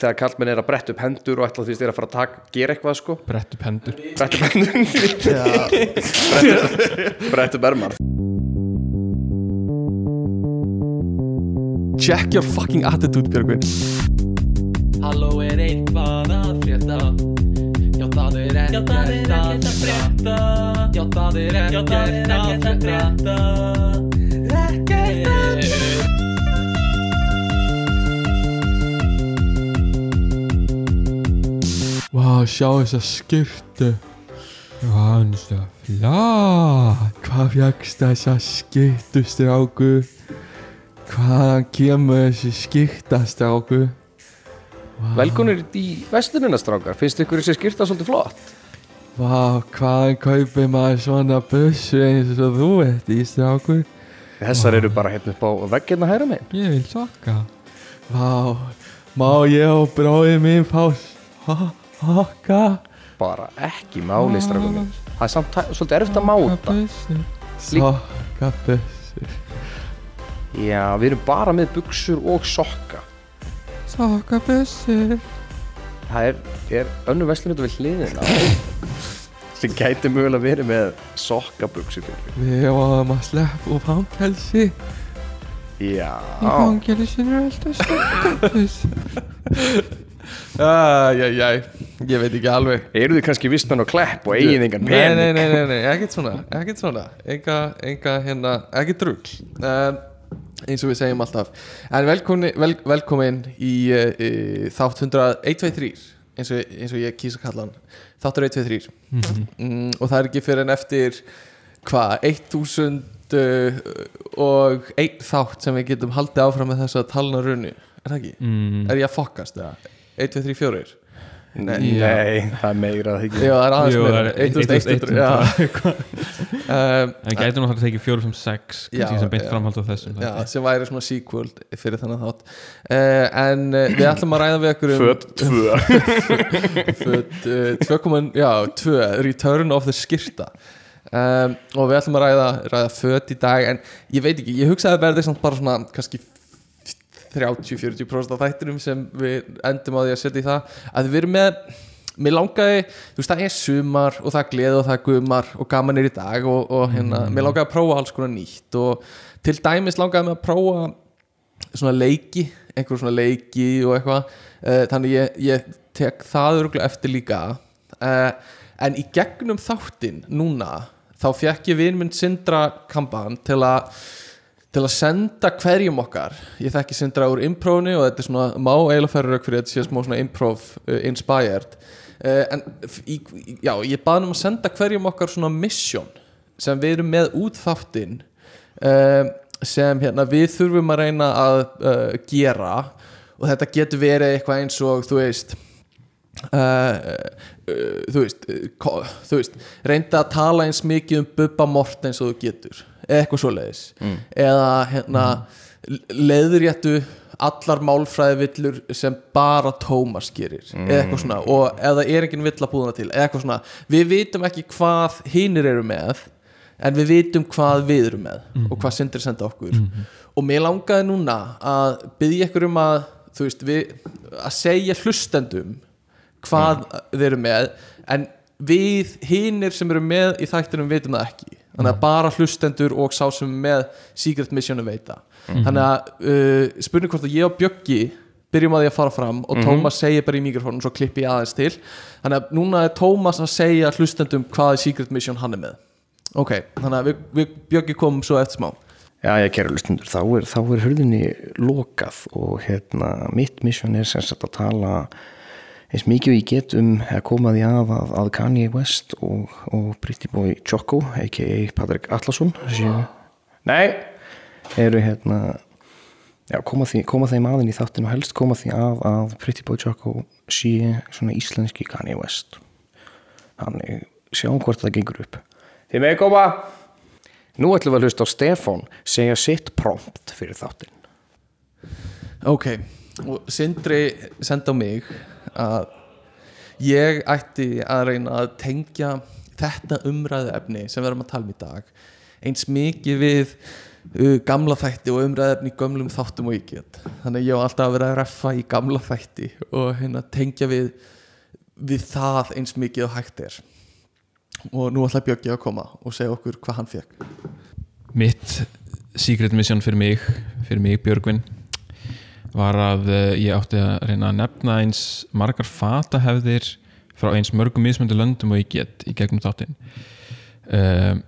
þegar kallmenn er að bretta upp hendur og ætla því að þeir að fara að taka, gera eitthvað sko. Brett upp hendur. Bretta upp hendur. Bretta upp ermar. Check your fucking attitude Björgvin. Halló er eitthvað að frétta? Já það er ekkert að frétta. Já það er ekkert að frétta. Ekkert að Vá, sjá þessa skyrtu. Hann er flott. Hvað fjagst þessa skyrtu stráku? Hvaðan kemur þessi skyrta stráku? Velkonir í vestunina strákar. Finnst ykkur þessi skýrta svolítið flott? Vá, hvaðan kaupir maður svona bussu eins og þú ert í stráku? Þessar eru bara hérna upp á veggirna hæra megin. Ég vil sokka Vá, má ég og bróðið mín fá sokka bara ekki máli strákar minn það er samt svolítið erfitt að máta Sokka bussu. Já, við erum bara með buksur og sokka. Sokka bussu. Það er, er önnu vestlunum við hliðina. Sem gæti mögulega verið með sokkabuksur Við varum að sleppa úr fangelsi. Já, Í fangelsinu er alltaf sokkabuss Æjæjæj, ég veit ekki alveg. Eru þið kannski vistmenn og klepp og eigin engan Nei, pening? nei, nei, nei, nei, ekkert svona Ekkert svona, enga, enga hérna Ekkert rugl um, eins og við segjum alltaf. En velkomin, vel, velkomin í uh, þátt 123 eins og, eins og ég kýsa kalla hann. Þáttur 123 mm, Og það er ekki fyrir en eftir hvað, 1000 uh, og einn þátt sem við getum haldið áfram með þess að talna runni Er það ekki? mm, Er ég að fokkast það? 1, 2, 3, 4 nei, nei, það er meira það ekki. Já, það er aðeins Jú, meira. það er 1100 Já. um, En gæti náttúrulega tekið 4, 5, 6 Já, kannski sem beint framhald á þessum Já, sem væri svona sequel fyrir þannig þátt. Uh, En uh, við ætlum að ræða við okkur um föt 2 Föt uh, 2, já, 2 Return of the Skirta um, Og við ætlum að ræða, ræða föt í dag En ég veit ekki, ég hugsaði að verði samt bara svona kannski 30-40% af þættinum sem við endum á því að setja í það. Að við erum með mér langaði, þú veist það er sumar og það er gleð og það er gumar og gaman er í dag og, og hérna, mér langaði að prófa alls konar nýtt og til dæmis langaði mig að prófa svona leiki einhver svona leiki og eitthvað. Uh, þannig ég, ég tek það örgulega eftir líka. Uh, en í gegnum þáttinn núna þá fekk ég vinn minn Sindra Kamban til að til að senda hverjum okkar ég þekki Sindra úr improvni og þetta er svona má eiginlega færa rauk fyrir þetta sé smá svona improv uh, inspired. Uh, en í, já, ég baði um að senda hverjum okkar svona mission sem við erum með út þáttinn uh, sem hérna, við þurfum að reyna að gera. Og þetta getur verið eitthvað eins og þú veist uh, uh, þú veist uh, veist, reynda að tala eins mikið um Bubba Mort eins og þú getur eða eitthvað svoleiðis. Eða hérna mm. leiðréttu allar málfræðivillur sem bara Tómas gerir eða eitthvað svona og það er engin vill að búðuna til eða eitthvað svona, við vitum ekki hvað hinnir eru með en við vitum hvað við erum með og hvað sindri senda okkur. Og mér langaði núna að byggja ykkur um að þú veist, við, að segja hlustendum hvað þeir eru með en við hinnir sem eru með í þættinum vitum það ekki. Þannig að bara hlustendur og sá sem er með Secret Mission veita. Þannig að uh, spurning hvort að ég og Bjöggi byrjum að því að fara fram og Tómas segir bara í mikrofónum svo klippi ég aðeins til. Þannig að núna er Tómas að segja hlustendum hvað Secret Mission hann er með. Ok, þannig að við, við Bjöggi komum svo eftir smá. Já, ég kæra lustundur, þá er, er hurðinni lokað og hérna, mitt mission er sem sagt að tala eins mikið ég get um að koma því að að, að Kanye West og, og Pretty Boy Choco a.k.a. Patrik Atlasson séu, nei, eru hérna já, koma, því, koma þeim aðinn í þáttinu og helst koma því að að Pretty Boy Choco sé svona íslenski Kanye West. Þannig sjáum hvort það gengur upp. Þið með koma. Nú ætlum við að hlusta á Stefán segja sitt prompt fyrir þáttinn. Ok, og Sindri senda á mig að ég ætti að reyna að tengja þetta umræðu efni sem við erum að tala um í dag eins mikið við uh, gamla þætti og umræðefni í gömlum þáttum og ég get. Þannig ég var alltaf að vera að reffa í gamla þætti og hérna tengja við við það eins mikið og hægt er. Og nú ætla Björki að koma og segja okkur hvað hann fekk Mitt secret mission fyrir mig fyrir mig Björgvin var að uh, ég átti að reyna að nefna eins margar fatahefðir frá eins mörgum mismöndu löndum og ég get í gegnum þáttinn. Um,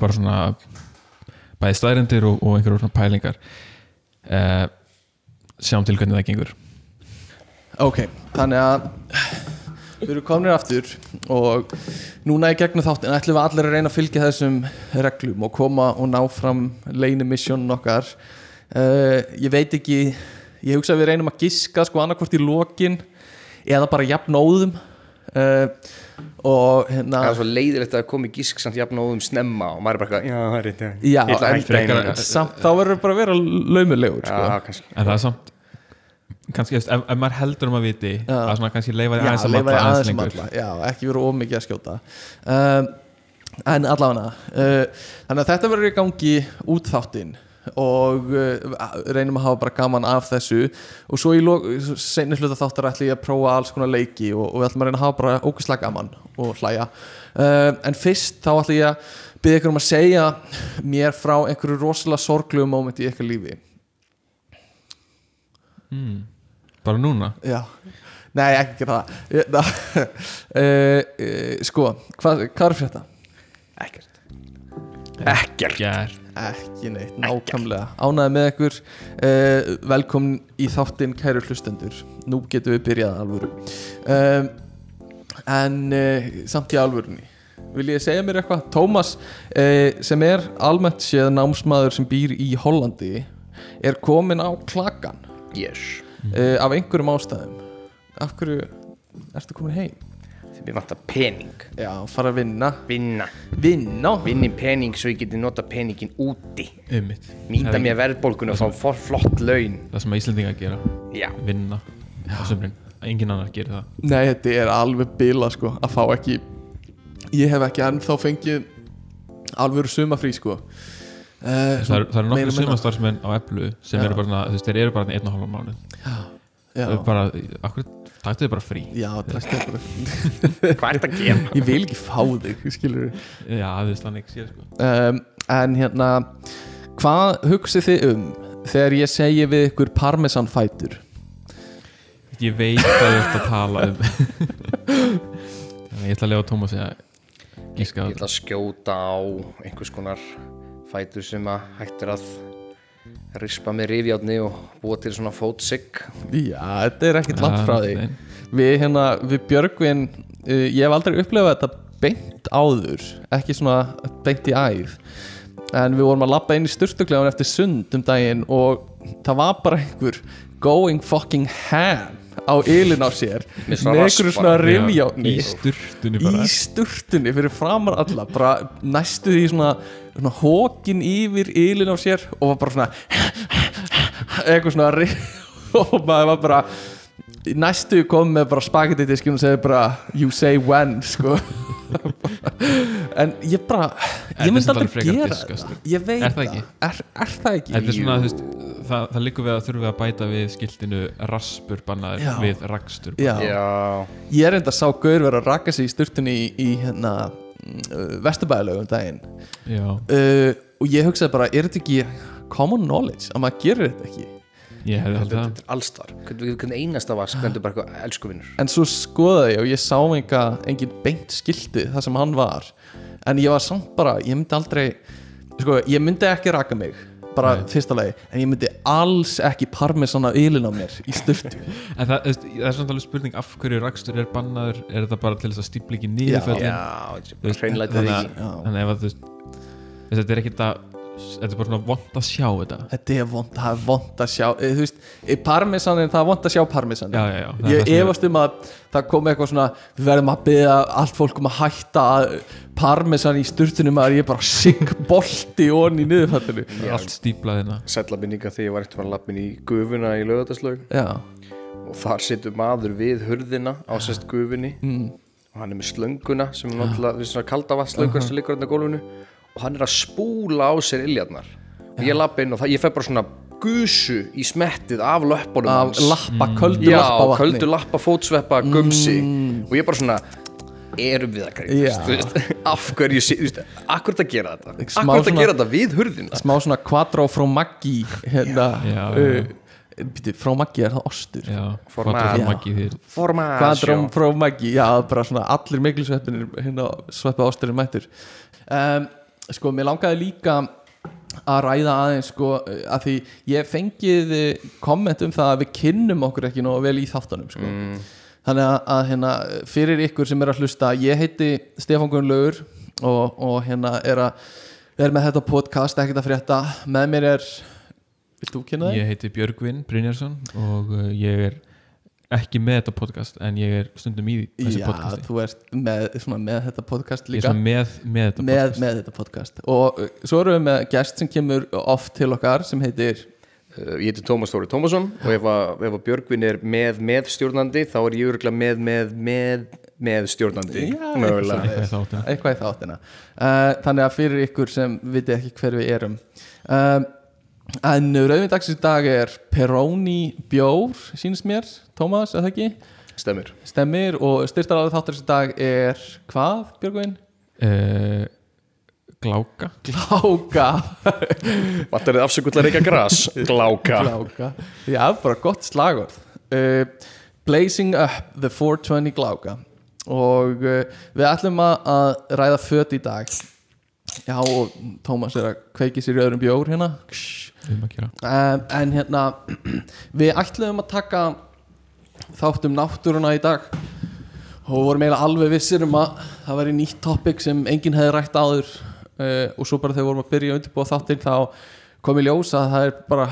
bara svona bæði staðrendir og, og einhverjum pælingar. Uh, sjáum til hvernig það gengur. Ok, þannig að við erum kominir aftur og núna í gegnum þáttin ætlum við allir að reyna að fylgja þessum reglum og koma og ná fram leini misjónun okkar uh, ég veit ekki ég hugsa að við reynum að giska sko annarkvort í lokin eða bara jafnóðum uh, og hérna Það er svo leiðilegt að koma í gísk samt jafn og um snemma og maður er bara já, það er rétt Já, en frekar- samt þá verður bara að vera laumulegur sko. Já, kannski. En það er samt kannski ef, ef maður heldur um að viti Já. að svona kannski leifa því aðeins að matla aðeins aðeins að lengur. Já, ekki vera ómikið að skjóta. Um, En allavega uh, Þannig að þetta verður í gangi út þáttinn og uh, reynum að hafa bara gaman af þessu. Og svo í seinni hluta þáttar ætla ég að prófa alls konar leiki og, og við ætlum að reyna að hafa bara ógæslega gaman og hlæja. Uh, en fyrst þá ætla ég að byggja ykkur um að segja mér frá einhverju rosalega sorglu momenti í ykkar lífi. Mm. bara núna? Já, nei ekki gera það. Uh, uh, Sko, hvað, hvað er fyrir þetta? Ekkert. Ekkert. Ekki neitt, nákvæmlega. Ánæði með ykkur. Uh, Velkomin í þáttinn kæru hlustendur. Nú getum við byrjað að alvöru. Um, En uh, samt í alvörunni Vil ég segja mér eitthvað? Tómas, uh, sem er almennt séð námsmaður sem býr í Hollandi er komin á klakan Yes. Af einhverjum ástæðum. Af hverju ertu komin heim? Því mér vantar pening. Já, fara að vinna. Vinna. Vinna? Vinni pening svo ég geti nota peningin úti. Einmitt. Nýta Það er mér verðbólgun og fá for- flott laun. Það sem að Íslandinga gera. Já. Vinna. Á sömrin engin annar gerir það. Nei, þetta er alveg bila sko að fá ekki Ég hef ekki ennþá fengið alvöru sumafrí sko. Uh, það eru, það nokkuð minna. sumastarfsmenn á Eplu sem Já. eru bara, þú veist, þeir eru bara einn og hálfa mánuð. Já, Þau bara, akkur, taktu þið bara frí. Já takk bara Hvað er þetta að gera? Ég vil ekki fá þig, skilur já, þú veist, þannig sér sko. Um, En hérna Hvað hugsið þið um þegar ég segi við ykkur parmesan fætur? ég veit hvað þú ert að tala um. Ég ætla að lega Tómas að Ég ætla að skjóta á einhvers konar fætur sem að hægt er að rispa með rifjárni og búa til svona fótsig. Já, þetta er ekkert langt frá því. Við hérna, við Björgvin uh, Ég hef aldrei upplefað þetta beint áður Ekki svona beint í æð. En við vorum að labba inn í styrtuklegan eftir sund um daginn Og það var bara einhver Going fucking ham Á ylinn á sér Með einhverju svona Já, rifjárni í sturtunni í bara sturtunni fyrir framar alla bara næstu því svona, svona hókin yfir ylinn á sér og var bara svona eitthvað svona og maður var bara næstu kom með bara spagetti diskinn og segði bara you say when sko. En ég bara ég myndi aldrei gera þetta. ég veit Er það. ekki? er, er það ekki? Þetta er svona, þú veist, það, það liggur við að þurfum við að bæta við skiltinu raspur bannaður Já. við rakstur Já. Já. Ég er enda sá gaur vera að raka sig í sturtunni í, í hérna vesturbæðilegu um daginn. Já. uh, og ég hugsaði bara, er þetta ekki common knowledge að maður gerir þetta ekki? Ég hefði haldið Þetta það er allstar. Hvernig hvernig einasta vask Hvernig bara eitthvað elskuvinnur en svo skoðaði ég og ég sá enga engin beint skildi það sem hann var. En ég var samt bara, ég myndi aldrei sko, ég myndi ekki raka mig bara Nei. fyrsta lagi, en ég myndi alls ekki parmesana ylinn á mér í sturtu. En það, það er svona alveg spurning af hverju rakstur er bannaður er þetta bara til þess að stípla ekki hreinlætið þannig að- að þetta er ekki það þetta er bara svona vond að sjá þetta. Þetta er vond, það er vond að sjá eh, þú veist, í parmesanin, það er vond að sjá parmesanin. Já, já, já, ég efast um að það kom eitthvað svona við verðum að byggja allt fólk um að hætta að parmesan í sturtunum að ég bara sigg bolti onni í niðurfættinu allt stíplað hérna. Sætla minninga þegar ég var eftir að lappin í gufuna í lögataslaug og þar situr maður við hurðina á sérst gufunni. Mm. og hann er með slönguna sem er náttúrulega við svona kalda vatnslöngur sem liggur á gólfinu og hann er að spúla á sér iljarnar. Og ég lappa inn og það, ég fæ bara svona gusu í smettið af löppunum af lappa, köldu já, lappa vatni köldu lappa, fótsveppa, gumsi. Og ég bara svona erum við að Já. veist, af hverju, sé- þú veist, akkur þetta gera þetta? Smá akkur þetta svona- gera þetta við hurðina? Smá svona quattro frá Maggi hérna Já, býtu, frá Maggi er það ostur. Já, Já. Formasjó frá Maggi já, bara svona allir miklusveppinir hérna sveppa osturinn mættur um, sko, mér langaði líka að ræða aðeins sko, að því ég fengið eh, komment um það að við kynnum okkur ekki nógu vel í þáttunum sko. þannig að, að hérna, fyrir ykkur sem er að hlusta ég heiti Stefán Gunnlaugur og, og hérna er að er með þetta podcast, ekkert að frétta með mér er, vilt þú kynna þig? Ég heiti Björgvin Brynjarsson og uh, ég er ekki með þetta podcast en ég er stundum í þessu Já, podcasti þú ert með, svona, með þetta podcast Ég er líka. svona með, með þetta með, podcast. með þetta podcast. Og uh, svo erum við með gest sem kemur oft til okkar sem heitir Uh, Ég heiti Tómas Þóri Tómasson og ef að, ef að Björgvin er með með stjórnandi þá er ég örgulega með með með með stjórnandi Já, Eitthvað í þáttina. eitthvað í þáttina uh, þannig að fyrir ykkur sem viti ekki hver við erum. Um, en rauðvindags í dag er Peroni bjór sínst mér, Tómas, eða ekki? Stemmir. Stemmir og styrtaralið þáttur í dag er hvað, Björgvin? uh, Gláka. Gláka. Vantar þið afsökullar ekki að gras. Gláka. Gláka. Já, bara gott slagorð. Uh, Blazing up the 420 Gláka. Og uh, við ætlum að, að ræða föt í dag Já, og Tómas er að kveiki sér í öðrum bjór hérna. Um, En hérna við ætlum að taka þátt um náttúruna í dag. Og vorum eiginlega alveg vissir um að það væri nýtt topic sem enginn hefði rætt áður. Uh, og svo bara þegar vorum að byrja að undirbúa þáttinn þá kom í ljós að það er bara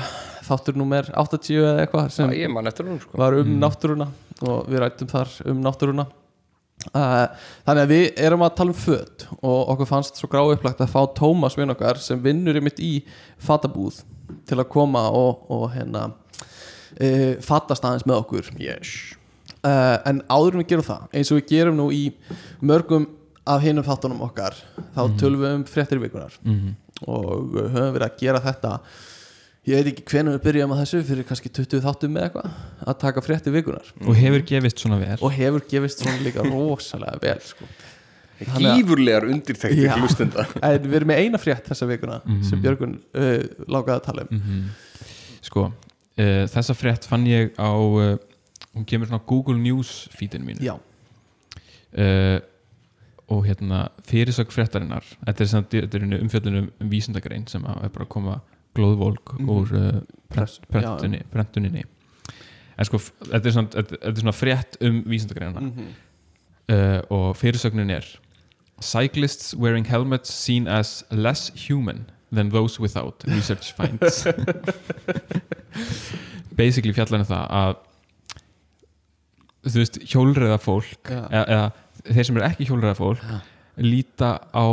þáttur nummer 80 eða eitthvað sem Já, ég man eftir hún sko. var um náttúruna. Og við rættum þar um náttúruna þannig að við erum að tala um föt og okkur fannst svo grá upplagt að fá Tómas vinn okkar sem vinnur í mitt í fatabúð til að koma og, og hérna uh, fatast aðeins með okkur. Yes. Uh, en áður en við gerum það eins og við gerum nú í mörgum af hinum þáttunum okkar þá tölum við um fréttir vikunar mm og uh, höfum verið að gera þetta ég veit ekki hvenær við byrjum að þessu fyrir kannski 20 þáttum með eitthvað að taka fréttir vikunar Og hefur gefist svona vel. Og hefur gefist svona líka rosalega vel sko. Gífurlegar undirtektir Já. hlustenda. En við erum með eina frétt þessa vikuna sem Björgun uh, lágaði að tala um. Sko, uh, þessa frétt fann ég á uh, Hún kemur svona á Google News feedinu mínu. Já, uh, Og hérna fyrirsök fréttarinnar Þetta er, er umfjöllunum um vísindagrein sem er bara að koma glóðvolk úr uh, Press- prentunni, prentuninni. En sko, þetta er, svona, þetta, þetta er svona frétt um vísindagreinina Mhm. uh, og fyrirsögnin er Cyclists wearing helmets seen as less human than those without research finds. Basically fjallar um það að þú veist, hjólreiða fólk eða, eða þeir sem eru ekki hjólreiða fólk líta á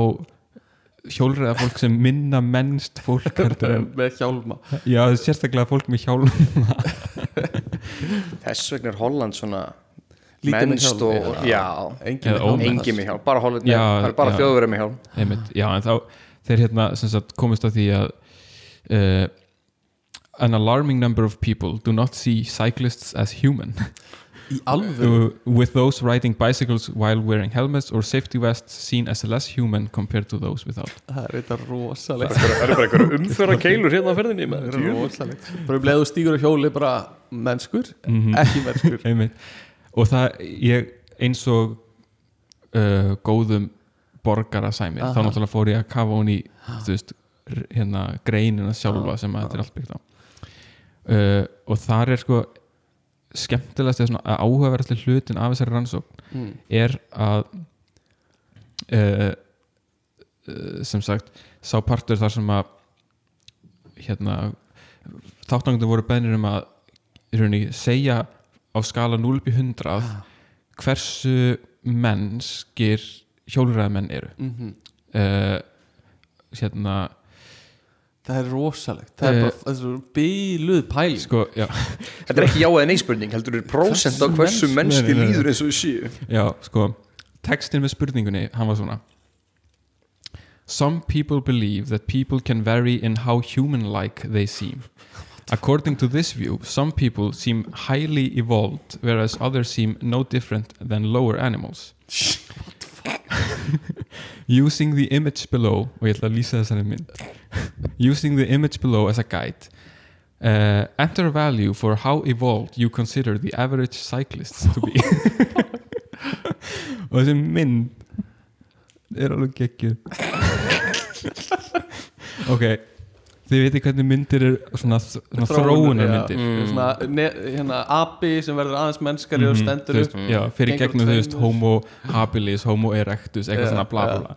hjólreiða fólk sem minna mennst fólk heldur en, með hjálma. Já, sérstaklega fólk með hjálm Þess vegna er Holland svona Lítið mennst hjálm, og já. Engin með hjálma. Hjálm Bara Holland, Já, það er bara já. þjóðverið með hjálm. Einmitt, já, en þá þeir hérna sem sagt komist á því að uh, an alarming number of people do not see cyclists as human uh, with those riding bicycles while wearing helmets or safety vests seen as less human compared to those without. Það er þetta rosalegt. Það eru bara einhverja umföra keilur hérna á ferðinni það er rosalegt. Bara um leið og stígur á hjóli bara mennskur, ekki mennskur. Einmitt. og það ég eins og uh, góðum borgara sæmir Aha. þá náttúrulega fór ég að kafa hún í þú veist, hérna greinina sjálfa sem að þetta er allt byggt á. Uh, og þar er sko skemmtilegast eða svona áhugaverðasti hlutin af þessari rannsókn mm. er að uh, sem sagt sá partur þar sem að hérna þáttangundur voru beðnir um að rauninni segja á skala 0 upp í 100 hversu mennskir hjólræðamenn eru. Mm uh, hérna það er rosalegt. Það er Eh, bara er svo bíluð pæling. sko, já, Þetta er ekki já eða nei spurning heldur er prósent á hversu mennski líður eins og við séu? Já, sko textin með spurningunni, hann var svona. Some people believe that people can vary in how human-like they seem. According to this view, some people seem highly evolved, whereas others seem no different than lower animals. Using the image below, og ég ætla að lýsa þessari mynd. Using the image below as a guide, uh, enter a value for how evolved you consider the average cyclists to be. og þessi mynd er alveg geggjuð ok þið veitir hvernig myndir er svona, svona þróunar myndir mm. svona, hérna, api sem verður aðeins mennskari og Mhm, stendur upp. já, fyrir gegnum þú veist homo habilis, homo erectus eitthvað Já, svona bla bla bla.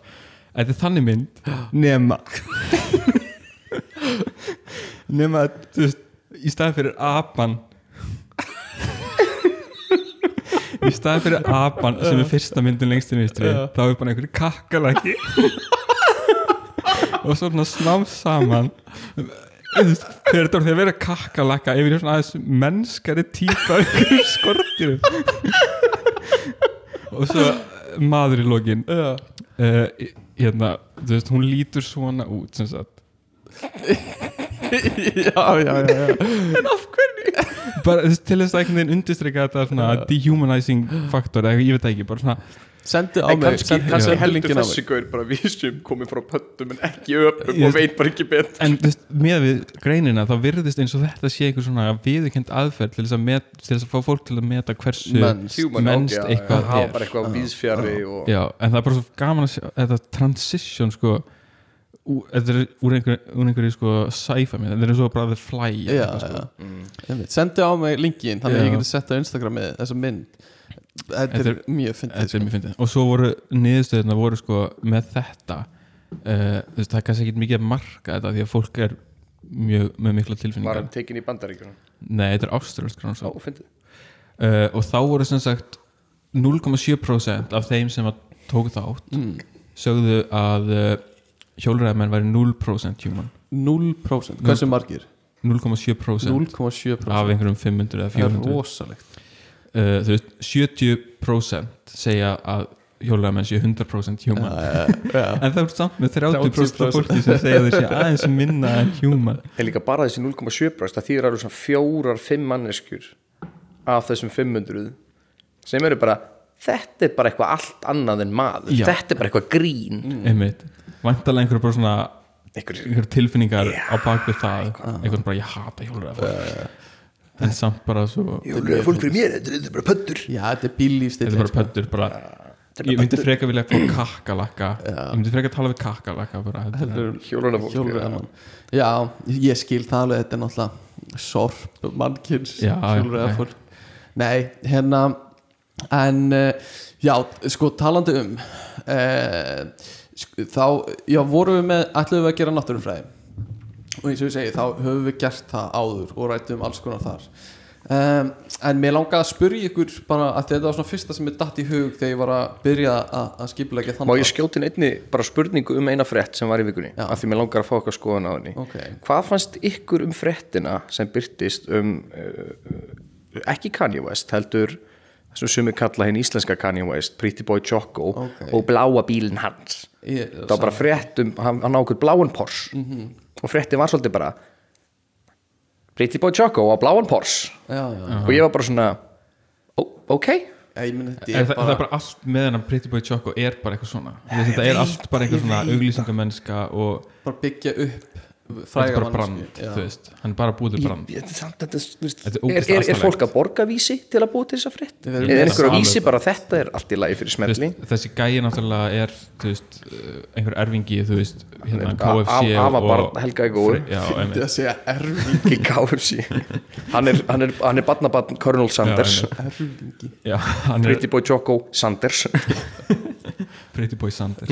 Þetta er þannig mynd. Nema nema þú veist í staði fyrir apan í staði fyrir apan sem er fyrsta myndin lengst vinstri Já. þá er bara einhverju kakkalaki og svo svona smám saman. Þú veist, þegar þetta voru þegar vera kakkalaka yfir svona aðeins mennskari típa einhverjum skortirum og svo maður í lokin uh, hérna, þú veist, hún lítur svona út sem sagt. Já, já, já, já. bara þú veist, til þess að einhvern veginn undirstryka þetta svona dehumanizing faktor ég veit ekki, bara svona sendu á mig kannski, á þessi gaur bara sem komið frá pöttum en ekki öpum Ég- og veit bara ekki betur. En veist, með við greinina þá virðist eins og þetta sé einhver svona viðurkend aðferð til þess að, met, til þess að fá fólk til að meta hversu mennst já, eitthvað hafa er. bara eitthvað og Já, en það er bara svo gaman að sjá þetta transition sko þetta er úr einhverju, úr einhverju sko sci-fi mynd, þetta er eins og bara the fly já, sko. Einmitt. sendu á mig linkin þannig að ég geti sett á Instagram með þessa mynd þetta er mjög fyndið Þetta er mjög fyndið. Og svo voru niðurstöðuna voru sko með þetta uh, þú veist, það er kannski ekki mikið að marka þetta því að fólk er mjög með mikla var tilfinningar hann tekin í bandaríkjunum? Nei, þetta er ástralsk uh, og þá voru sem sagt 0,7% af þeim sem að tóku þátt mm. sögðu að uh, hjólræðamenn væri 0% human. 0% hversu margir? 0,7% 0,7% af einhverjum 500 eða það er 400 rosalegt uh, þú veist, 70% segja að hjólræðamenn séu 100% human. Já, já. en það er samt með 30% 30% af fólki sem segja þessi aðeins minna en human. En líka bara þessi 0,7% það þýðir alveg svona fjórar, fimm manneskjur af þessum 500 sem eru bara þetta er bara eitthvað allt annað en maður. Já. þetta er bara eitthvað grín. Einmitt, vantalega einhverju bara svona Einhver, einhverju tilfinningar á bakvið það. einhvern bara ég hata hjólræða en samt bara svo Jólöðu fólk fyrir mér, þetta er bara pöttur já, þetta er bíllífstill þetta er bara pöttur bara ég myndi freka vilja fá kakkalakka. Ég myndi freka tala við kakkalakka bara, heldur en- Hjólana fólk já, ég skil það alveg þetta er náttúrulega sorp mannkins Já, já, hjólreiðafólk nei, hérna en uh, já, sko talandi um uh, sk- þá, já, vorum við með ætluðum við að gera náttúrufræði og eins og ég segi, þá höfum við gert það áður og rættum alls konar þar um, en mér langaði að spyrja ykkur bara að þetta var svona fyrsta sem er datt í hug þegar ég var að byrja að, að skipulegja þann Má ég skjóti inn einni bara spurningu um eina frétt sem var í vikunni Já. af því mér langar að fá okkar skoðan á henni Ok. Hvað fannst ykkur um fréttina sem byrtist um uh, ekki Kanye West heldur sem sumi kalla hinn íslenska Kanye West Pretty Boy Choco Ok. og bláa bílinn hans Ég- það var bara frétt um, hann, hann á okkur bláan Porsche Mhm. Og fréttin var svolítið bara Pretty Boy Choco á bláan Porsche já, já, og ég var bara svona ok, já, ég meni þetta Er það, það er bara allt með hennar Pretty Boy Choco er bara eitthvað svona. Þetta er allt bara eitthvað svona auglýsingamennska og bara byggja upp þetta er fræga bara brand, veist. Hann er bara búið til brand. ég, þetta, þetta, þú veist, Þetta er er, er, er fólk að borga vísi til að búa til þessa frétt? Við er erum einhver að vísi bara þetta er allt í lagi fyrir smelli þessi gæi náttúrulega er veist, uh, einhver erfingi veist, hérna er KFC af- og- afabarn Helga í góðu. já, Þetta að segja erfingi KFC hann er, hann er, hann er barnabarn Colonel Sanders. Já, erfingi er Pretty Boy Choco Sanders Pretty Boy Sanders.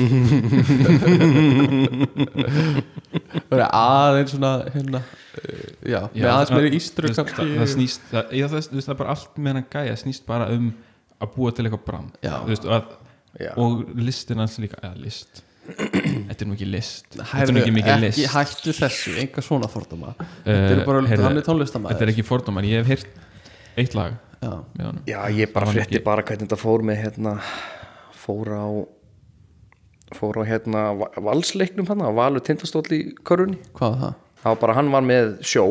Það er aðeins svona hérna uh, Já, með aðeins meiri ístru þú veist, kannski. það, það snýst, það, já, það, það er bara allt með hann gæja snýst bara um að búa til eitthvað Já. Þú veist, og, að, Já. og listin hans líka eða list. Þetta er nú ekki list. Þetta er nú ekki mikið ekki list. hættu þessu, enga svona fordóma. Þetta er bara, heyrðu, hann er tónlistamæður þetta er ekki fordómar, ég hef heyrt eitt lag Já, með honum. Já ég bara frétti ekki- bara hvernig þetta fór með hérna fór á fór á hérna va- valsleiknum hann Valur Tindastóll í körunni hvað var það? það var bara hann var með sjó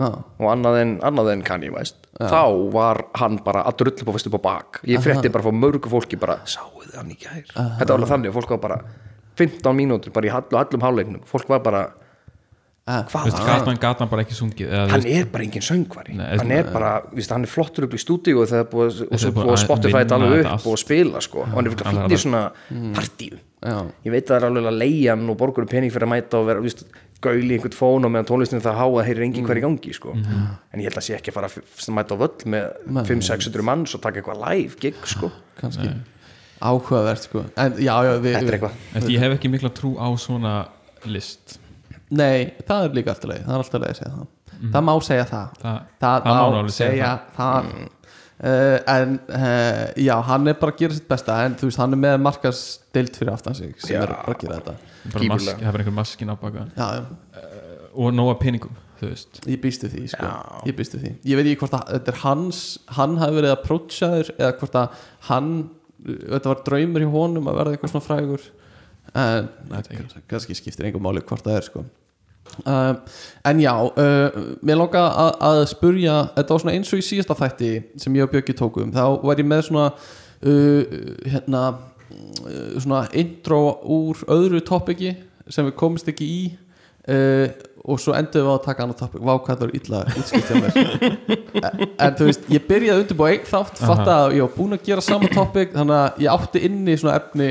Já, og annað en, annað en Kanye West. Þá var hann bara að drull upp og fyrst upp á bak. Ég frétti bara frá mörgu fólki bara sáuð þið hann í gær? Þetta var alveg þannig, fólk var bara 15 mínútur bara í hallum háleiknum fólk var bara, Gatan, gatan bara ekki sungið eða, hann er bara engin söngvari. Nei, hann er bara, víst, hann er flottur upp í stúdíu og það er búið, og svo búið búið að að Spotify þetta alveg upp og spila sko, og hann er fyrir alveg, fínn í svona partíu já, ég veit að það er alveg að leia hann og borgur um pening fyrir að mæta og vera, víst, gauli í einhvern fón og meðan tónlistin það há að heyrir enginn hver í gangi sko. en ég held að sé ekki að fara að mæta á völl með 500-600 manns og taka eitthvað live gig sko. kannski áhugavert sko. En já, já, við, nei, það er líka alltaf leið það er alltaf leið að segja það. Það má segja það. Það, það, það má segja segja það. Uh, en uh, já, hann er bara að gera sitt besta en þú veist, hann er með markastild fyrir aftan sig sem Já. er bara að gera þetta. Bara mask, það er einhver maskin á baka já, já, og nóga peningum þú veist. Ég býstu því sko. Já. ég býstu því, ég veit ekki hvort að þetta er hans hann hafi verið að prótsaður eða hvort að hann þetta var draumur í honum að verða eitthvað svona frægur. En kannski skiptir einhver máli hvort það er sko Uh, en já, uh, mér langar að, að spurja, þetta var svona eins og í síðasta þætti sem ég og Björki tókum þá var ég með svona uh, hérna svona intro úr öðru topiki sem við komist ekki í og svo endur við á að taka annað topik vákallar illa útskiptja mér. En, en þú veist, ég byrjaði að undirbúa einn þátt, fatta að ég var búin að gera sama topik þannig að ég átti inni svona efni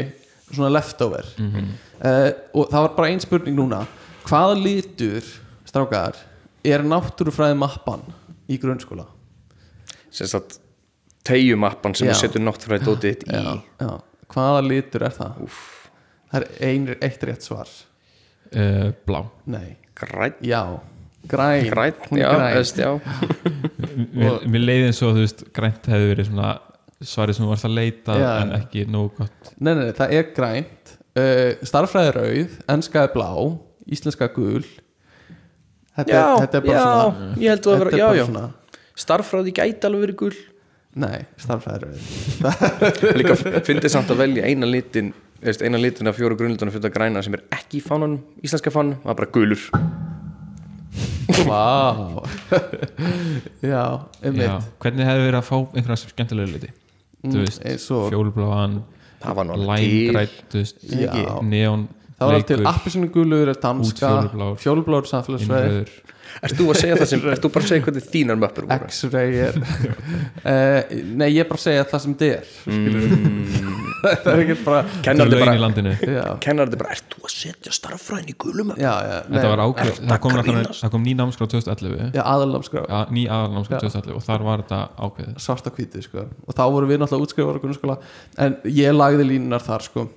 svona leftover. Mhm. uh, og það var bara ein spurning núna hvaða litur, strákar er náttúrufræði mappan í grunnskóla? sagt tegjumappan sem Já. við setjum náttúrulega dótið í Já, já. hvaða litur er það? Úf. það er ein, eitt rétt svar uh, blá nei, græn, já, græn græn, er já, græn. veist, já mér, mér leiði eins og þú veist grænt hefði verið svona svarið sem þú varst að leita Já. en ekki nógu gott nei, nei, nei, það er grænt uh, starffræði er rauð, enska er blá íslenska gul. Þetta, já, þetta er bara já, svona ég held að þetta vera, er já, já. svona starffræði gæti alveg verið gul. Nei, starffræði er rauð líka fyndið samt að velja eina litin veist, eina litin af fjóru grunnlutunum fyrir að græna sem er ekki í fánanum, íslenska fánanum það er bara gulur. Vá. Já, einmitt. Já, hvernig hefði verið að fá einhverja skemmtilega liti? Þú Mm, veist, eins og- fjólbláan það var nú alveg til. længrætt, Já. Það var alveg til bleikur, appisinu gulur er danska samfélagsveið innrauður. Ert þú að segja það sem, ert þú bara að segja hvernig þínar möppur voru? X-ray er uh, Nei, ég er bara að segja það sem þetta er. Mm. Það er ekki bara Kennar í bara, landinu. Já, kennar þetta bara, ert þú að setja starffræðin í gulum möppur? já, já nei, Þetta var ákveð, það að kom, það kom ný námskrá 2011 Já, aðalnámskrá. Ja, ný aðalnámskrá Já. 2011 og þar var þetta ákveðið. Svarta hvíti, sko. Og þá voru við náttúrulega grunnskóla. En ég lagði línunar þar, sko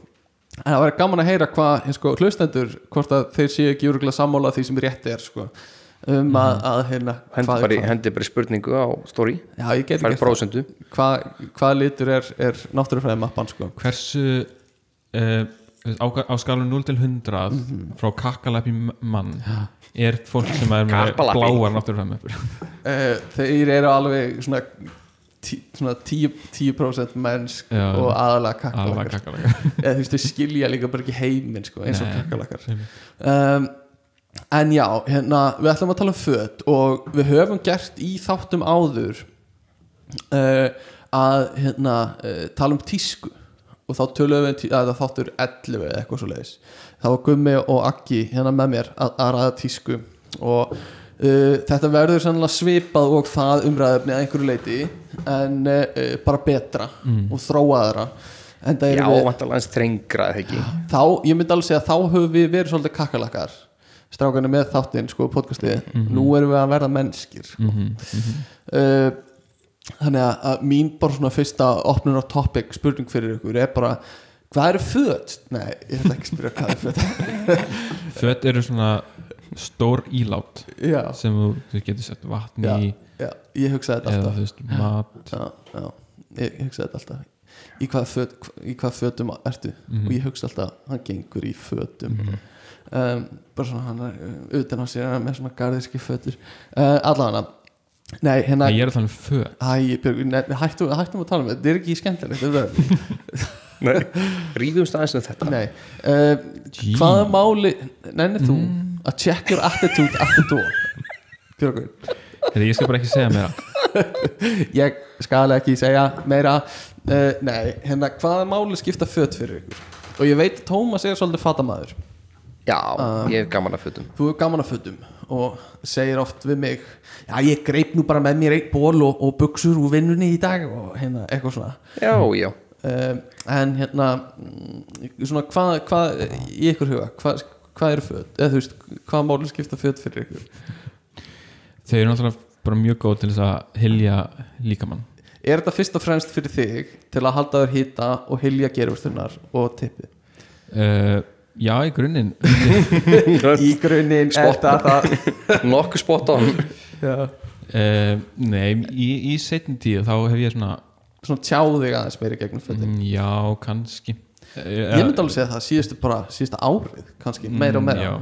En það væri gaman að heyra hvað sko, hlustendur Hvort að þeir séu ekki úruglega sammála því sem rétt er, sko Um að, að hérna Hendi er bara, í- spurningu á story. Já, ég geti færð prósendu Hvað hvað litur er, er náttúrufræði mappan, sko? Hversu uh, á, á skalum 0 til 100 Mhm. frá kakkalæpi mann er fólk sem er með bláar náttúrufæmöpur uh, þeir eru alveg svona, tí, svona 10%, 10 mennsk Já. og aðalega alveg kakkalakar kakkalæpi eða þú veist þau skilja líka bara ekki heiminn sko, eins og Nei. kakkalakar um, en já, hérna við ætlum að tala um föt og við höfum gert í þáttum áður uh, að hérna uh, tala um tísku. Og þá tölum við tí- að það þáttur 11 eða eitthvað svo leiðis þá var Gummi og Akki hérna með mér að, að ræða tísku og uh, þetta verður sannlega svipað og það umræðefni að einhverju leiti en uh, bara betra og þróaðara en það Já, vantalega eins þrengra eða ekki? Þá, ég myndi alveg segja að þá höfum við verið svolítið kakkalakar strákanir með þáttinn, sko, podcastið. Nú erum við að verða mennskir sko. uh, þannig að, að mín bara svona fyrsta opnun á topic spurning fyrir ykkur er bara hvað eru föt? Nei, ég ætla ekki að spyrja hvað er föt. Föt eru svona stór ílát já, sem þú, getur sett vatn já, í já, ég hugsaði þetta alltaf. veist mat. já, já, ég hugsaði þetta alltaf. Í hvað, föt, í hvað fötum ertu? Mhm. og ég hugsa alltaf, hann gengur í fötum. Um, bara svona hann er utan á sér hann er með svona garðiski fötur. Uh, allavega nei, hérna Nei, ég er að tala um föt. Æ, Björg, nei, hættum, hættum að tala um þetta, þetta er ekki skemmtilegt rífumst aðeins um þetta. Nei uh, Hvaða máli Nennir þú að check your attitude at the door Björgun Þegar ég skal bara ekki segja mér Ég skal ekki segja meira. Uh, Nei, hérna hvaða máli skipta fött fyrir ykkur? Og ég veit Tómas er svolítið fatamaður. Já, ég er gaman að fötum. Þú er gaman að fötum og segir oft við mig Já, ég greip nú bara með mér eitt ból og, og buksur úr vinnunni í dag og hérna eitthvað svona. Já, já, um, En hérna svona hvað, hvað í ykkur huga, hvað, hvað eru föt? Eða þú veist, hvaða máli skipta föt fyrir ykkur? Þau eru náttúrulega bara mjög góð til þess að hilja líkamann. Er þetta fyrst og fremst fyrir þig til að halda þér hýta og hylja gerfustunar og tippi? uh, Já, í grunninn. Í grunninn er nokkuð spot on. Uh, Nei, í, í setni tíu þá hef ég svona Svona tjáðu þig aðeins meiri gegnum fötin. Mm, Já, kannski Ég myndi alveg segja það síðustu bara síðustu árið kannski, meira og meira. Já,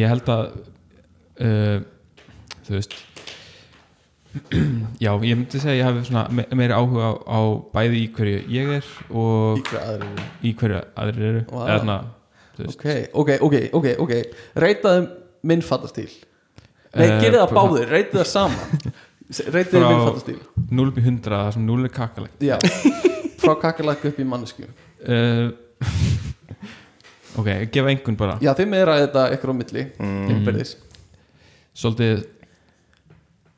ég held að uh, Þú veist Já, ég myndi segja ég hafi svona me meiri áhuga á, á bæði í hverju ég er og Í hverju aðrir eru. Vá. eða svona, veist. Ok, ok, ok, ok, Reitaðum minn fattastíl Nei, Eh, gerið það báðir, reitið það saman. Reitið Frá- minn fattastíl 0 upp í 100, það sem 0 er kakalegt. Já, frá kakalak upp í mannesku uh, Ok, gefa einhvern bara. Já, þið meira þetta ykkur á milli. Mm. innbyrðis Svolítið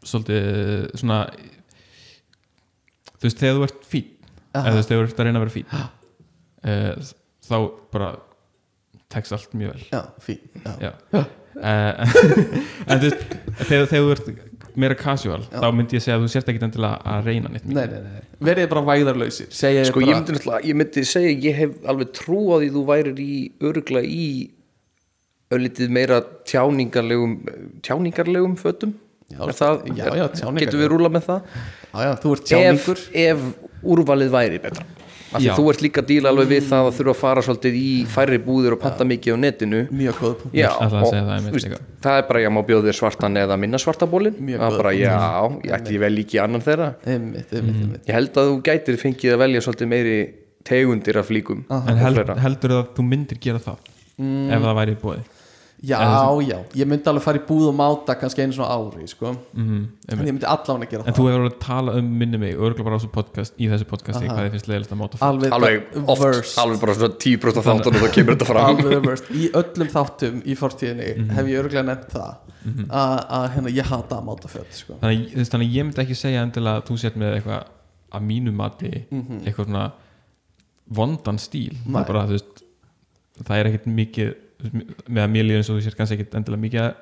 Svolítið svona Þú veist, þegar þú ert fín eða þú veist, þegar þú ert að reyna að vera fín uh, þá bara tekst allt mjög vel. Já, fín já. Já. Uh, en þú veist þegar, þegar þú ert meira casual þá myndi ég segja að þú sért ekki endilega að reyna neitt Nei, nei, nei, verið bara væðarlausir Segja sko bara ég myndi, náttúrulega- ég myndi segja ég hef alveg trú á því þú værir í örugla í öllitið meira tjáningarlegum tjáningarlegum fötum. Já, Er það, já, já, tjáningar- getur við rúla með það? Já, já, þú ert ef, tjáningur ef úrvalið væri betra af því Já. þú ert líka að díla alveg við það að þurfa að fara svolítið í færri búðir og panta mikið á netinu. Mjög góð punkt Já, og, segja það þú líka. það er bara ég má bjóða þér svartan eða minna svartabólin Mjög góð bara já, ég ætti vel líki annan þeirra. Einmitt, einmitt, Mm. einmitt. Ég held að þú gætir fengið að velja svolítið meiri tegundir af flíkum en held, heldur að þú myndir gera það Mm. ef það væri í Já, já, ég myndi alveg fara í búð og máta kannski einu svona ári, sko. Mm En ég myndi allan að gera en það. þú hefur alveg talað um minni mig örgulega bara á þessu podcast, í þessu podcasti Aha. hvað þið finnst leiðilegt að máta Alveg, alveg oft, alveg bara svona 10% af þáttunum og þá kemur þetta fram. Alveg the worst Í öllum þáttum í fortíðinni Mhm. hef ég örgulega nefnt það að að, hérna, ég hata að máta föt, sko. Þannig, þannig ég myndi ekki segja endilega að þú sért með eitthvað að mínu mati eitthvað svona vondan stíl. Það Mhm. Það er ekkert mikið þú veist, með að mér líður eins og þú sért kannski ekkert endilega mikið að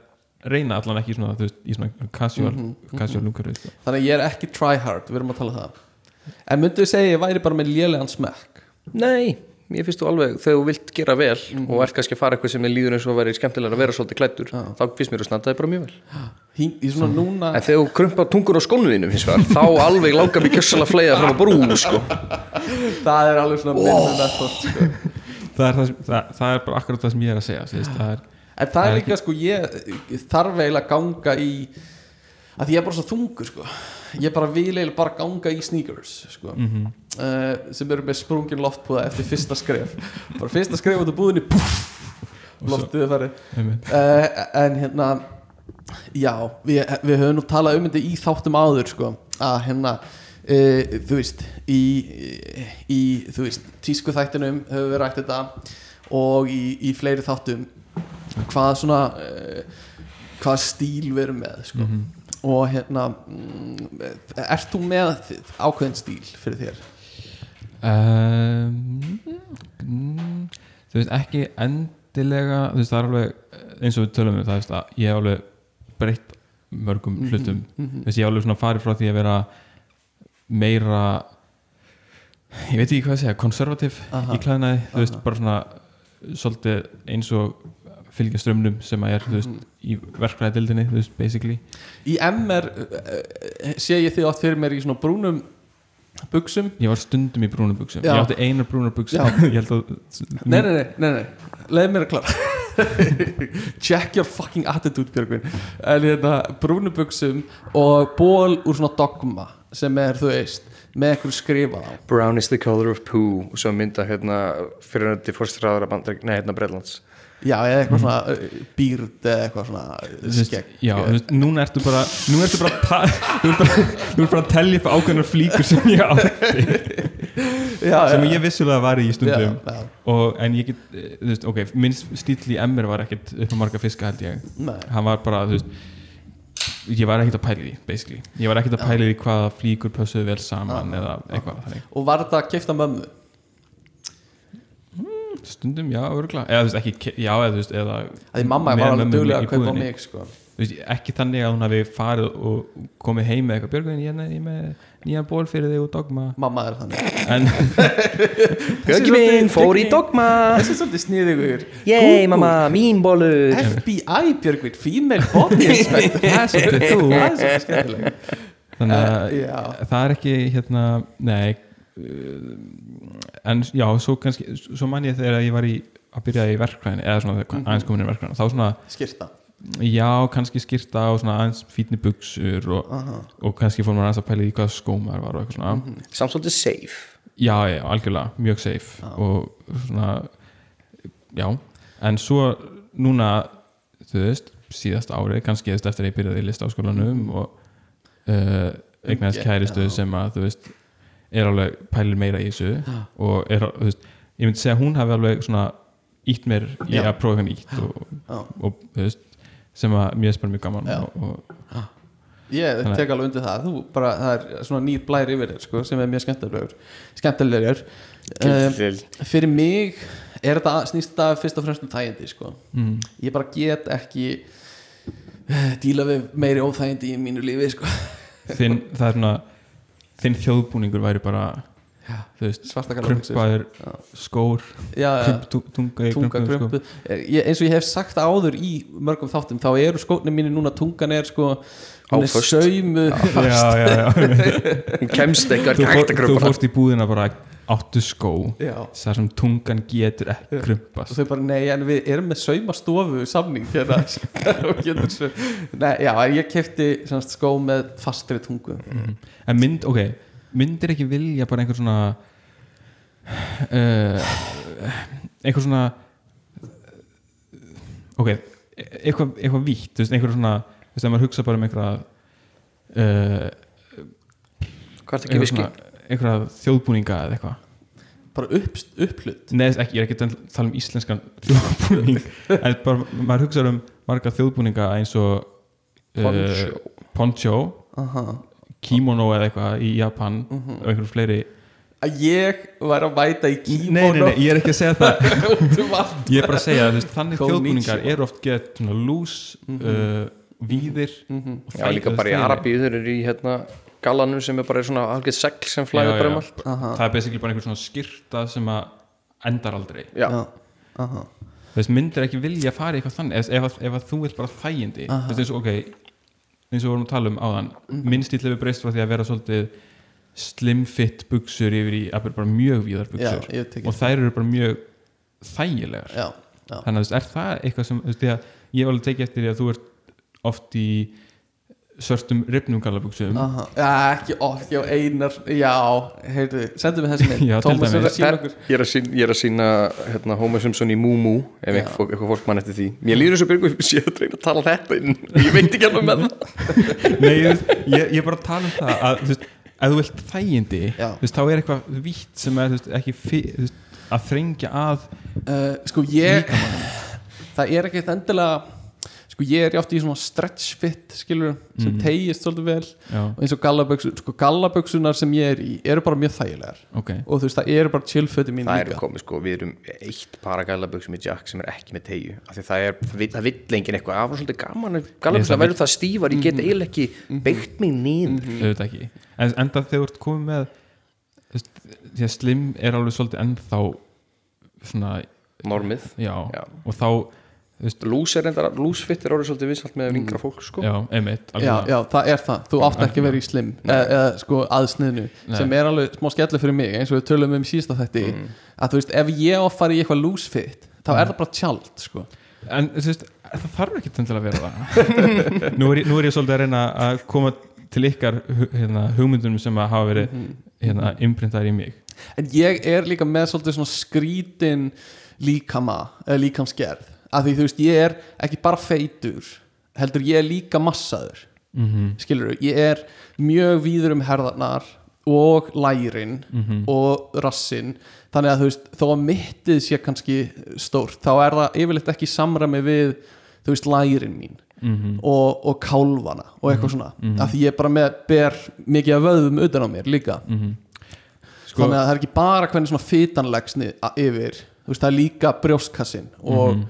reyna allan ekki svona, þú veist, í svona casual, Mhm, casual umhverfi sko. Þannig að ég er ekki try hard, við erum að tala um það. En myndu við segja ég væri bara með lélegan smekk? Nei, ég finnst þú alveg þegar þú vilt gera vel Mhm. og ert kannski að fara eitthvað sem er líður eins og vera skemmtilega að vera svolítið klættur þá finnst mér að snanta þig bara mjög vel. Hí- Í svona núna en þegar þú krumpa tungur á skónuðinu finnst mér, þá alveg langar mér kjössalega að fleiða fram á brú sko. Það er alveg svona method, sko það, er það, það, það er bara akkurat það sem ég er að segja veist, það er, En það er líka sko ég, þarf eiginlega að ganga í að ég er bara svo þungur sko. Ég bara vil eiginlega bara ganga í sneakers sko. Mhm. uh, sem eru með sprungin loftpúða eftir fyrsta skref. Bara fyrsta skref út af búðinni puff, er farið. Einmitt. uh, en hérna já, við, við höfum nú talað um þetta í þáttum áður sko að hérna uh, þú veist í, í þú veist tísku þættinum höfum við rætt þetta og í, í fleiri þáttum hvað svona uh, hvað stíl við erum með sko. og hérna mm, ert þú með ákveðin stíl fyrir þér? Um, mm, þú veist ekki endilega þú veist það er alveg eins og við tölum um það veist að ég hef alveg breytt mörgum hlutum. þú veist ég hef alveg svona farið frá því að vera meira ég veit ekki hvað að segja konservativ í klæðinaði þú veist bara svona svolítið eins og fylgja strömmnum sem að er þú veist í verkfræðildinni þú veist basically. Í MR uh, sé ég þið átt fyrir mér í svona brúnum buksum ég var stundum í brúnum buksum ég átti einar brúnar buksum nei, nei, nei, nei, nei. leið mér að klára. Check your fucking attitude Björgvin. En hérna brúnubuxum og ból úr svona dogma sem er, þú veist, með einhverju skrifað á. Brown is the color of poo og svo mynda hérna fyrir þetta fórstræðara bandar, nei hérna Breitlands Já, eða eitthvað svona uh, býrd eða eitthvað svona skegg. já, þú veist, núna ertu bara nú ertu bara, að ta- þú ert bara, þú ert bara að telja upp ákveðnar flíkur sem ég átti já, sem ég vissulega var í stundum. Já, já. og, en ég get, eh, þú veist, ok minn stíl í MR var ekkert upp á marga fiska held ég. Nei. hann var bara, þú veist ég var ekkert að pæla í því, basically. Ég var ekkert að pæla í því hvaða flíkur pössuðu vel saman eða eitthvað Og var þetta að kefta mömmu? stundum, já, örgulega eða þú veist, ekki, já, eða þú veist eða Því mamma var alveg í að kaupa mig sko. Ekki þannig að hún hafi farið og komið heim með eitthvað Björgvin, ég er með nýjan ból fyrir þig og dogma. Mamma er þannig. En Björki minn fór í dogma. Þessi er svolítið sniðugur. Yey mamma, mín bólur FBI Björgvin, female body inspector það er svolítið þú Það er svolítið skemmtileg þannig að já. það er ekki hérna, nei. Uh, en já, svo kannski svo man ég þegar ég var í að byrja í verkvæðin eða svona aðeins komin í verkvæðin þá svona, Skirta já, kannski skýrta og svona aðeins fítni buksur og, og kannski fór maður aðeins að pæla í hvað skómar var og eitthvað svona Mhm. Samt svolítið safe já, já, algjörlega, mjög safe og svona já, en svo núna þú veist, síðast árið kannski eftir að ég byrjaði í listaáskólanum og uh, eignaðist Umge- kæristu já. sem að þú veist er alveg pælir meira í þessu og er, þú veist, ég myndi segja að hún hafi alveg svona ítt mér í Já. að prófa eitthvað nýtt og, Já. og þú veist sem að mér bara mjög gaman og, og Ég Þannig- tek alveg undir það. Þú bara, það er svona nýr blær yfir þér sko, sem er mjög skemmtilegur skemmtilegur. Um, Fyrir mig er þetta snýst þetta fyrst og fremst um þægindi sko. mm, Ég bara get ekki uh, díla við meiri óþægindi í mínu lífi sko. þinn, það er svona þinn þjóðbúningur væri bara þú veist, Svarta gallabuxur. krumpaðir skór Já, já. krump, tu- tunga krumpuðum, sko. ég, eins og ég hef sagt áður í mörgum þáttum þá eru skóknir mínu núna tungan er sko er. Hún kemst eitthvað þú, fórst í búðina bara áttu skó þar sem tungan getur ekki og krumpast. Þau bara nei en við erum með saumastofu samning hérna. Og já ég kefti skó með fastri tungu. En mynd, ok, myndir ekki vilja bara einhver svona uh, einhver svona ok eitthvað, eitthvað vítt, einhver svona veist, ef maður hugsa bara um einhverja uh, Hvað er þetta ekki viski? einhverja þjóðbúninga eða eitthvað bara upp, upplut Nei, þess ekki, ég er ekki að tala um íslenskan þjóðbúning en bara, maður hugsa um marga þjóðbúninga eins og Poncho. uh, poncho Aha. Kimono eða eitthvað í Japan Mhm. og einhverjum fleiri að ég var að mæta í kímónu nei, nei, nei, ég er ekki að segja það um ég er bara að segja að þannig þjóðbúningar eru oft gett svona lús uh, víðir og Já, líka bara í. Arabíu þeir eru í hérna gallanum sem er bara svona algjörð segl sem flæður Já, bara um allt Aha. það er basically bara einhver svona skyrta sem að endar aldrei Já, Já. Aha. þú veist, myndir ekki vilja fara í eitthvað þannig ef, ef, að- ef að þú vilt bara þægindi þú veist, eins og ok eins og við vorum að tala um áðan mm minn stíl hefur breyst frá því að vera svolítið slim fit buksur yfir í bara mjög víðar buksur Já, og þær eru bara mjög þægilegar. Já, já. þannig að þú veist, er það eitthvað sem þú veist, ég hef alveg tekið eftir því að þú ert oft í svörtum ripnum gallabuksum Aha. Já, ekki oft, já, einar Já, heyrðu, sendu mig þessi mynd. Er Ég er að sína, ég er að sína hérna, Homer Simpson í Moo ef Já. eitthvað fólk, eitthvað fólk mann eftir því. Mér líður þessu byrgu sé að reyna að tala þetta inn. Ég veit ekki alveg með það. Nei, ég, ég, ég er bara að tala um það að þú veist, ef þú vilt þægindi Já. þú veist, þá er eitthvað vítt sem er veist, ekki veist, að þrengja að uh, Sko, ég Það er ekkert endilega Sko, ég er játt í svona stretch fit skilur, sem Mhm. tegist svolítið vel. Já, og eins og gallaböksu, sko, gallaböksunar sem ég er í eru bara mjög þægilegar. Ok. Og þú veist, það eru bara chillföti mín Það líka. eru komið sko, við erum eitt para gallaböksum í Jack sem er ekki með tegju af því það er, það vill- það vill enginn eitthvað. Af og svolítið gaman, það það verður það stífar, ég get eiginlega ekki beitt mig niður. Auðvitað ekki. En enda þegar þú ert komið með þú veist, því að slim er alveg svolítið ennþá svona, normið. Já, og þá Lús er reyndar, lúsfitt er orðið svolítið vinsalt með vingra fólk sko. Já, einmitt já, já, það er það, þú átt ekki að vera í slim eða, eða sko aðsniðnu sem er alveg smá skellu fyrir mig eins og við tölum um í síðasta þetta að þú veist, ef ég á að fara í eitthvað loose fit þá er það bara tjald sko. En þú veist, það þarf ekki til að vera það. Nú er, nú er ég svolítið að reyna að koma til ykkar hérna, hugmyndunum sem að hafa verið Mhm. hérna, imprintar í mig. En ég er líka með svolítið svona skrítin líkama eða líkamsgerð af því þú veist ég er ekki bara feitur heldur ég er líka massaður. Mm skilur ég er mjög víður um herðarnar og lærin Mhm. og rassin þannig að þú veist þó að mittið sé kannski stórt þá er það yfirleitt ekki samræmi við þú veist lærin mín -hmm. og, og kálfana og eitthvað svona. Af því ég bara með ber mikið af vöðum utan á mér líka. Sko, þannig að það er ekki bara hvernig svona fytanlegs yfir, þú veist það er líka brjóstkassin og,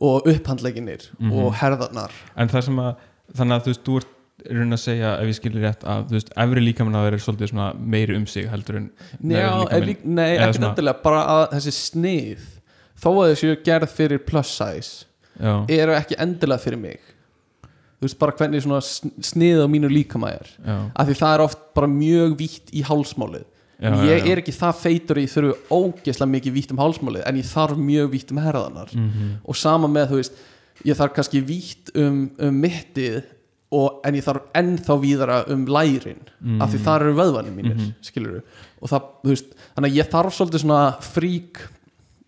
og upphandleginir og herðarnar. En það sem að þannig að þú veist, þú ert í raunin að segja ef ég skilir rétt að þú veist, efri líkamann að vera svolítið svona meiri um sig heldur en Já, líkaminn. er, lík- nei, ekki svona- endilega bara að þessi snið þó að þessi gerð fyrir plus size já, eru ekki endilega fyrir mig. Þú veist bara hvernig svona sn- snið á mínu líkama já, af því það er oft bara mjög vítt í hálsmálið Já, ég er ekki það feitur ég þurfu ógeðslega mikið vítt um hálsmálið en ég þarf mjög vítt um herðanar Mhm. og sama með þú veist ég þarf kannski vítt um, um mittið og, en ég þarf ennþá víðara um lærin af því þar eru vöðvanir mínir mm -hmm. og það, þú veist, þannig að ég þarf svolítið svona frík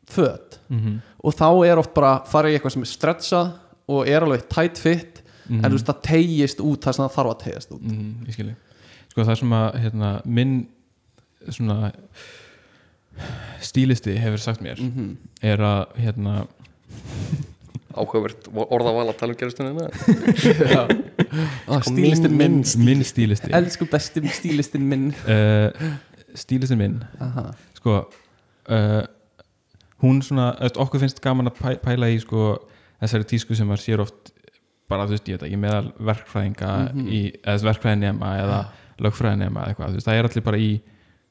föt. Mhm. og þá er oft bara fara í eitthvað sem er stretsað og er alveg tight fit en þú veist það tegist út það sem það þarf að tegist út. Mm, ég sko það sem að hérna, minn svona stílisti hefur sagt mér Mhm. er að hérna áhugavert orðaval að tala um gerastunina ah, stílistinn minn minn. stílisti. Elsku besti stílistinn minn. Uh, stílistin minn. Aha. sko uh, hún svona, öll, okkur finnst gaman að pæ, pæla í sko þessari tísku sem maður sér oft bara þú veist, ég veit ekki, meðal verkfræðinga í, eða verkfræðinema eða lögfræðinema eða eitthvað, þú veist, það er allir bara í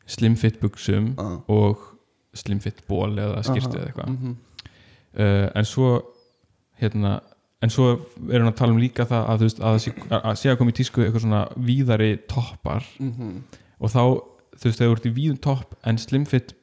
slimfit buksum Ah. og slimfit ból eða skirtu eða eitthvað Mhm. uh, en svo hérna, en svo er hann að tala um líka það að veist, að að, sé að koma í tísku eitthvað svona víðari toppar Mhm. og þá, þú veist, þegar þú ert í víðum topp en slimfit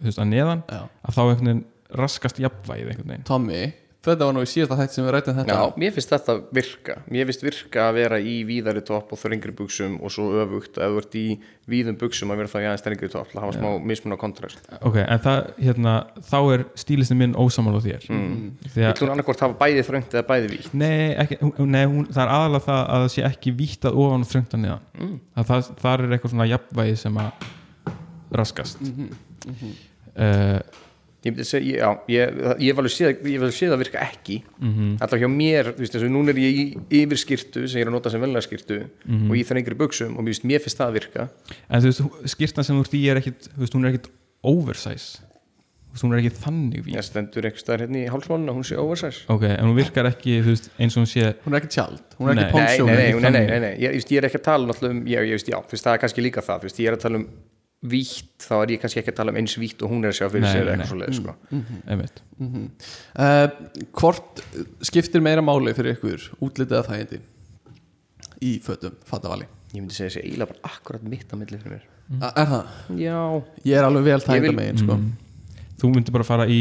þú veist, að neðan, Já. að þá veginn raskast jafnvægið veginn Tommy, þetta var nú í síðasta þætt sem við rættum þetta. Já, mér finnst þetta virka. Mér finnst virka að vera í víðari topp og þrengri buksum og svo öfugt. Að þú ert í víðum buksum að vera þá í aðeins þrengri topp til að hafa smá mismun á kontrast. Ok, en það, hérna, þá er stílistin minn ósamála þér. Mm. því Vill að, hún annarkvort hafa bæði þröngt eða bæði vítt? Nei, ekki, hún- nei hún, það er aðalega það að það sé ekki vítað ofan og þröngt að neðan. Mm. að það, þar er eitthvað svona jafnvægi sem að raskast. Mhm, uh, Ég myndi segja, já, ég, ég hef alveg séð ég hef alveg séð að virka ekki mhm, Alltaf hjá mér, þú veist, þess að núna er ég í yfir skirtu sem ég er að nota sem velna skirtu Mhm. og í þrengri buksum og finnst, mér finnst það að virka en þú veist, skýrtan sem þú ert í er ekkit, þú veist, hún er ekkit oversize Þú veist, hún er ekki þannig víð Ég stendur einhvers staðar hérna í hálsmáluna, hún sé oversize ok, en hún virkar ekki, þú veist, eins og hún sé Hún er ekki tjald, hún er Nei. ekki Nei, poncho nei, nei, ekki nei, nei, þannig. nei, nei. Ég, ég, veist, ég er ekki að tala um, ég, ég veist, já, vítt, þá er ég kannski ekki að tala um eins vítt og hún er að sjá fyrir Nei, sér nei, eða eitthvað svo leið, sko. einmitt uh, Hvort skiptir meira máli fyrir ykkur útlitið að þægindi í fötum, fattavali Ég myndi segja þessi eiginlega bara akkurat mitt á milli fyrir mér. mm. Er það? Já, Ég er alveg vel þæginda vil- megin sko. þú myndir bara fara í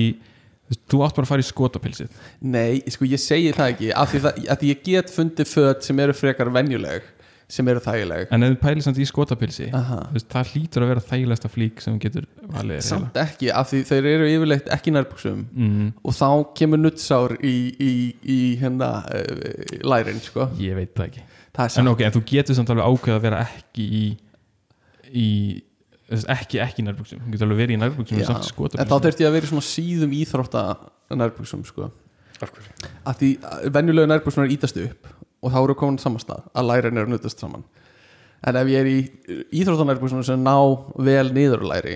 þú átt bara að fara í skotapilsið Nei, sko ég segi það ekki af því, það, af því ég get fundið föt sem eru frekar venjuleg sem eru þægileg. En ef þú pælir samt í skotapilsi veist, það hlýtur að vera þægilegsta flík sem getur valið Samt ekki, af því þeir eru yfirleitt ekki í nærbuxum. Mm, og þá kemur nuttsár í, í, í hérna uh, lærin sko. ég veit það ekki. Það er en samt ok, en þú getur samt alveg ákveð að vera ekki í, í ekki ekki í nærbuxum. Þú getur alveg verið í samt en þá þurfti ég að vera svona síðum íþrótta nærbuxum sko. af hverju? af því venjulegu nærbuxum er ítast upp og þá eru komin saman stað að lærin eru nuttast saman. En ef ég er í íþróttanærbúsum sem ná vel niður á læri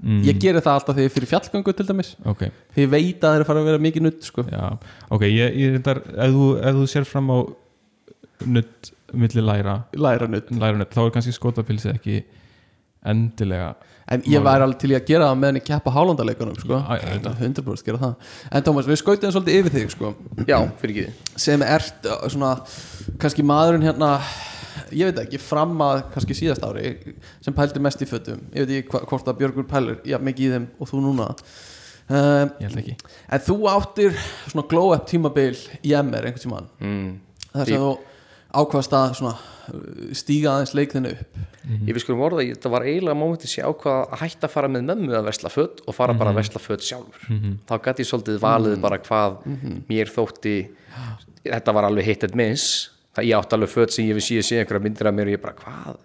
mm, ég geri það alltaf þegar ég fyrir fjallgöngu til dæmis. Ok, því ég veit að það er fara að vera mikið nutt sko. ok ég, ég reyndar, ef þú, ef þú sér fram á nutt milli læra læra nutt, þá er kannski skotapilsið ekki endilega en ég væri alveg til að gera það meðan ég keppa hálandaleikunum sko. 100% gera það. En Tómas, við skautum svolítið yfir þig sko. Já, fyrir ekki. Sem ert uh, svona kannski maðurinn hérna ég veit ekki, fram að kannski síðast ári sem pældi mest í fötum. Ég veit ekki hvort að Björgur pælur já, mikið í þeim og þú núna. Um, ég held ekki. en þú áttir svona glow up tímabil í MR einhvern tímann. Mm. þar sem þú ákvaðast að svona stíga aðeins leikðinu upp. Ég við skulum orða, þetta var eiginlega mómenti sé ákvað að hætta að fara með mömmu að vesla föt og fara bara að vesla föt sjálfur. Þá gæti ég svolítið valið bara hvað mér þótti þetta var alveg hitt and miss. Það ég átti alveg föt sem ég við síðu sé einhverja myndir af mér og ég bara, hvað,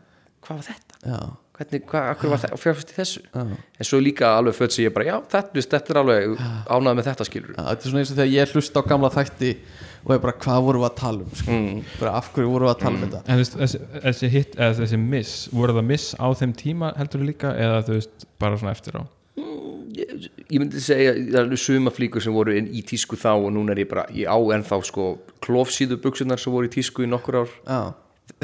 hvað var þetta? já, hvernig, hvað, akkur var þetta, fjárfæst í þessu? En svo líka alveg föt sem ég bara, já, þetta, þetta er alveg ánægð með þetta skilur já, þetta er svona eins og þegar ég hlusta á gamla þætti og ég bara, hvað vorum við að tala um sko? bara af hverju vorum við að tala um þetta? En þú veist, þessi, þessi hit, eða þessi miss voru það miss á þeim tíma heldur líka eða þú veist, bara svona eftir á? Ég, ég myndi segja það er suma flíkur sem voru inn í tísku þá og núna er ég bara, ég á ennþá sko klófsíðu buksunar sem voru í tísku í nokkur ár. Já,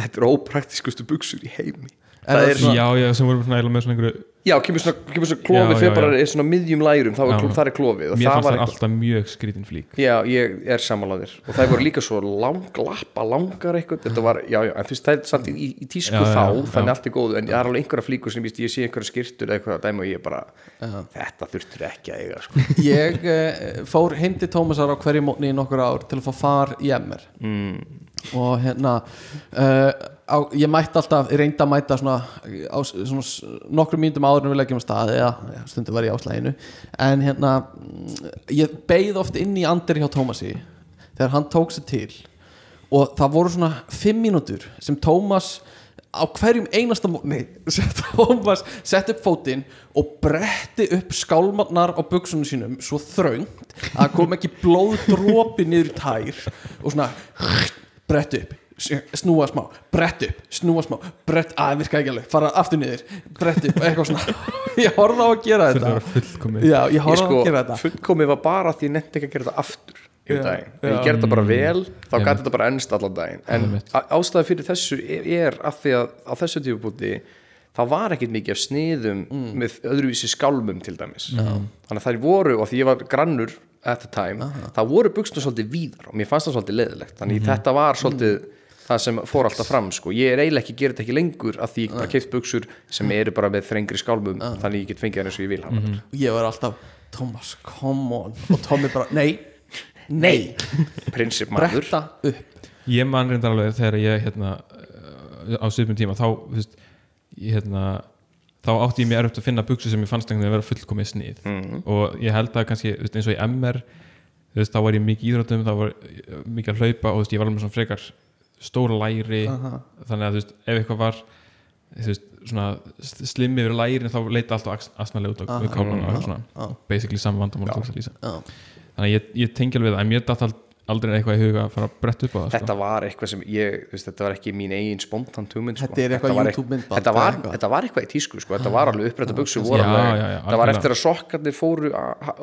þetta er ópraktiskustu buksur í heimi Það það svona, Já, já, sem voru svona eiginlega með svona einhverju já, kemur svona, kemur svona klófið Já, fyrir bara er svona miðjum lærum, þá er, Já. kló, þar er klófið og Mér það fannst var það eitthvað alltaf mjög skrítin flík. Já, ég er sammálaðir og það voru líka svo lang, lappa langar eitthvað, þetta var, já, já, en þú veist það er samt í, í tísku Já, þá, já. þannig allt er góðu en það er alveg einhverja flíkur sem ég, ég sé einhverja skirtur eða eitthvað að dæma og ég bara, þetta þurftur ekki að eiga, sko. Ég uh, fór heim til Tómasar á hverju mótni í nokkur ár til að fá far í MR Mm. Og hérna uh, á, ég mætti alltaf, ég reyndi að mæta svona, á, svona nokkrum mínútum áður en við leggjum af stað eða ja, stundum var ég á slæginu en hérna mm, ég beið oft inn í andir hjá Tómasi þegar hann tók sér til. Og það voru svona fimm mínútur sem Tómas á hverjum einasta mótni Tómas sett upp fótinn og bretti upp skálmarnar á buksunum sínum svo þröngt að kom ekki blóðdropi niður í tær og svona bretti upp snúa smá, brett upp, snúa smá brett, að virka ekki alveg, fara aftur niður brett upp, eitthvað svona. Ég horfði á að gera Þetta þetta. var fullkomið. Já, ég horfði á sko, að gera þetta. fullkomið var bara því ég nefndi ekki að gera þetta aftur Já, ég gerði þetta bara vel þá gæti þetta bara ennst allan daginn. En Einmitt. á- ástæða fyrir þessu er, að því að á þessu tífubúti það var ekkit mikið af sniðum með öðruvísi skálmum til dæmis. Þannig að þær voru, og því ég var grannur at the time, það voru buksnum svolítið víðar og mér fannst það svolítið leðilegt þannig þetta var svolítið það sem fór alltaf fram sko. ég er eiginlega ekki að gera þetta ekki lengur að því ég bara keift buksur sem eru bara með þrengri skálmum þannig ég get fengið það eins og ég vil hafa mm og ég var alltaf, Thomas, come on. Og Tommy bara, nei, nei. Prinsip maður bretta upp. Ég man reyndar alveg þegar ég hérna á svipum tíma þá, þú veist, ég, hérna, þá átti ég mér erfitt að finna buksu sem ég fannst einhvern veginn að vera fullkomið snið. Mhm. og ég held að kannski eins og í MR veist, þá var ég mikið í íþróttum þá var mikið að hlaupa og veist, ég var alveg svona frekar stóra læri. Þannig að veist, ef eitthvað var þú veist, svona slimmi yfir lærin þá leita alltaf asnalega út á uh kálan og svona, basically saman vandamál tókst að lýsa Já. þannig að ég, ég tengi alveg það en mér datt ald- aldrei eitthvað í huga að fara að bretta upp á það sko. þetta var eitthvað sem ég, þú veist, þetta var ekki mín eigin spontan hugmynd sko. Þetta er þetta, eitthvað. þetta var eitthvað í tísku sko. þetta var alveg voru Já, alveg, já, já, það var eftir að sokkarnir fóru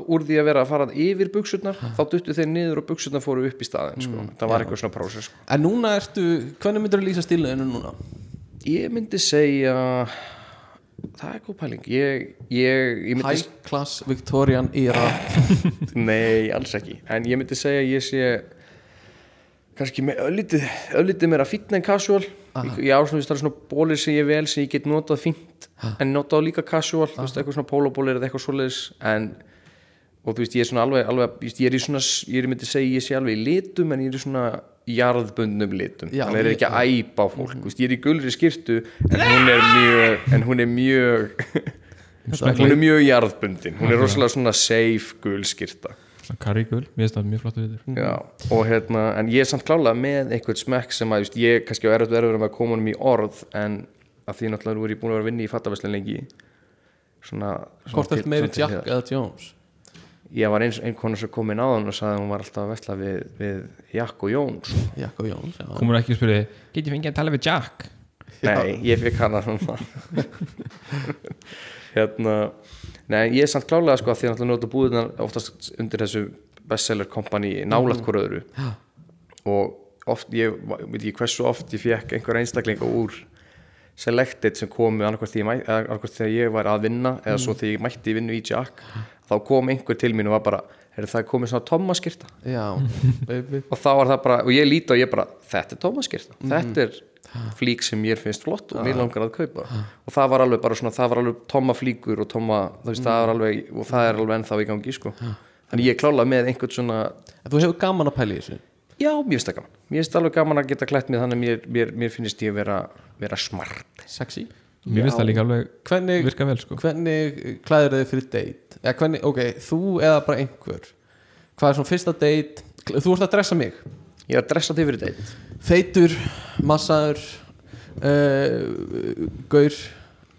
úr því að vera að fara yfir buksurnar þá duttu þeir niður og buksurnar fóru upp í staðin sko. það var eitthvað svona prósess sko. en núna ertu, hvernig myndir þú lýsa stíluðinu núna? ég myndi segja það er góð pæling. Ég, ég, ég myndi, High class Victorian era. Nei, alls ekki. En ég myndi segja að ég sé kannski með öllítið öllítið meira fínn en casual. Ég á svona, það er svona bólir sem ég vel sem ég get notað fínt en notað líka casual, þú veist, eitthvað svona pólóbólir eða eitthvað svoleiðis. En og þú veist, ég er svona alveg, alveg ég er í svona, ég er myndi segja ég sé alveg í litum en ég er í svona jarðbundnum litum. Já, þannig er ég- ekki að æpa á fólk þú veist, ég er í gulri skirtu en hún er mjög en hún er mjög hún er mjög jarðbundin. Hún er rosalega svona safe gul skirta karríkul, mér finnst það mjög flott við þér Já, og hérna, en ég er samt klálega með einhvern smekk sem að, just, ég kannski á verður með að koma honum í orð en að því náttúrulega er ég búin að vera að vinna í fattaveslun lengi svona, svona Hvort til- eftir meiri Jack eða Jones? Ég var eins einhvern sem kom inn áðan og sagði að hún var alltaf að vesla við, við Jack og Jón sko. Jack og Jones, já. Komur ekki að spyrja, get ég fengið að tala við Jack? Nei, ég fikk hana svona Hérna Nei, ég er samt klálega sko að því að nota búðina oftast undir þessu bestseller kompani nálægt hvort öðru. Og oft, ég veit ekki hversu oft ég fekk einhver einstaklinga úr selected sem komu annarkvært þegar ég var að vinna eða svo þegar ég mætti vinnu í Jack þá kom einhver til mín og var bara er það komið svona baby. Og þá var það bara, og ég líti og ég bara þetta er tómaskirta, þetta er flík sem mér finnst flott og mér langar að kaupa. Og það var alveg bara svona, það var alveg tóma flíkur og tóma, þú veist, það var alveg og það er alveg ennþá í gangi, sko. Þannig ég er klála með einhvern svona þú hefur gaman að pæla í þessu já, mér finnst það gaman. Mér finnst alveg gaman að geta klætt mig þannig að mér, mér, mér finnst ég vera, vera smart. Sexy? Mér finnst það líka alveg hvernig, virka vel sko. hvernig klæður þið fyrir date? Eða hvernig, ok, þú eða bara einhver. Hvað er svona fyrsta date? Þú ert að dressa mig. Ég er að dressa þig fyrir deitt feitur, massaður uh, gaur.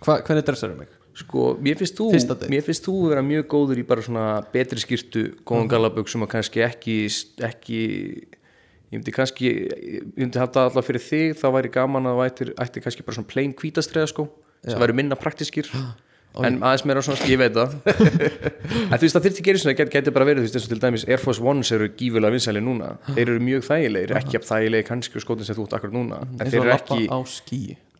Hva, hvernig dressar þið mig? Sko, mér finnst þú date. mér finnst þú vera mjög góður í bara svona betri skýrtu, góðan Mhm. galaböksum og kannski ekki, ekki ég myndi kannski ég myndi það alltaf fyrir þig, þá væri gaman að þú ættir, ættir kannski bara svona plain hvítastreða sko sem væri minna praktiskir en aðeins meira svona, ég veit það. En þú veist það þyrfti að gera svona, það gæti bara verið þú veist eins og til dæmis Air Force Ones eru gífulega vinsæli núna. Þeir eru mjög þægilegir, ekki af þægilegir kannski og skotin sem þú ert akkur núna. En þeir eru ekki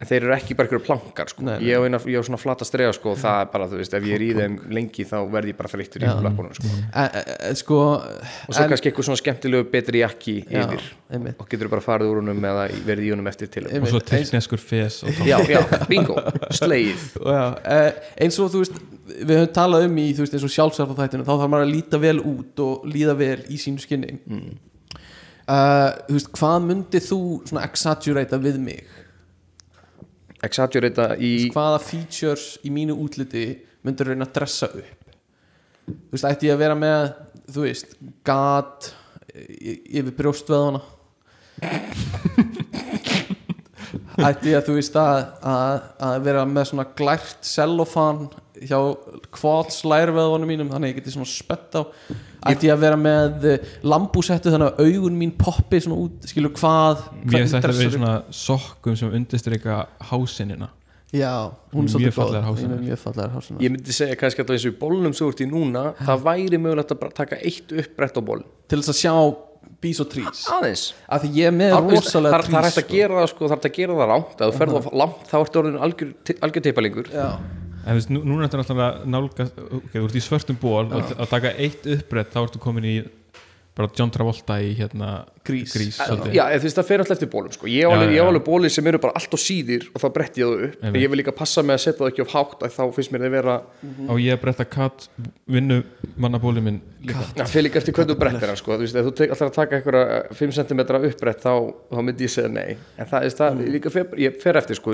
þeir eru ekki bara einhverju plankar sko. Nei, nei. Ég, á eina, ég á svona flata strega sko, og það er bara, þú veist, ef ég er í þeim lengi þá verð ég bara þreyttur í löpunum sko. e, e, e, sko og svo kannski eitthvað svona skemmtilegu betri jakki Já, yfir einmitt. og getur bara farið úr honum eða verið í honum eftir til Og svo tilkneskur fes já, já, bingo, slegið já, e, eins og þú veist við höfum talað um í þú veist eins og sjálfsarfa þættinu þá þarf maður að líta vel út og líða vel í sínu skinni mm. þú veist hvað myndið þú svona exaggerata við mig exaggerata í hvaða features í mínu útliti myndir reyna að dressa upp? Þú veist, ætti ég að vera með þú veist, gat y- yfir brjóstvöðuna? Ætti ég að þú veist að, að, að vera með svona glært cellofan hjá kváts lærveðunum mínum þannig að ég geti svona spett á ætti ég að vera með lambúsettu þannig að augun mín poppi svona út skilur hvað Mér þetta að vera svona sokkum sem undirstryka hásinina já, hún er svolítið góð. er ég myndi segja kannski að það eins og í bólnum svo ert í núna það væri mögulegt að bara taka eitt uppbrett á ból til þess að sjá bís og trís aðeins. Af því ég er með Það rosalega það er- það er hægt að trís gera það sko, það er hægt að gera það rámt ef þú ferð of langt þá ertu orðin algjör, algjör teipalingur já, En veist, nú, núna ertu náttúrulega að nálgast ok, þú ert í svörtum ból og að taka eitt uppbrett þá ertu komin í bara John Travolta í hérna Grís. grís Já, veist það fer alltaf eftir bólum sko. ég Já, alveg, já, ég á alveg bólir sem eru bara allt og síðir og þá bretti ég það upp. En ég vil líka passa með að setja það ekki of hátt þá finnst mér það vera og ég bretta katt vinnu mannabóli minn líka? Það fyrir líka eftir hvernig þú brettir hann sko. þú veist, ef þú tek, alltaf að taka einhverja 5 cm uppbrett þá, þá myndi ég segja nei. En það er það, líka fer, ég fer eftir sko.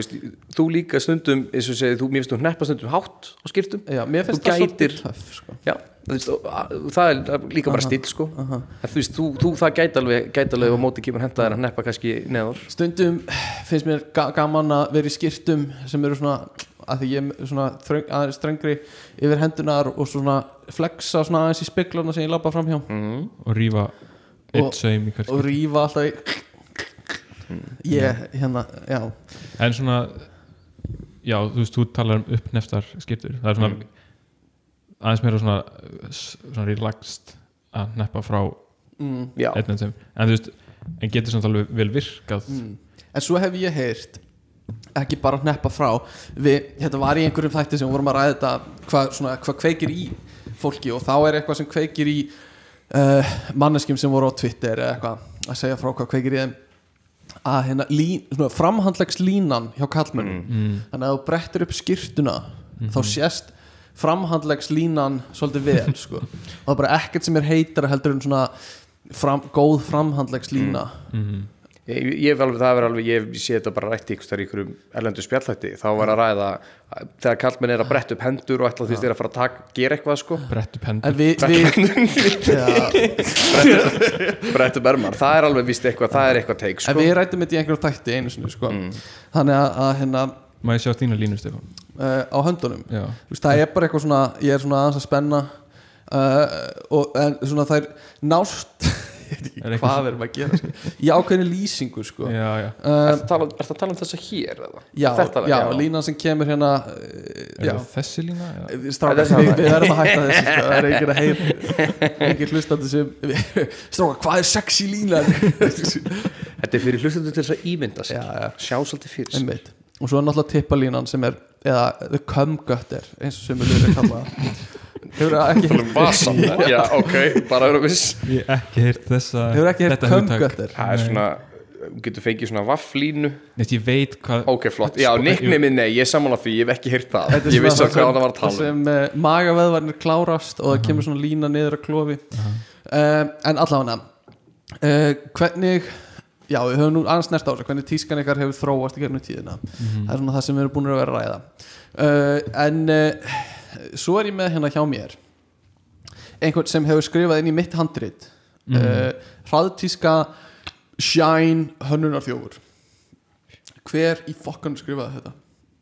þú líka stundum, eins og segir, þú, mér finnst þú hneppa stundum hátt á skýrtum já, mér finnst Þú það gætir- veist, og, að- það er líka bara stíl sko. en þú veist, þú, þú það gæti alveg, gæti alveg á móti kemur henda þér að neppa kannski neður stundum finnst mér ga gaman að vera í skýrtum sem eru svona að því ég er svona þröng, aðeins strengri yfir hendunar og svona flexa svona aðeins í speglana sem ég labba fram hjá mm. og rífa Og- eitt saum í hvert og skipti. rífa alltaf í ég, hérna, já en svona já, þú veist, þú talar um uppneftar skiptur, það er svona Mm. Aðeins meira svona, svona relaxed að neppa frá mm. Já, einn sem, en þú veist en getur svona alveg vel virkað Mm. en svo hef ég heyrt ekki bara hneppa frá við, þetta var í einhverjum þætti sem við vorum að ræða þetta hvað, svona, hvað kveikir í fólki og þá er eitthvað sem kveikir í uh, manneskjum sem voru á Twitter eða eitthvað að segja frá hvað kveikir í þeim að hérna lín, svona, framhandlegs línan hjá kallmennum mm. þannig að þú brettir upp skýrtuna þá sést framhandlegs línan svolítið vel sko. og það er bara ekkert sem er heitara heldur en svona fram, góð framhandlegs lína Mm. ég, ég hef alveg, það er alveg, ég, ég sé þetta bara rætt ykkur þar í ykkurum erlendu spjallhætti þá var að ræða, að þegar kallmenn er að bretta upp hendur og ætla þú veist þeir að fara að taka, gera eitthvað sko, brett upp hendur. En við, við já, bretta upp ermar. Það er alveg vist eitthvað, það er eitthvað teik en sko. við rættum þetta í einhverjum þætti einu sinni sko. þannig að, að hérna má ég sjá þína línu Stefán uh, á höndunum já, Þú veist, það er bara eitthvað svona ég er svona aðeins að spenna uh, og, en svona það er nást ég veit ekki Er hvað við erum að gera sko. í ákveðinu lýsingu sko. já, já uh, Er það að tala- ertu að tala um þessa hér eða? já, Þetta, já, línan sem kemur hérna uh, er já, það þessi lína? Já. er við, erum að hætta þessu sko. það er engin að heyra engin hlustandi sem strákar, hvað er sexy línan Þetta er fyrir hlustendur til þess að ímynda sig Já, já. sjá svolítið fyrir. Og svo er náttúrulega tippalínan sem er eða the cum gutter eins og sem við erum að kalla það. hefur ekki heyrt Vasan, já, ok, bara vera viss. Ég hef ekki heyrt þessa hefur ekki heyrt þetta cum hugtak. gutter Það er svona, getur fengið svona vafflínu Neitt, ég veit hvað Ok, flott, já, nicknamið nei, ég er sammála því, ég hef ekki heyrt það. Þetta er Ég vissi að hvað það var að tala sem uh, magaveðvarnir klárast og það kemur svona lína niður að klofi. Um, en allavega uh, hvernig já, við höfum nú aðeins næst á þessu hvernig tískan ykkar hefur þróast í gegnum tíðina. Það er svona það sem við erum búin að vera að ræða. Uh, en uh, svo er ég með hérna hjá mér. Einhvern sem hefur skrifað inn í mitt handrit. Uh, hraðtíska Shine hönnunar þjófur hver í fokkan skrifaði þetta?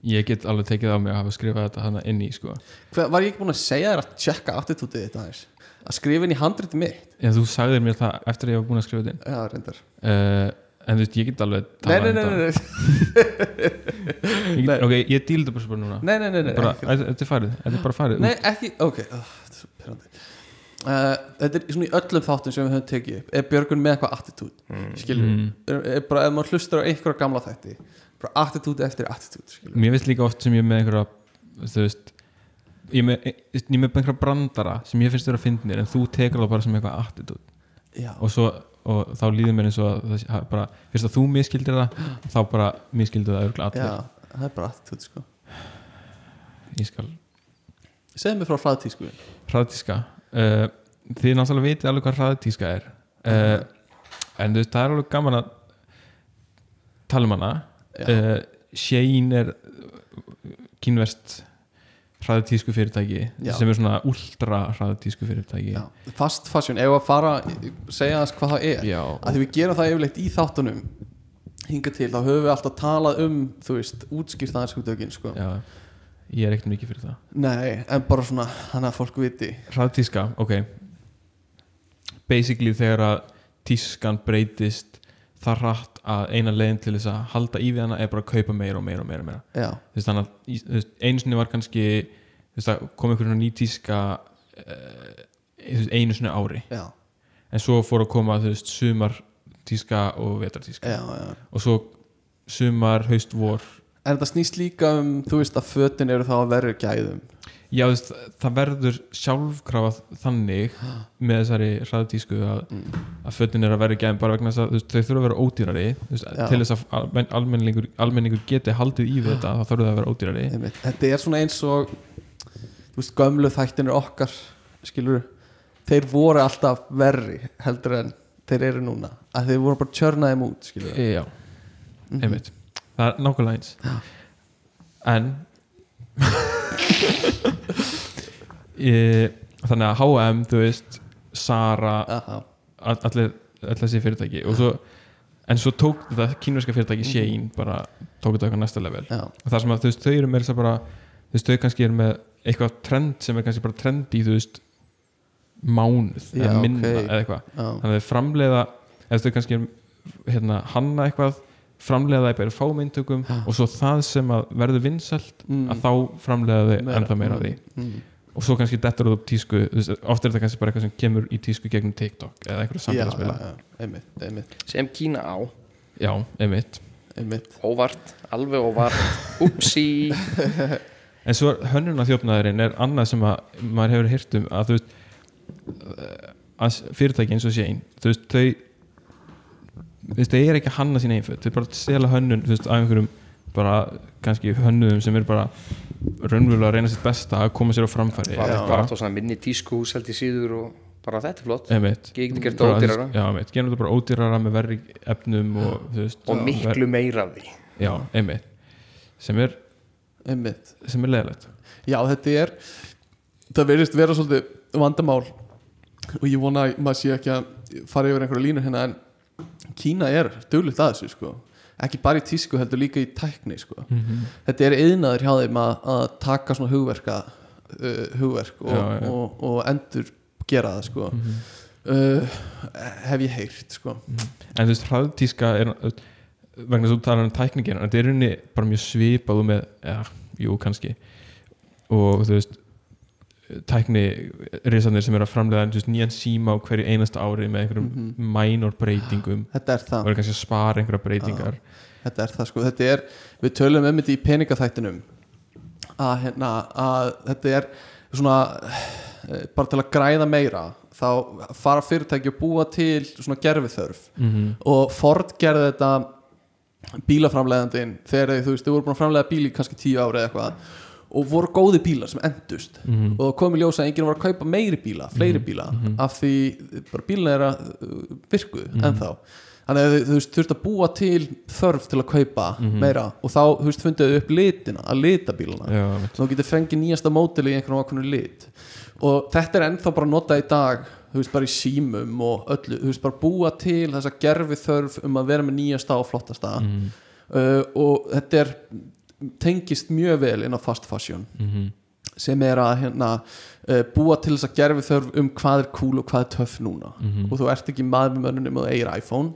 ég get alveg tekið á mig að hafa skrifað þetta hana inn í sko. Hver, var ég ekki búin að segja þér að tjekka attitútið þetta aðeins að skrifa inn í handritið mitt. En þú sagðir mér það eftir að ég var búin að skrifa þetta inn. Já, reyndar. Uh, en þú veist, ég get alveg nei, nei, um nei, nei, nei. get, ok, ég díl þetta bara svo bara núna. Nei, nei, nei, nei, bara, þetta er farið, þetta er bara farið nei ekki, ok. Oh, þetta er svo pyrrandi uh, þetta er svona í öllum þáttum sem við höfum tekið upp er Björgun með eitthvað attitút mm. skilur, Mm. er, er bara ef maður hlustar á einhverja gamla þætti bara attitút eftir attitút mér finnst líka oft sem ég er með einhverja þú veist ég er með, með einhverja brandara sem ég finnst þér að fyndnir en þú tekur það bara sem eitthvað attitút já, og, svo, og þá líður mér eins og að það bara, fyrst að þú miskildir það þá bara miskildir það örgulega já, allir það er bara attitút sko. Ég skal segðu mér frá hraðtísku. Hraðtíska. Uh, þið náttúrulega vitið alveg hvað hraðtíska er. Uh, en þú veist, það er alveg gaman að tala um hana. Já. uh, Shein er kínverst hraðtísku fyrirtæki Já. sem er svona ultra hraðtísku fyrirtæki já. fast fashion, ef að fara segja þess hvað það er Já. að því við gerum það yfirleitt í þáttunum hinga til, þá höfum við alltaf talað um þú veist, útskýrt aðeins hugtökin sko. Ég er ekkert mikið fyrir það nei, en bara svona þannig að fólk viti hraðtíska, ok basically þegar að tískan breytist það rætt að eina leiðin til þess að halda í við hana er bara að kaupa meira og meira og meira, og meira. veist, þannig að einu sinni var kannski þú veist, það kom einhverjum ný tíska uh, einu sinni ári. Já, en svo fór að koma veist, sumar tíska og vetartíska já, já. Og svo sumar, haust, vor. En þetta snýst líka um, þú veist að fötin eru þá að verður gæðum Já, veist, það verður sjálfkrafa þannig með þessari hraðtísku að, að fötin er að vera gæðin bara vegna þess að þú veist, þau þurfa að vera ódýrari þú veist, Já. til þess að almen, almenningur, almenningur geti haldið í þetta þá þurfa það að vera ódýrari. Einmitt. þetta er svona eins og gömlu þættinir okkar skilur, þeir voru alltaf verri heldur en þeir eru núna. Að þeir voru bara tjörnaðið út skilur e, Já, einmitt. Það er nákvæmlega eins. En þannig að H&M þú veist, Sara allir, þessi fyrirtæki. Svo, en svo tók þetta kínverska fyrirtæki Shein bara tók þetta eitthvað næsta level. Já. og það sem að þú veist, þau eru með þess að bara þú veist, þau kannski eru með eitthvað trend sem er kannski bara trend í þú veist mánuð Já, eða minna ok. eða eitthvað. Þannig að þau framleiða eða þau kannski eru, hérna, hanna eitthvað framleiða það í bara fámyntökum og svo það sem að verður vinsælt Mm. að þá framleiða þau Meira. ennþá meira af því. Mm. og svo kannski dettur það upp tísku þú veist, oft er þetta kannski bara eitthvað sem kemur í tísku gegnum TikTok eða já, samfélagsmiðla. Já, einmitt, einmitt, sem Kína á. Já, einmitt. Einmitt. Óvart, alveg óvart. Upsi. En svo hönnuna þjófnaðurinn er annað sem að maður hefur hýrt um að þú veist að fyrirtæki eins og sé einn þú veist, þau þau er ekki að hanna sín einföld þau bara stela hönnun, þú veist, af einhverjum bara kannski hönnuðum sem er bara raunverulega að reyna sitt besta að koma sér á framfæri. Já. þetta bara svona minni tískuhús held í síður og bara þetta er flott. Get gert ódýrara. já, einmitt, gerum þetta bara ódýrara með verri efnum og, veist, og miklu meira af því. Já, einmitt. Sem er, einmitt. sem er leðilegt Já, þetta er það verðist vera svolítið vandamál og ég vona að maður sé ekki að fara yfir einhverja línur hérna en Kína er duglegt að þessu sko. Ekki bara í tísku heldur líka í tækni sko. Mhm. þetta er yðnaður hjá þeim að, að taka svona hugverka uh, hugverk og, Já, já. Og, og endur gera það sko. Uh, hef ég heyrt sko. En þú veist, hraðtíska er vegna þess að þú talar um tækningin en þetta er unni bara mjög svipað og með, já, jú, kannski. Og þú veist tækni risanir sem er að framlega nýjan síma á hverju einasta ári með einhverjum Mhm. minor breytingum. Þetta er og það, er kannski að spara einhverja breytingar. Þetta er það sko. Þetta er, við tölum um þetta í peningaþættinum að, hérna, að þetta er svona eh, bara til að græða meira þá fara fyrirtæki að búa til svona gerfiþörf mm -hmm. og Ford gerði þetta bílaframleiðandinn þegar þú veist, þau voru búin að framleiða bíl í kannski tíu ári eða eitthvað og voru góði bílar sem endust Mhm. og það komi ljósa að enginn var að kaupa meiri bíla fleiri bíla, af því bara bílina er að uh, virku Mhm. ennþá. Þannig að þú veist, þurft að búa til þörf til að kaupa Mhm. meira. Og þá, þú veist, fundið þau upp litina að lita bílana. Já, þú getur fengið nýjasta mótili í einhvern ákveðnu lit. Og þetta er ennþá bara notað í dag þú veist bara í símum og öllu þú veist bara búa til þessa gerfi þörf um að vera með nýjasta og flottasta. Mhm. uh, og þetta er tengist mjög vel inn á fast fashion. Mhm. sem er að hérna, uh, búa til þessa gerfi þörf um hvað er cool og hvað er töff núna. Mhm. og þú ert ekki maður með mönnunum og eigir iPhone.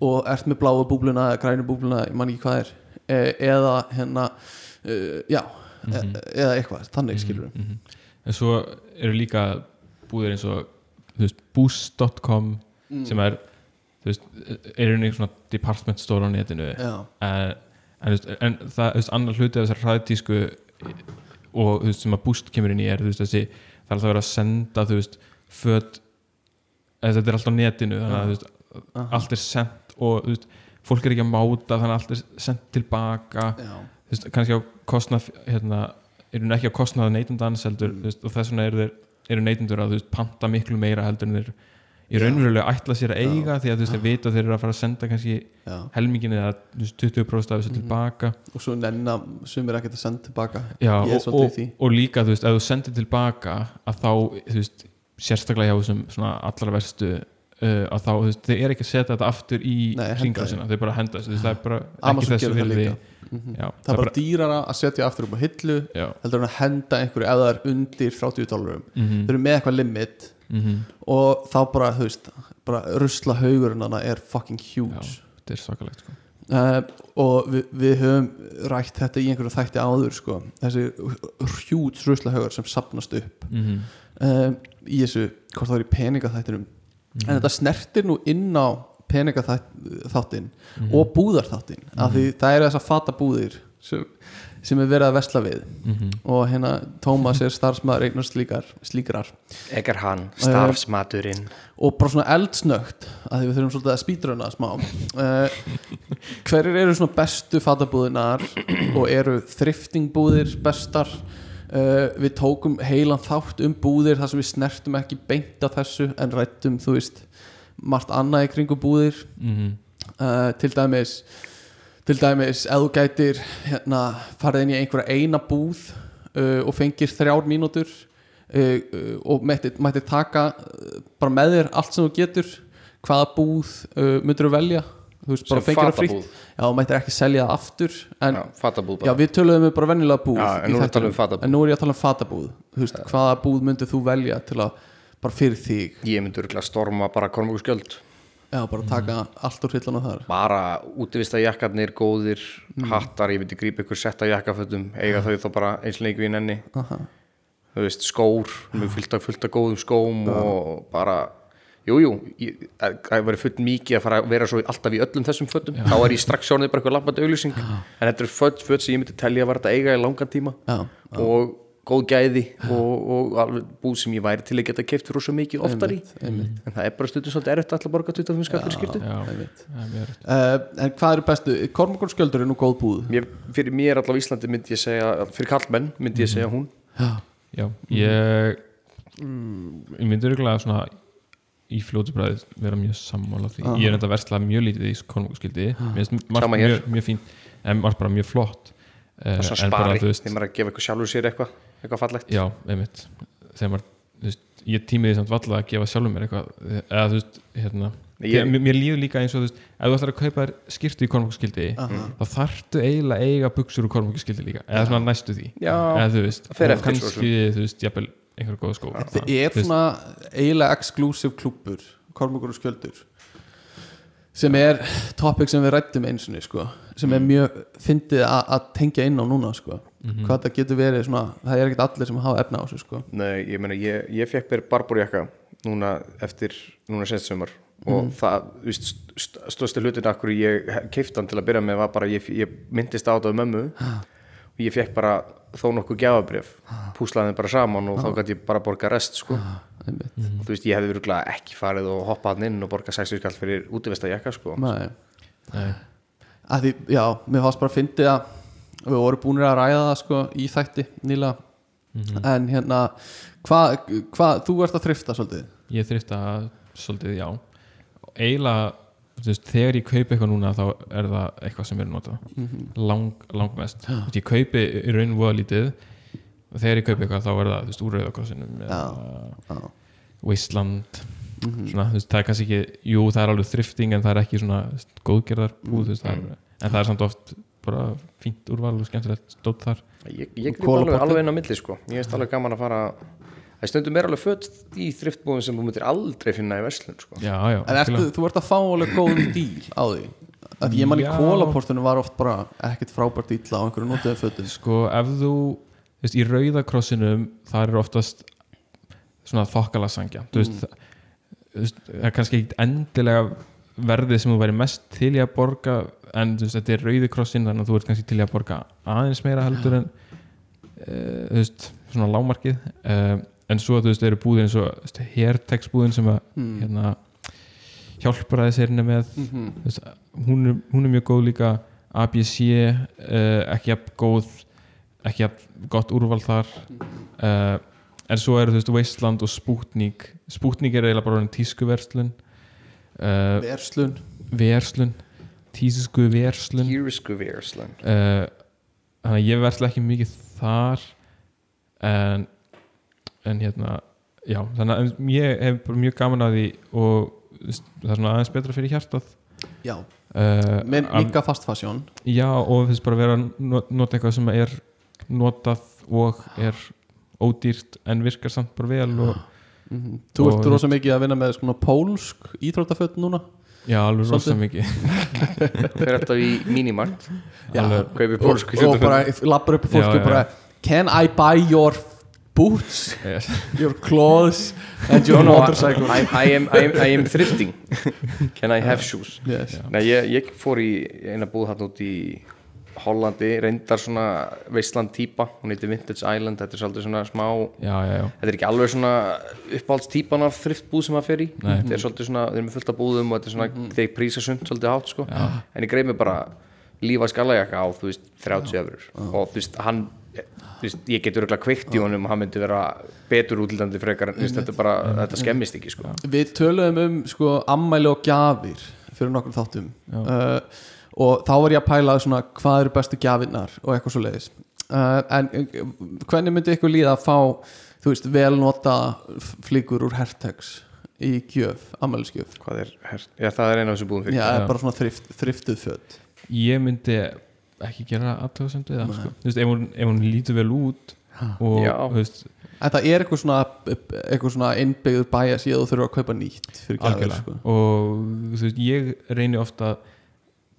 Og ert með bláa búbluna eða grænu búbluna, ég man ekki hvað er. E eða hérna uh, já, e eða eitthvað þannig skilur Mhm. en svo eru líka búðir eins og boost.com Mm. sem er er einhvern svona department store á netinu. En, en, en það, veist, annar hluti af þessar hræðtísku og veist, sem að boost kemur inn í er veist, þessi, það er alltaf verið að senda þú veist, eða þetta er alltaf á netinu þannig að þú veist, allt er sendt og þú veist, fólk er ekki að máta þannig að allt er sendt tilbaka. Já, þú veist, kannski á kostnað hérna, eru ekki á kostnað neytundans heldur, Mm. og þess vegna eru, eru neytundur að þú veist, panta miklu meira heldur en þeir í raunverulega ætla sér að eiga því að þú veist, þeir vita að þeir eru að fara að senda kannski já. helmingin eða þú veist, 20% af þessu Mhm. tilbaka. Og svo nenna sumir ekkert að senda tilbaka. Já, er og, og, því. og líka, þú veist, ef þú sendir tilbaka að þá, þú veist, sérstaklega hjá þessum svona allra verstu uh, að þá, þú veist, þeir eru ekki að setja þetta aftur í hringrásina, þeir bara henda þessu, það er bara ekki þessu það virði. líka. Mhm. Já, það er bara dýrara að setja aftur upp á hillu Já, heldur en að henda einhverju ef það er undir 30 dólarum. Mhm, þau eru með eitthvað limit mhm og þá bara, þú veist bara rusla haugurinn hana er fucking huge þetta er svakalegt sko. uh, og við, við höfum rætt þetta í einhverju þætti áður sko. þessi huge rusla haugur sem sapnast upp mm uh, í þessu, hvort það er í peningaþættinum Mhm. en þetta snertir nú inn á peningaþáttin Mhm. og búðarþáttin af því það eru þessar fata búðir sem, sem er verið að vesla við. Mhm. og hérna Tómas er starfsmaður eignast slíkar, slíkrar. Ekkert hann, starfsmaturinn. og bara svona eldsnögt að því við þurfum svolítið að spýtruna smá. Uh, hverjir eru svona bestu fatabúðinar og eru þriftingbúðir bestar? Uh, við tókum heilan þátt um búðir þar sem við snertum ekki beint að þessu en rættum þú veist margt annað í kringum búðir. Mhm. uh, til dæmis til dæmis ef þú gætir hérna, farið inn í einhverja eina búð uh, og fengir þrjár mínútur uh, uh, og mættir, taka uh, bara með þér allt sem þú getur hvaða búð uh, myndir þú velja? Þú veist, bara fengir það frítt. Já, þú mættir ekki selja það aftur en Já, já, við töluðum bara venjulega búð Já, en nú að um en nú er ég að tala um fatabúð. Veist, hvaða búð myndir þú velja til að bara fyrir þig? Ég myndi örgulega storma bara kormöku skjöld já, bara taka allt úr hillan þar. Bara útivista jakkarnir, góðir Mm. hattar, ég myndi grípa ykkur setta jakkafötum eiga þau þá bara eins lengi við nenni. Aha. þú veist, skór fullt af, fullt af góðum skóm og bara Jújú, það það væri full mikið að fara að vera alltaf í öllum þessum fötum þá er ég strax sjónið bara eitthvað lampandi auglýsing. En þetta er föt, föt sem ég myndi telja að þetta eiga í langan tíma. Já, og góð gæði og, og alveg búð sem ég væri til að geta keift fyrir svo mikið oftar í. Einmitt. en það er bara stundum svolítið erfitt að alltaf borga 25 skall fyrir skiptu Já, einmitt. það er mjög rétt. Uh, en hvað eru bestu? Kormakur skjöldur er nú góð búð. Mér, fyrir mér allavega í Íslandi myndi ég segja fyrir kallmenn myndi ég segja hún. Já, Já, ég ég myndi örgulega svona í fljótu bræðið vera mjög sammála því. Ég er enda verslað mjög lítið í Sama hér. mjög, mjög fín en margt bara mjög flott. Uh, það er svona spari, þegar maður er að gefa eitthvað sjálfur sér eitthvað eitthvað fallegt. Já, einmitt. Maður, veist, ég tímiði samt valla að gefa sjálfur mér eitthvað eða þú veist, hérna. Ég- mér, mér líður líka eins og þú veist ef þú ætlar að kaupa þér skýrtu í kormókaskildi þá þarftu eiginlega að eiga buksur úr kormókaskildi líka, eða svona næstu því. Já, eða og eftir svo kannski þú veist, jafnvel einhver góð skó. Það er svona eiginlega exclusive klúbbur Kormakur skjöldur sem er topic sem við rættum eins og sko, sem er mjög fyndið að að tengja inn á núna sko. Hvað það getur verið svona, það er ekkert allir sem hafa efna á sig sko. Nei, ég meina, ég, ég fekk mér barborjakka núna eftir, núna senst sumar og það, þú veist, st- stóðstu hlutin akkur ég keifti hann til að byrja með var bara, ég, ég myndist á þetta um mömmu og ég fekk bara þó nokkuð gjafabrif púslaði bara saman og þá gæti ég bara borga rest sko. einmitt. og þú veist, ég hefði virkulega ekki farið og hoppað hann inn og borga 60 skall fyrir útivista jakka sko. Nei. Nei. að því, já, mér fannst bara fyndið að við vorum búinir að ræða það sko í þætti nýla en hérna hvað, hva, þú ert að þrifta svolítið? Ég þrifta svolítið, já. Og eiginlega, þú veist, þegar ég kaupi eitthvað núna þá er það eitthvað sem er notað. Lang, lang mest Þú veist, ég kaupi í raun voða lítið. Og þegar ég kaupi eitthvað þá er það, þú veist, úr rauðakrossinum já, eða já. Wasteland. Svona, þú veist, það er kannski ekki jú, það er alveg thrifting en það er ekki svona þú veist, góðgerðar búð, þú veist, það er, en það er samt oft bara fínt úrval og skemmtilegt stótt þar. Ég, ég grip alveg, alveg inn á milli sko. Ég veist alveg gaman að fara það stundum er alveg fött í þriftbúðum sem þú myndir aldrei finna í verslun sko. já, já, en ertu, algjörlega. þú ert að fá alveg góðum díl á því? Að ég man í kólaportunum var oft bara ekkert frábært díl á einhverju notuðu fötum. Sko, ef þú veist, í rauðakrossinum það er oftast svona þokkala sangja þú veist, það, þú veist, það er kannski ekki endilega verðið sem þú væri mest til í að borga en þú veist, þetta er rauðikrossin þannig að þú ert kannski til í að borga aðeins meira heldur en uh, þú veist, svona lámarkið uh, en svo þú veist, eru búðin eins og hertex búðin sem að hérna hjálpar aðeins hérna með. Mhm. þú veist, hún, er, hún er mjög góð líka. ABC uh, ekki jafn góð ekki jafn gott úrval þar. Uh, en svo eru þú veist Wasteland og Sputnik. Sputnik er eiginlega bara orðin tískuverslun uh, verslun. Verslun. Tísku verslun. Hýrisku verslun. Uh, þannig að ég versla ekki mikið þar en en hérna já, þannig að ég hef bara mjög gaman að því og það er svona aðeins betra fyrir hjartað. Já, uh, með að- líka fast fasjón Já, og þess bara vera að not- nota eitthvað sem er notað og er ódýrt en virkar samt bara vel og Mhm. þú ert Og- rosa mikið að vinna með svona pólsk íþróttaföt núna. Já, alveg rosa mikið. Fyrir alltaf í minimart alveg, kaupi og, og bara lappar upp Já, já. bara can I buy your boots? Yes. your clothes and your no, motorcycle. I, I, am, I, am, I am thrifting. Can I have shoes? Yes. Nei, ég, ég fór í eina búð hann út í Hollandi, reyndar svona Veistland típa, hún heitir Vintage Island þetta er svolítið svona smá já, já, já, þetta er ekki alveg svona uppáhalds típan af þriftbúð sem maður fer í. Nei. þetta er svolítið svona, þeir eru með fullt af búðum og þetta er svona, þeir prísa sund svolítið hátt sko. en ég greið mér bara lífa skalajakka á, þú veist, 30 eurur og þú veist, hann þú veist, ég getur örugglega kveikt í honum og hann myndi vera betur útlítandi frekar en þetta bara, þetta skemmist ekki sko. við töluðum um sko ammæli og gjafir fyrir nokkur þáttum. Uh, og þá var ég að pæla svona hvað eru bestu gjafinnar og eitthvað svo leiðis uh, en uh, hvernig myndi ykkur líða að fá þú veist, vel nota flíkur úr hertex í gjöf, ammælisgjöf hvað er, her, já, það er eina af þessu búðum fyrir. Já, bara svona þrift, þriftuð föt. Ég myndi ekki gera aðtöðasemt við það sko. þú veist, ef hún, ef hún lítur vel út og Já. þú veist, en það er eitthvað svona eitthvað svona innbyggður bæjas í að þú þurfa að kaupa nýtt fyrir algjörlega. sko. og þú veist, ég reyni ofta að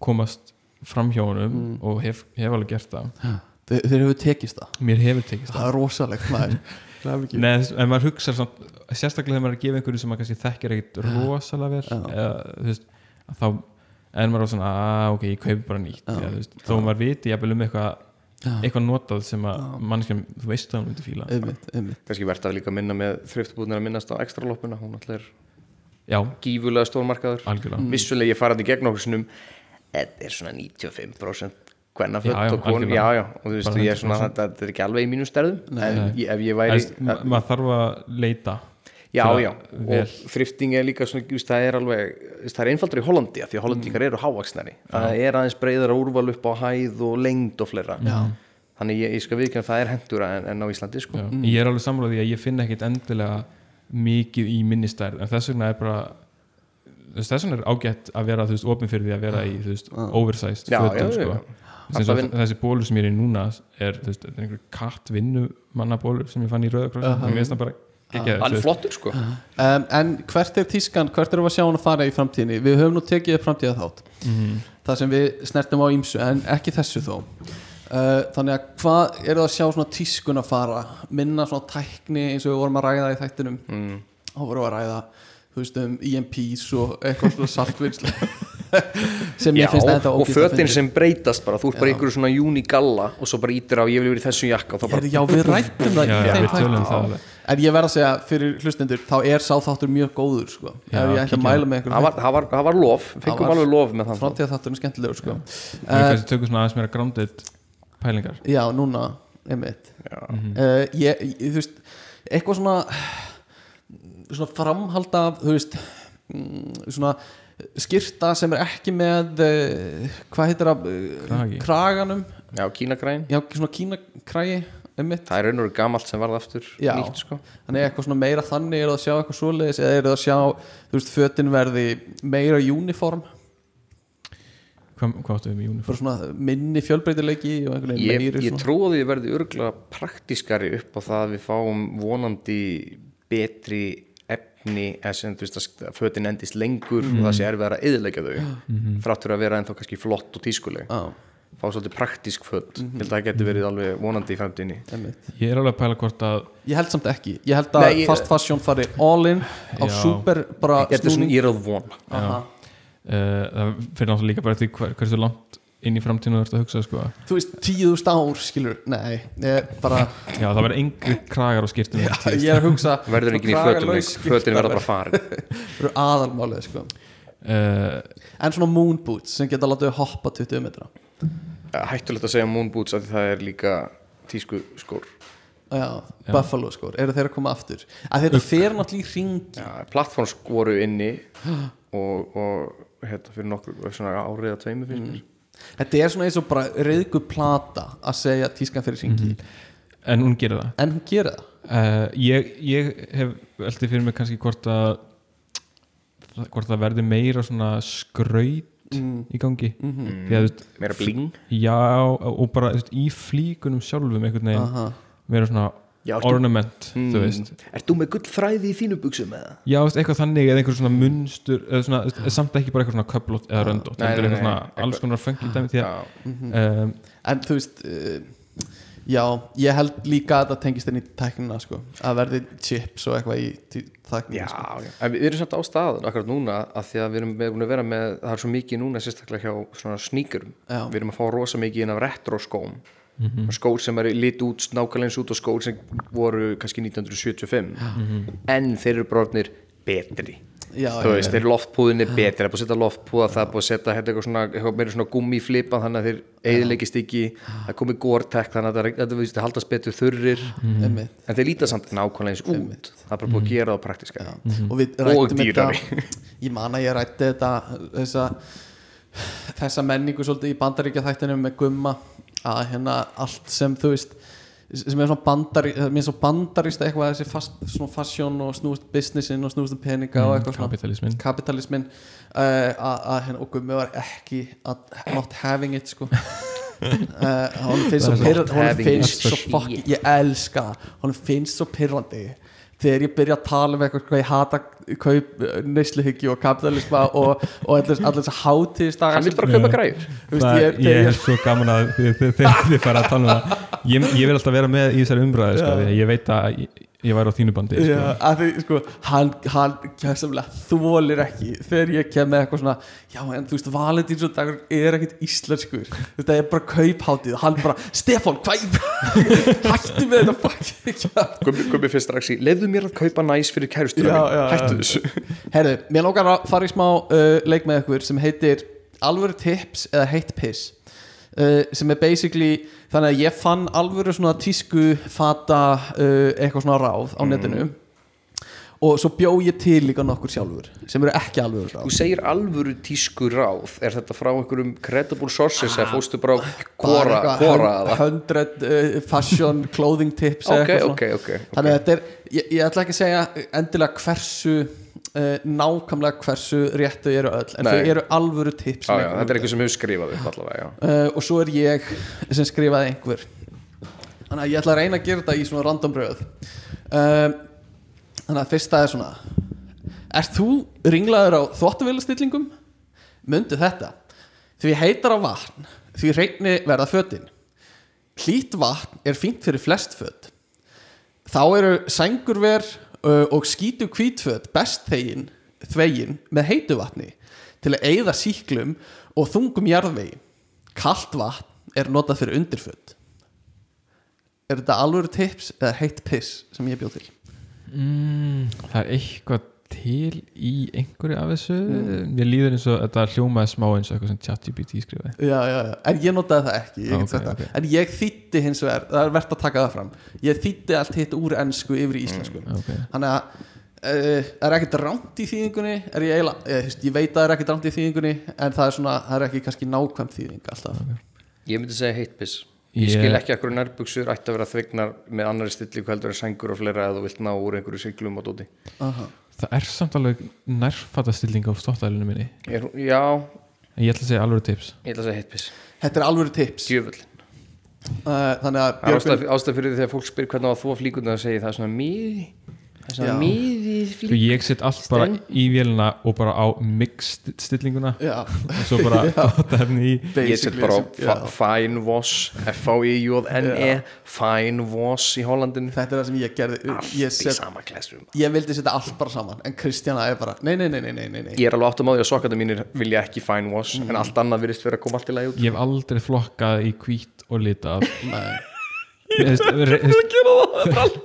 komast fram hjá honum Mm. og hef, hef alveg gert það. Þeir, þeir hefur tekist það? Mér hefur tekist það það. er rosalegt er. Nei, en maður hugsa samt, sérstaklega þegar maður er að gefa einhverju sem maður kannski þekkir ekkit rosalega vel eða, að þá er maður á svona, að ok, ég kaupi bara nýtt eða, þú veist, þó maður viti jafnvel um eitthvað eitthvað notað sem að mannskjum, þú veist að hún myndi fíla. Einmitt, einmitt. Kannski verðt að líka minna með þriftbúðnir að minnast á ekstra loppuna hún alltaf er Já, gífulega stórmarkaður. Algjörlega. Vissulega ég farið í gegn okkur sinnum þetta er svona 95% hvenna Já, já, fött og konum, já já og þú veist, ég er svona, 100%. þetta, þetta er ekki alveg í mínu stærðum en ef ég væri maður þarf að leita já, að- já, vel. og þrifting er líka svona, það er alveg það er einfaldur í Hollandi, af því að Hollandingar Mm. eru hávaksnari, það er aðeins breyðara úrval upp á hæð og lengd og fleira já. þannig ég, ég skal viðkjöna það er hendura en, en á Íslandi, sko Já. Ég er alveg sammála því að ég finn ekkit endilega mikið í minni stærð en þess vegna er bara þú veist, þess vegna er ágætt að vera þú veist, opin fyrir því að vera í þú veist, oversized Já, fötum sko. þessi bólur sem ég er í núna er, þú veist, þetta er einhver katt vinnumannabólur sem ég fann í Rauðakross uh -huh. ég veist það bara ekki hann er flottur, sko. Um, en hvert er tískan, hvert við að sjá hann að fara í framtíðinni? Við höfum nú tekið upp framtíða þátt Mhm. það sem við snertum á ímsu en ekki þessu þó. Uh, þannig að hvað eru það að sjá svona tískun að fara? Minna svona tækni eins og við vorum að ræða í þættinum? Mm. þá vorum við að ræða þú veist um EMPs og eitthvað svona saltvinnslu. Sem ég finnst þetta og fötin sem breytast bara, þú ert bara einhverju svona júnigalla og svo bara ítir á, ég vil verið í þessum jakka og þá bara, Já, við rættum það Já, já, við það alveg. En ég verð að segja fyrir hlustendur þá er sá þáttur mjög góður sko. Já, ef ég ætti að mæla með það einhverjum var, það var, það var lof, fengum var- alveg lof með þann þátt. framtíða þátturinn skemmtilegur sko. Við kannski tökum svona aðeins meira grounded pælingar. Já, núna, einmitt. Já. uh, ég, ég, þú veist eitthvað svona svona framhald af þú veist mm, svona skyrta sem er ekki með uh, hvað heitir það uh, Kragi. kraganum Já, kínagræn já, svona kínakrægi einmitt Það er raun og veru gamalt sem varð aftur Já. nýtt sko þannig eitthvað svona meira þannig er það að sjá eitthvað svoleiðis eða er það að sjá, þú veist, fötin verði meira uniform hvað, hvað áttu við með uniform? svona minni fjölbreytileiki og einhvern veginn Ég, meiri ég trúi að því verði örgulega praktískari upp á það að við fáum vonandi betri eða sem þú veist að fötin endist lengur og það sé erfið að eðilegja þau. Þrátt fyrir að vera ennþá kannski flott og tískuleg. Já, fá svolítið praktísk föt. Ég held að það geti verið alveg vonandi í fremdini einmitt. Ég er alveg að pæla hvort að Ég held samt ekki, ég held að Nei, ég- fast fashion fari all in á super bara er snúning. ír of one Aha. uh, það fyrir náttúrulega líka bara til hver, hversu langt inn í framtíðinu þú ert að hugsa sko. Þú veist, tíðust ár, skilur. Nei, ég bara Já, það verður engri kragar á skýrtum Já, ég er að hugsa verður enginn í fötum fötin verða bara farin. Bara aðalmálið, sko. Uh, En svona moon boots sem geta látið hoppa 20 metra. Hættulegt að segja moon boots af því það er líka tísku skór. Já, buffalo skór, eru þeir að koma aftur? Að þetta fer náttúrulega í ringi ja, plattforms voru inni og, og hérna fyrir nokkur svona árið að tveimu finnst mér Þetta er svona eins og bara reyðgu plata að segja tískan fyrir ringi En hún gerir það? En hún gerir það. Uh, ég, ég hef veltið fyrir mig kannski hvort að hvort það verður meira svona skraut í gangi. Mhm. því að þú veist meira bling. Já og bara veist, í flíkunum sjálfum einhvern veginn Aha. vera svona Já, ornament þú veist Er þú með gull þræði í þínu buksum eða? já þú veist, eitthvað þannig eða einhver svona munstur eða svona, þú veist, samt ekki bara eitthvað svona köplót eða röndótt Nei, heldur nei, eitthvað nei, svona alls konar funky dæmi því að Já, um, En þú veist uh, Já, ég held líka að það tengist inn í tæknina sko, að verði chips og eitthvað í tæknina já, sko. já. En við erum samt á staðan akkurat núna að því að við erum búin að vera með það er svo mikið núna sérstaklega hjá svona sníkurum Já. við erum að fá rosa mikið inn af retro skóm skór sem eru lit út nákvæmlega eins út og skór sem voru kannski 1975 en þeir eru bróðnir betri. Já, þú já, veist, þeir loftpúðinni betri það er búið að setja loftpúða, það er búið að setja hérna, eitthvað, svona, eitthvað meira svona gummi flipa þannig að þeir eðilegist ekki, það er komið Gore-Tex þannig að það, það, það haldast betur þurrir. Einmitt. en þeir líta samt nákvæmlega eins út. Það er bara búið að gera það praktiska og við Og dýrari. þetta ég man að ég rætti þetta þessa, þessa menningu svolítið í bandaríkja þættinu með gumma að hérna allt sem þú veist sem er svona bandari, mér er svo bandarist eitthvað þessi fast, svona fashion og snúst businessin og snúst um peninga og eitthvað svona. kapitalismin kapitalismin uh, að, að hérna, og Gummi var ekki að, not having it sko. Uh, hún finnst svo hún having finnst svo fucking, ég elska hún finnst svo pyrrandi þegar ég byrja að tala um eitthvað hvað ég hata kaup, neysluhyggju og kapitalisma og, og allir, þess að hátíðisdagar hann vil bara kaupa græður Þú veist, Það, ég, ég er svo gaman að þið- fara að tala um það. Ég, ég vil alltaf vera með í þessari umræðu sko, ég veit að ég, ég væri á þínu bandi sko. Já, að því, sko, hann, hann kjæmsamlega þólir ekki. Þegar ég kem með eitthvað svona já, en þú veist, valentínsdagur er ekkit íslenskur, þetta er bara kauphátið hann bara, Stefán, hvað hættu með þetta Gummi, Gummi fyrst strax í, lefðu mér að kaupa næs fyrir kærustur hættu þessu. Herðu, mér lókar að fara í smá uh, leik með ykkur sem heitir alvöru tips eða heitt piss uh, sem er basically þannig að ég fann alvöru svona tísku fata uh, eitthvað svona ráð á netinu. Og svo bjó ég til líka nokkur sjálfur sem eru ekki alvöru ráð. Þú segir alvöru tísku ráð. Er þetta frá einhverjum credible sources eða fóstu bara eða? 100 uh, fashion clothing tips eða ok, eitthvað ok, svona. ok, ok. Þannig að þetta er, ég, ég ætla ekki að segja endilega hversu uh, nákvæmlega hversu rétt þau eru öll en þau eru alvöru tips Já, já, þetta er eitthvað sem hefur skrifað upp allavega, uh, og svo er ég sem skrifaði einhver. Þannig að ég ætla að reyna að gera þetta í svona random bröð um, þannig að fyrsta er svona Ert þú ringlaður á þvóttavélastillingum? Mundu þetta. Því heitar á vatn Því reyni verða fötin. Hlýtt vatn er fínt fyrir flest föt. Þá eru sængurver uh, og skítu hvítföt best þegin, þvegin með heitu vatni til að eyða síklum og þungum jarðvegi. Kalt vatn er notað fyrir undirföt. Er þetta alvöru tips eða heitt piss sem ég bjóð til? mm, það er eitthvað til í einhverju af þessu? Mér líður eins og þetta hljómaði smá eins og eitthvað sem ChatGPT skrifaði. Já, já, já. en ég notaði það ekki ég Ah, get ok, sagt það. ok. en ég þýtti hins vegar það er verðt að taka það fram. Ég þýtti allt hitt úr ennsku yfir í íslensku. Ok, þannig að uh, er ekkert rámt í þýðingunni? Er ég, eiginlega, ég, ég, ég veit að það er ekkert rámt í þýðingunni en það er svona, það er ekki kannski nákvæm þýðing alltaf. Ég myndi segja heitpiss Ég Ég- skil ekki akkur nærbuxur ætti að vera þvegnar með annari stillingu heldur en sængur og fleira eða þú vilt ná úr einhverju siglum og dóti. Aha. Það er samt alveg nærfattastilling á stóttælinu minni. Er, Já, En ég ætla að segja alveg tips. Ég ætla að segja heitpiss þetta er alvöru tips. Djöfull. Uh, þannig að Það Björgvin, ástæð, ástæð fyrir því þegar fólk spyr hvernig á að þvó flíkundar að segja það er svona miði Miði Sko flík ég set allt bara í vélina og bara á mixed stillinguna já, og svo bara þetta hefni í Ég set basically bara á fine wash F-A-I-J-N-E Fine wash í Hollandinu. Þetta er það sem ég gerði. Ég, í set, ég vildi setja allt bara saman en Kristjana er bara, nei, nei, nei, nei, nei, nei, nei. Ég er alveg áttum á því að sokkata mínir vilja ekki fine wash Mm. en allt annað virðist vera að koma allt í lagi út. Ég hef aldrei flokkað í hvít og litað. Nei. Þú veist, re- þú veist,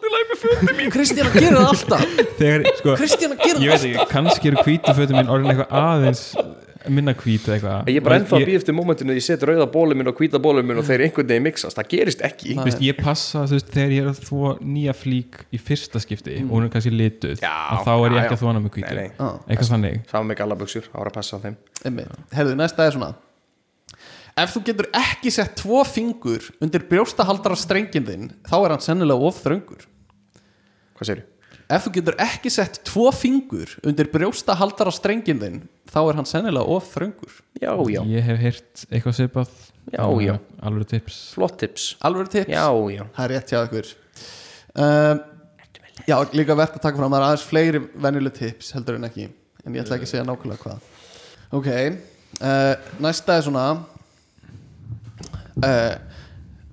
Kristjana gerir það alltaf. Þegar, sko Kristjana gerir Ég það veit ekki, kannski eru hvítu fötum mín orðin eitthvað aðeins minna hvít eða eitthvað. Ég er bara ennþá að ég, býða eftir momentinu að ég set rauða bólum minn og hvíta bólum minn og þeir einhvern veginn mixast, það gerist ekki. Nei. veist, ég passa, þú veist, þegar ég er að þvó nýja flík í fyrsta skipti og hún er kannski lituð Já, að þá er ég ekki að þvó hana með hvítu Ef þú getur ekki sett tvo fingur undir brjóstahaldara strengin þinn þá er hann sennilega of þröngur. Hvað segir Ef þú getur ekki sett tvo fingur undir brjóstahaldara strengin þinn þá er hann sennilega of þröngur. Já, já, ég hef heyrt eitthvað svipað. Já, já. alveg tips. Flott tips. Alveg tips? Já, já. Það er rétt hjá ykkur. Um, Já, líka verðt að taka fram það er aðeins fleiri venjuleg tips heldur en ekki en ég ætla ekki að segja nákvæmlega hvað. Ok, uh, næsta er svona uh,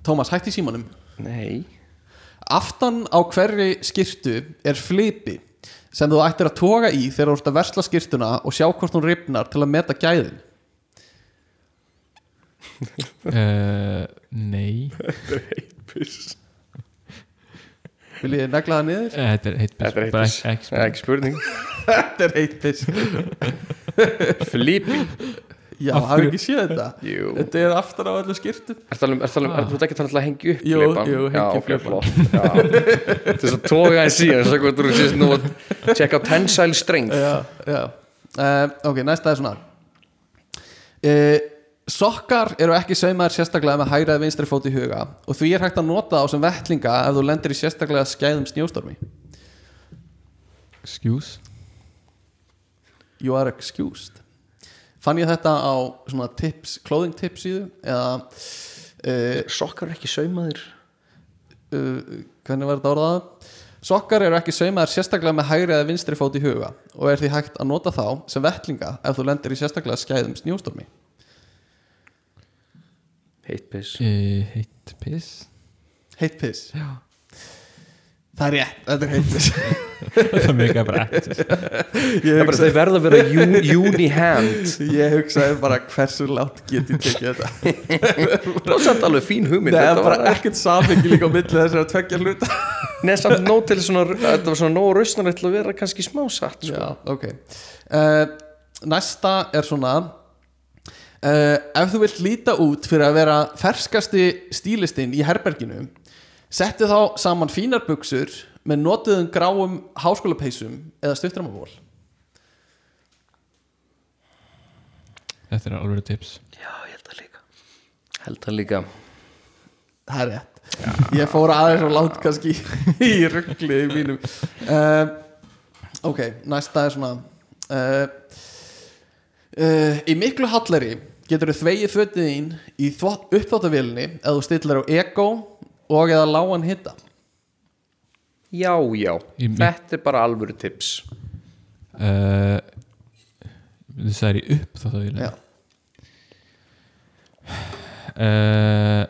Tómas, hætti símanum. Nei. Aftan á hverri skirtu er flipi sem þú ættir að toga í þegar þú ert að versla skirtuna og sjá hvort hún ripnar til að meta gæðin. Uh, Nei. Vil ég negla það niður? Eh, Þetta er heitt Þetta er er spurning. Þetta er heitt piss. Flipi Já, hafið hverju- ekki séð þetta? Jú. Þetta er aftan á öllu skirtum Er það um, er það um, ekki að hengja upp Jú, flipan? jú, hengja upp flipan. þess að toga eins síðan Svo hvað þú sést nú að Checka tensile strength. Já, já. Uh, Ok, næsta er svona. Uh, Sokkar eru ekki saumaðir sérstaklega með hægra eða vinstri fót í huga og því er hægt að nota á sem vettlinga ef þú lendir í sérstaklega skæðum snjóstormi. Excuse? You are excused Fann ég þetta á svona tips, clothing tips síðu eða uh, Sokkar er ekki saumaðir. uh, hvernig var þetta orðað? Sokkar eru ekki saumaðir sérstaklega með hægri eða vinstri fót í huga og er því hægt að nota þá sem vettlinga ef þú lendir í sérstaklega skæðum snjóstormi. Heitt piss. Uh, Heitt piss. Heitt piss? Já. Það er rétt, þetta er ég, Það er bara hugsaði, þeir verða að vera uni, hand ég hugsaði bara hversu látt get ég tekið þetta? Það var samt alveg fín hugmynd. Það er Þetta bara var ekkert samhengi líka á milli þessar að tveggja hluta. Nei, samt nóg til svona Þetta var svona nóg rausnarlegt til að vera kannski smá satt sko. Já, ok. Uh, Næsta er svona uh, Ef þú vilt líta út fyrir að vera ferskasti stílistinn í herberginu settu þá saman fínar buksur með notuðum gráum háskólapeysum eða stuttramavól Þetta er alveg tips. Já, ég held það líka. Held það líka. Það er rétt. Ég fór aðeins og látt kannski í ruggli í mínum. Uh, Ok, næsta er svona uh, uh, Í miklu halleri getur þú þvegið fötið þín í uppþáttavélinni eða þú stillar á ego og eða lágan hitta Já, já, Í- þetta er bara alvöru tips. Uh, Þú sagðir í upp þá þá Já, uh,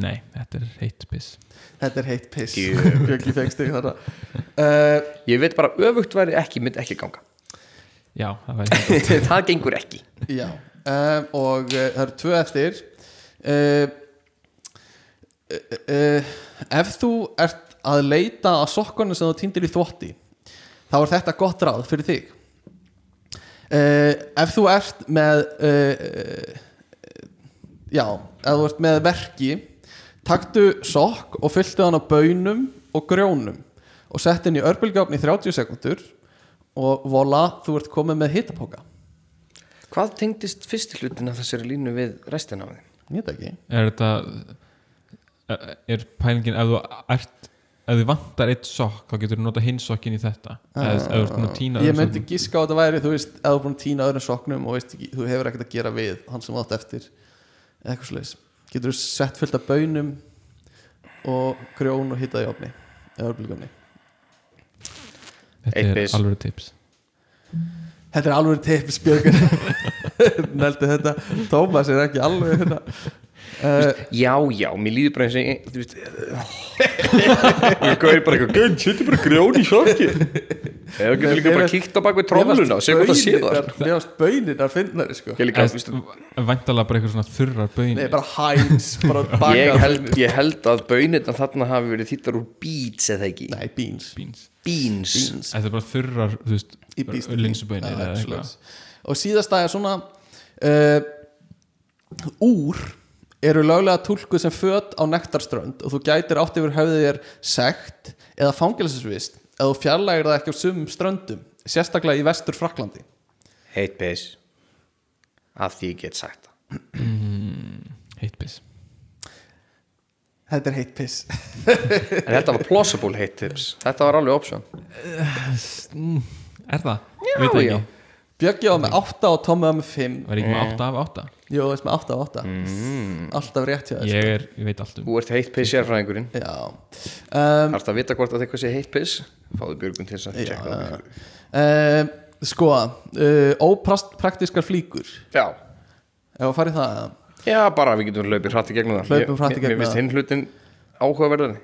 Nei, þetta er heitt piss. Þetta er heitt piss. Uh, Ég veit bara öfugt væri ekki, myndi ekki ganga. Já, það var heitt Það gengur ekki. Já. Og uh, það eru tvö eftir. Uh, uh, Ef þú ert að leita að sokkunum sem þú týndir í þvotti þá er þetta gott ráð fyrir þig. Uh, ef þú ert með uh, já, ef þú ert með verki taktu sokk og fylltu hann á baunum og grjónum og sett inn í örbylgjáfni í 30 sekundur og vola, þú ert komið með hittapoka Hvað tengdist fyrsti hlutin af þessari línu við restina af því? ég veit ekki. Er þetta er pælingin ef þú ert ef þú vantar eitt sokk þá getur þú nota hinn sokkin í þetta. Eða ef þú ert búin að týna ég myndi giska á þetta væri þú veist, ef þú er búin að týna öðrum soknum og veist, ekki, þú hefur ekkert að gera við hann sem átt eftir eða eitthvað slags getur þú sett fullt af baunum og grjón og hittað í ofni eða örbulgöfni þetta Eitt er alveg tips. Þetta er alveg teipis björgur neldi þetta. Tómas er ekki alveg hérna uh, Já, já, mér líður bara eins og ég- þú veist ég gauði bara eitthvað gauð, setja bara grjón í sjokki eða getur líka bara kíkt á bak við trómluna og segja hvað það sé það mér varst baunin að finna þér sko væntalega bara eitthvað svona þurrar böin Nei, bara hæns bara ég held, ég held að bönirna þarna hafi verið þýttar úr beats eða ekki? Nei, beans. Beans. Beans, þetta er bara þurrar þú veist svoleiðis. Og síðasta er svona uh, Úr eru löglega túlkuð sem föt á nektarströnd og þú gætir átt yfir höfðið þér sekt eða fangelsisvist eða þú fjarlægir það ekki á sumum ströndum sérstaklega í vestur Fraklandi hate piss. Að því get sagt það. Heitt bis Þetta er heitt piss. En þetta var plausible hate tips þetta var alveg option. Er það? Já, já. Ekki. Bjöggi var með 8 og Tommi var með 5 var ég með 8 af 8 Jó, veist með 8 og 8 Alltaf rétt hjá þér ég, er, ég veit allt um. Þú ert hate piss sérfræðingurinn. Já. Um, þarfst að vita hvort að eitthvað sé hate piss? Fáðu björgun til þess að checka það um, Sko uh, Ópraktiskar flíkur. Já. Ef að fara í það? Já, bara við getum hlaupið hratt í gegnum það. Í Mér- gegnum Mér finnst það. hinn hlutin áhugaverðari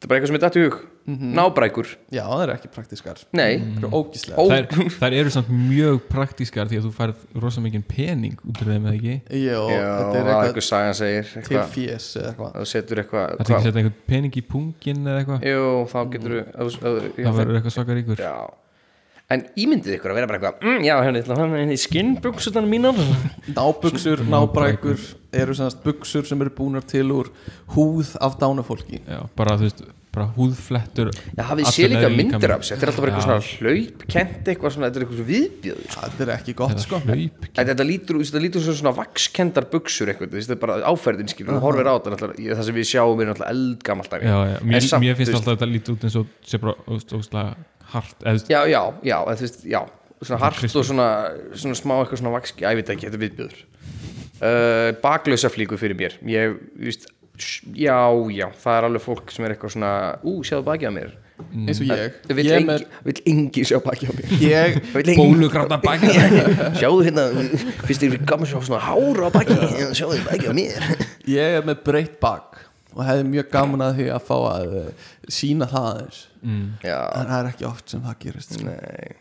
Þetta er bara eitthvað sem er dætt í hug. Mhm. Nábrækur. Já, það er ekki praktiskar Nei, Það er ógíslega Ó. þær, þær eru samt mjög praktískar því að þú færð rosa mikið pening út úr þeim eða ekki? Jó, þetta er það er eitthvað eitthvað sagan segir til eitthvað, fjés eða eitthvað. Að þú setur eitthvað Það er hvað- setja einhvern pening í pungin eða eitthvað? Jú, þá getur þú Það verður eitthvað svaka ríkur Já En ímyndið ykkur að vera bara eitthvað mm, Já, hérna, ég ætla að hafa henni í skinnbuksutan mínar. Nábuxur, nábrækur eru semast buxur sem eru búnar til úr húð af dánafólki. Já, bara þú veist, bara húðflettur Já, hafið sé líka myndir af þessu Þetta er alltaf bara eitthvað svona hlaup Kent eitthvað svona, þetta er eitthvað svona viðbjöður sko. Þetta er ekki gott sko. Þetta, þetta lítur, þetta lítur svona, svona vakskendar buksur eitthvað, þetta er bara áferðin skilur, þú horfir á þetta, það sem við sjáum er. Já, já, mér, En samt, þú alltaf hart veist, Já, já, já, veist, já, svona hart og svona, svona smá eitthvað svona vakski, ég veit ekki, þetta er viðbjöður. Uh, baklausa flíku fyrir mér, ég, þú veist, já, já, það er alveg fólk sem er eitthvað svona, ú, sjáðu baki á mér. eins og ég Það vill Ég er engi, engi sjá baki á mér. Ég, engi- bólugráta baki Sjáðu hérna, finnst þér gaman að sjá svona hár á baki, sjáðu baki á mér. ég er með breytt bak og hefði mjög gaman að því að fá að uh, sína það aðeins Já, en það er ekki oft sem það gerist sko. nei.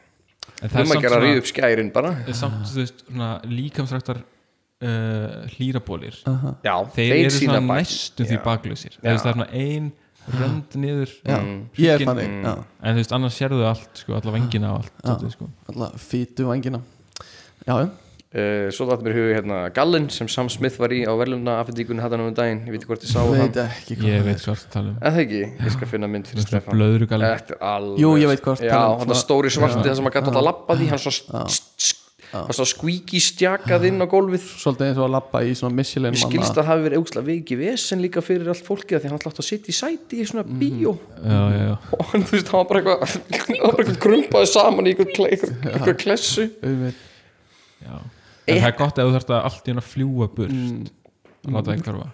En Þú maður gera að ríða upp skærin bara. samt, þú veist, svona líkamsræktar uh, hlýrabólir Já, þeir, eru sýna svona næstum því baklausir það er svona ein rönd niður Já, Mm. ég er þannig já, en þú veist, annars sérðu allt, sko, alla vengina og allt Já. svolítið, sko. alla fýtu vangina Já, já Uh, svo þetta mér huga hérna Gallin sem Sam Smith var í á verðluna afhendíkunni hattan um daginn, ég veit ekki hvort ég sá veit hann ekki hvað ég það veit það tala um. Eða það ekki, ég skal finna mynd fyrir blöðrugalli Þetta er alveg Jú, ég veit hvort Já, tala um. hann svona- stóri svarti það sem maður gæti alltaf að lappa því hann svo hann svo squeaky stjakað inn á gólfið. Svolítið eins og að lappa í svona Michelin Mér skilst að hafi verið aukslega vikið vesen líka fyrir allt fólkið af því hann alltaf átt að sitja í sæti í svona Mhm. bíó. Og hann, þú veist, hann var bara eitthvað hann var bara eitthvað krumpaði saman í eitthvað, kle- eitthvað, eitthvað klessu. Já. En það er gott ef þú þarft að allt í hann að fljúa burt. Mm. að láta það hverfa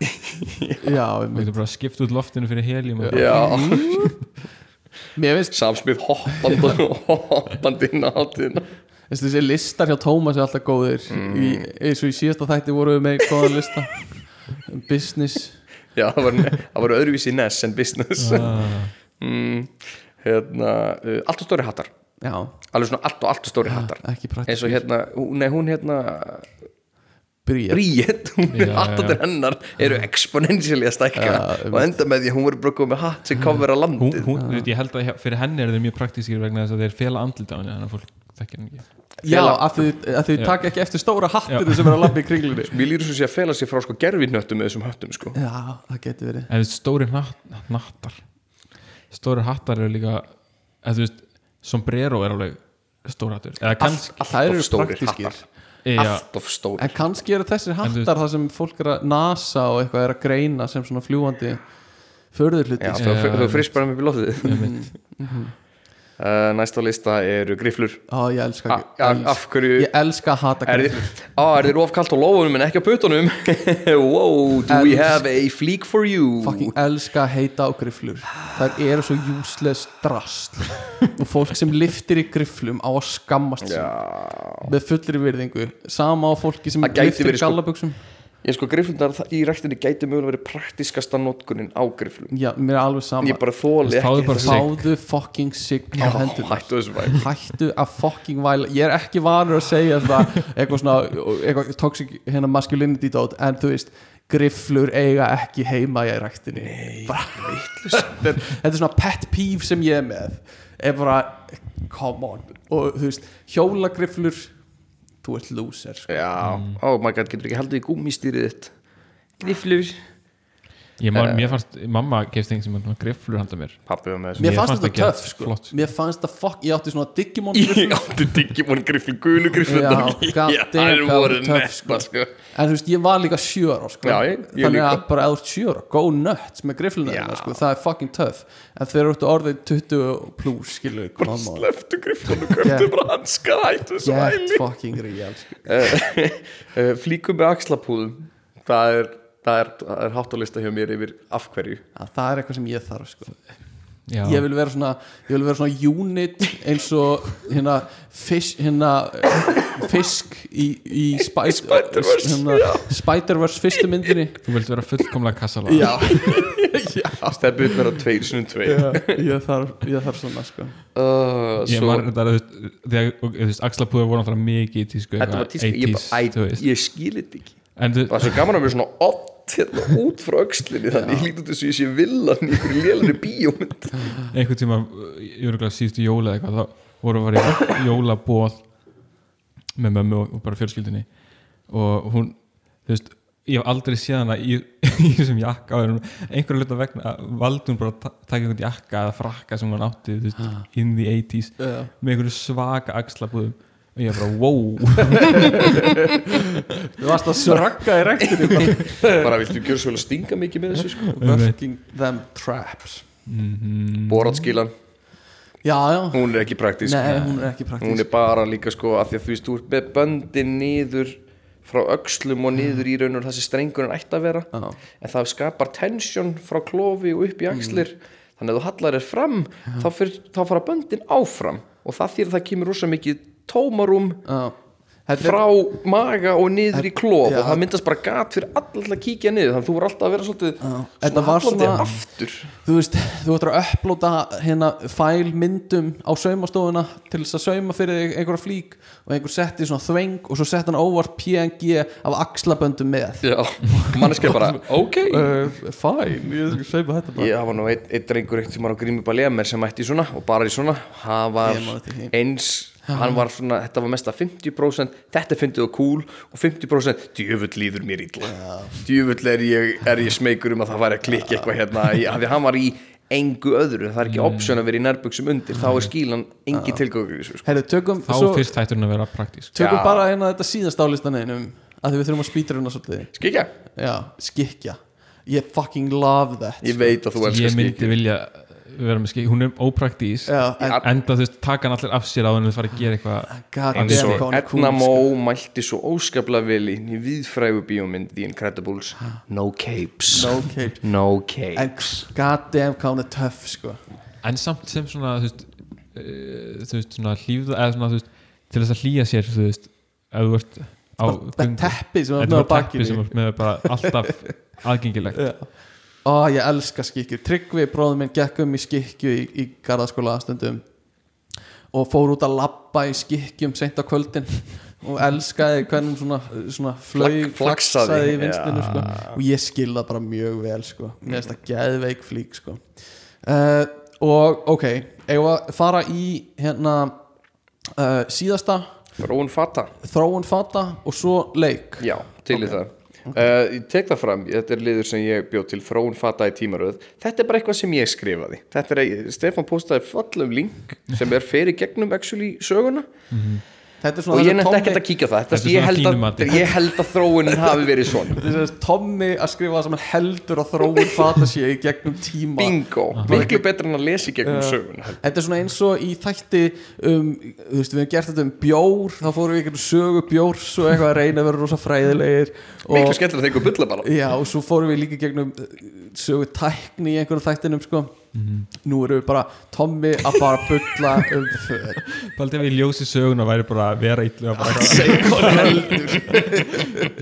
Já, þú getur bara að skipta út loftinu fyrir heljum og Já, Mér finnst samsmið hoppandi hoppandi inn á hátíðina. Þessi, listar hjá Tómas er alltaf góðir. Í, eins og í síðasta þætti voru við með góðan lista. Um business. Já, það var, það var öðruvísi ness en business. Ah, mm, hérna, uh, allt og stóri hattar Já, alveg svona allt og allt stóri hattar. eins og hérna, hún- nei hún hérna Bríet. Bríet, hún Já, er hattandir hennar eru exponentially að stækka. Já, og enda með því að hún verður bara komið með hatt sem að landið. hún, þú veit, ég held að fyrir henni er þeir mjög praktískir vegna þess að þeir fela andlit á henni þannig að fólk þekkir henni ekki. Já, að þau, að taka ekki eftir stóra hattinu sem er að labba í kringlunni. Mér líður svo sé að fela sér frá sko gerfinöttum með þessum höttum sko. Já, það getur verið. En stóri hnatt, hnattar. Stóri hattar eru líka eða þú veist, sombrero er alveg stór hattur. Eða kannski Allt Þær eru stórir hattar. Já, Allt of stórir. En kannski eru þessir þú hattar þar sem fólk er að nasa og eitthvað er að greina sem svona fljúandi þau, þau frist bara með upp Næst á lista eru griflur Á, ég elska hverju Ég elska að hata á, er þið ofkalt á lófunum en ekki á putunum? wow, do we Els- have a fleek for you? Fucking elska að heita á grifflur. Það eru svo useless drast Og fólk sem liftir í grifflum á að skammast Með fullri virðingu. Sama á fólki sem liftir í sko- gallabuxum ég sko griflundar í ræktinni gæti mögulega verið praktiskasta notkunin á griflum Já, mér er alveg sama Ég bara þóli ekki sig. Fáðu fucking sign á hendur Hættu þessu væl hættu að fucking væla. Ég er ekki vanur að segja svona, eitthvað svona eitthvað toxic hérna masculinity dot en þú veist grifflur eiga ekki heima í ræktinni. Bara, þetta, er, þetta er svona pet peeve sem ég er með. Er bara come on. Og þú veist hjólagrifflur þú ert loser sko. Já, oh my god, getur ekki haldið í gúmistýrið þitt. Griflur ég man, mér fannst, mamma þeim sem að grifflur handa mér Pappi var með mér Mér fannst þetta gett sko. flott. mér fannst það fuck, ég átti svona Digimon þessu Ég grifflur átti Digimon griflur, gulu damn, það hvað voru töff, netta sko en þú veist, ég var líka sjöra sko. Þannig líka. að bara eða sjöra, go nuts með þínar, sko. það er fucking tough en þeir eru orðið 20 plus skilu, Bara sleftu griflunum, köftu Yeah. bara hanskar hættu get fucking real sko. uh, Flíkum með axlapúðum Það er, það er, það er hátt á lista hjá mér yfir af hverju. Að það er eitthvað sem ég þarf sko. já, ég vil vera svona ég vil vera svona unit eins og hérna fisk, hérna, fisk í, í Spy- Spider-Verse, hérna, Spider-Verse fyrstu myndinni. Þú vilt vera fullkomlega kassala. Já, Stefnir vera tveir sinum tveir já ég, þarf, ég þarf svona sko. uh, ég Svo man þetta þegar, og, þú veist, axlapúður voru náttúrulega mikið í tísku Þetta var eitthvað, tíska, ég, 80s, bara, þú æ, veist. ég skil þetta ekki. En Það er svo gaman að vera svona ott hérna, út frá öxlinni Þannig ég líti út þess að ég sé villan í einhverju lélæri bíómynd. Einhvern tíma ég voru glæð síðustu jóla eitthvað þá voru að vera í jólabóð með mömmu og, bara fjölskyldinni og hún þú veist, ég hef aldrei séð hana í, í þessum jakka einhverju hluta vegna valdi hún bara að ta- taka einhvern jakka eða frakka sem hún átti veist, in the 80s Já. með einhverju svaka axlabúðum og ég er bara wow. Þú varst að sragga í rektinni bara. Bara viltu gjöra svo vel að stinga mikið með þessu sko. working them traps. Mm, Boratskílan, já, já, hún er ekki praktísk. Nei, hún er ekki Hún er bara líka sko að því að þú veist, þú ert með böndin niður frá öxlum og niður í raun og þessi strengurinn ætti að vera. Já. en það skapar tension frá klofi og upp í axlir. Þannig að þú hallar þér fram þá, fyr, þá fara böndin áfram. Og það þýr að það kemur rosa mikið tómarum Já. Frá maga og niður í klof Já. og það myndast bara gat fyrir alltaf að kíkja niður þannig að þú voru alltaf að vera svolítið Þetta svona hallandi aftur. Þú veist, þú ættir að upplóta hérna fælmyndum á saumastofuna til þess að sauma fyrir einhverja flík og einhver setti svona þveng og svo setti hann óvart PNG af axlaböndum með. Já, manneskja bara, ok. Uh, fæn, ég skal sauma þetta bara. Ég hafa nú einn ein drengur eitt sem var á Grími Baljámer sem mætti í svona og bara í svona. Hann var eins hann var svona, þetta var mest að 50% þetta fyndið og cool og 50% djöfull líður mér illa. Djöfull er ég, er ég smeykur um að það væri að klikka eitthvað hérna í, af því hann var í engu öðru, það er ekki option að vera í nærbuxum undir, þá er skílan engi þessu sko. Þá svo, fyrst hættur hún að vera praktísk. Tökum Já. bara hérna þetta síðast álistan einum að því við þurfum að spýta hérna svolítið. Skikja, já, skikja ég fucking love that ég veit að þú elskar ég myndi skikja vilja vera með skik hún er en, enda þú veist, taka hann allir af sér á henni þú fara að gera eitthvað. God eins og er Edna Mó sko. mælti svo óskaplega vel í viðfrægu bíómynd The Incredibles. No capes. No cape No en capes god damn hvað hún er töff sko. En samt sem svona þú veist, uh, þú veist svona hlýfða eða svona þú veist til þess að hlýja sér þú veist ef þú ert á teppi sem er með er bakinu. sem er með bara alltaf aðgengilegt. Já. Ó, ég elska skikkjur Tryggvi, bróður minn, gekk um í skikkju í, í garðaskóla stundum og fór út að labba í skikkjum seint á kvöldin og elskaði hvernig svona, svona flög, Flak- flaksaði, í vinstinu já. sko. og ég skil það bara mjög vel sko. mér finnst það geðveik flík sko. uh, og ok að fara í hérna uh, síðasta Þróun fata þróun fata og svo leik Já, til í það Uh, ég tek það fram, þetta er liður sem ég bjóð til þróun fata í tímaröð þetta er bara eitthvað sem ég skrifaði. Þetta er, Stefán postaði fallum link sem er fyrir gegnum actually söguna. Þetta er og svona ég nefndi ekkert að kíka á það Þetta er þetta, ég, held að, ég held að þróunin hafi verið svona. Þetta er Tommy að skrifa það sem hann heldur að þróun fata sé í gegnum tíma. Bingo, miklu betra en að lesa í gegnum söguna. Þetta er svona eins og í þætti um, þú veist, við hefum gert þetta um bjór þá fórum við einhvern sögu bjórs og eitthvað að reyna að vera rosa fræðilegir miklu og, skemmtilega þegar bulla bara. Já, og svo fórum við líka gegnum uh, sögu tækni í einhverjum þættinum sko. Nú erum við bara Tommy að fara að bulla um för Baldi ef ég ljósi söguna væri bara vera illu að bara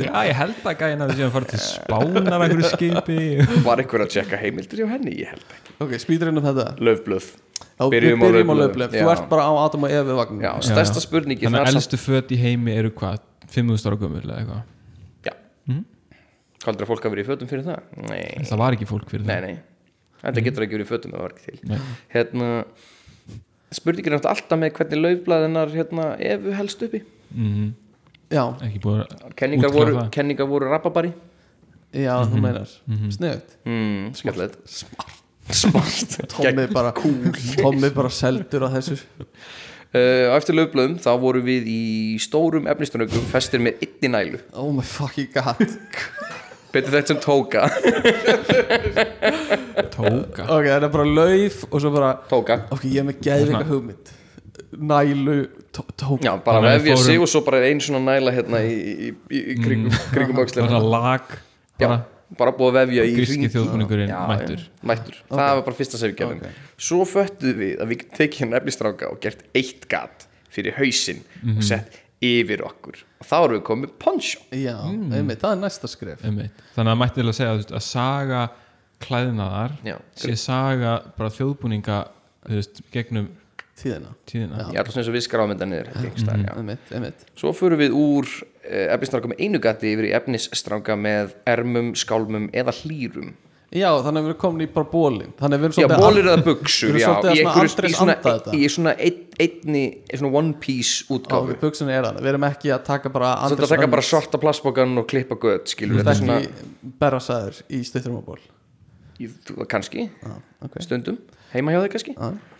Já, ég held að gæna þessi að fara til spánar að einhverju skipi. Var einhver að tjekka heimildir hjá henni, ég held ekki. Ok, spýtur inn um þetta. Við Byrjum á löfblöð þú ert bara á Adam og Evi vagn já, stærsta spurningi Þannig að elstu föt í heimi eru hvað? 5.000 ára gömul eða eitthvað? Já. Haldur að fólk hafa verið í fötum fyrir það? Nei, Þetta getur ekki verið fötum ef það var ekki til. Nei. Hérna Spurningin er náttúrulega alltaf með hvernig laufblæðinar hérna, efu helst uppi. Mhm. já, Ekki búið að Kenningar voru, kenningar voru rababari já, þú meinar. Mm, Skemmtilegt. Smart. Tommy bara cool Tommy bara seldur á þessu. Uh, eftir laufblöðum þá voru við í stórum efnistunögum festir með einni nælu. Oh my fucking god betur þetta sem tóka. Tóka? Ok, það er bara lauf og svo bara tóka, ok, ég er með geðvika Svona. hugmynd. Nælu tó- tók já bara að við sig og svo bara er ein svona næla hérna í, í, í, í kringum, kringum Bara öxlina. lag já, bara. bara búið að vefja í Gríski þjóðbúningurinn Já, mættur. mættur. það var bara fyrsta sem við gerðum. Ok. svo föttuðum við að við tekið hérna efnistráka og gert eitt gat fyrir hausinn Mhm. og sett yfir okkur. Og þá erum við komið poncho. Já, einmitt, það er næsta skref. Einmitt. Þannig að mætti vel að segja þú veist, að saga klæðinaðar Já. sé saga bara þjóðbúninga veist, gegnum tíðina, tíðina. Ég er alltaf eins og já. einmitt, einmitt. Svo fyrir við úr uh, efnisstráka með einu gati yfir í efnisstráka með ermum, skálmum eða hlýrum já, þannig að við erum komin í bara bólin þannig að við erum Já, svolítið bólir eða buksur Við já, erum svolítið að svona anda þetta. í svona ein, einni svona one piece á útgáfu buksunni er það, við erum ekki að taka bara Svo þetta taka bara svarta plastbókan og klippa gött skilur Þetta þetta svona, ekki berrasæður í stutturum á ból. Kannski. Ok. stundum, heima hjá þig kannski. Já. uh,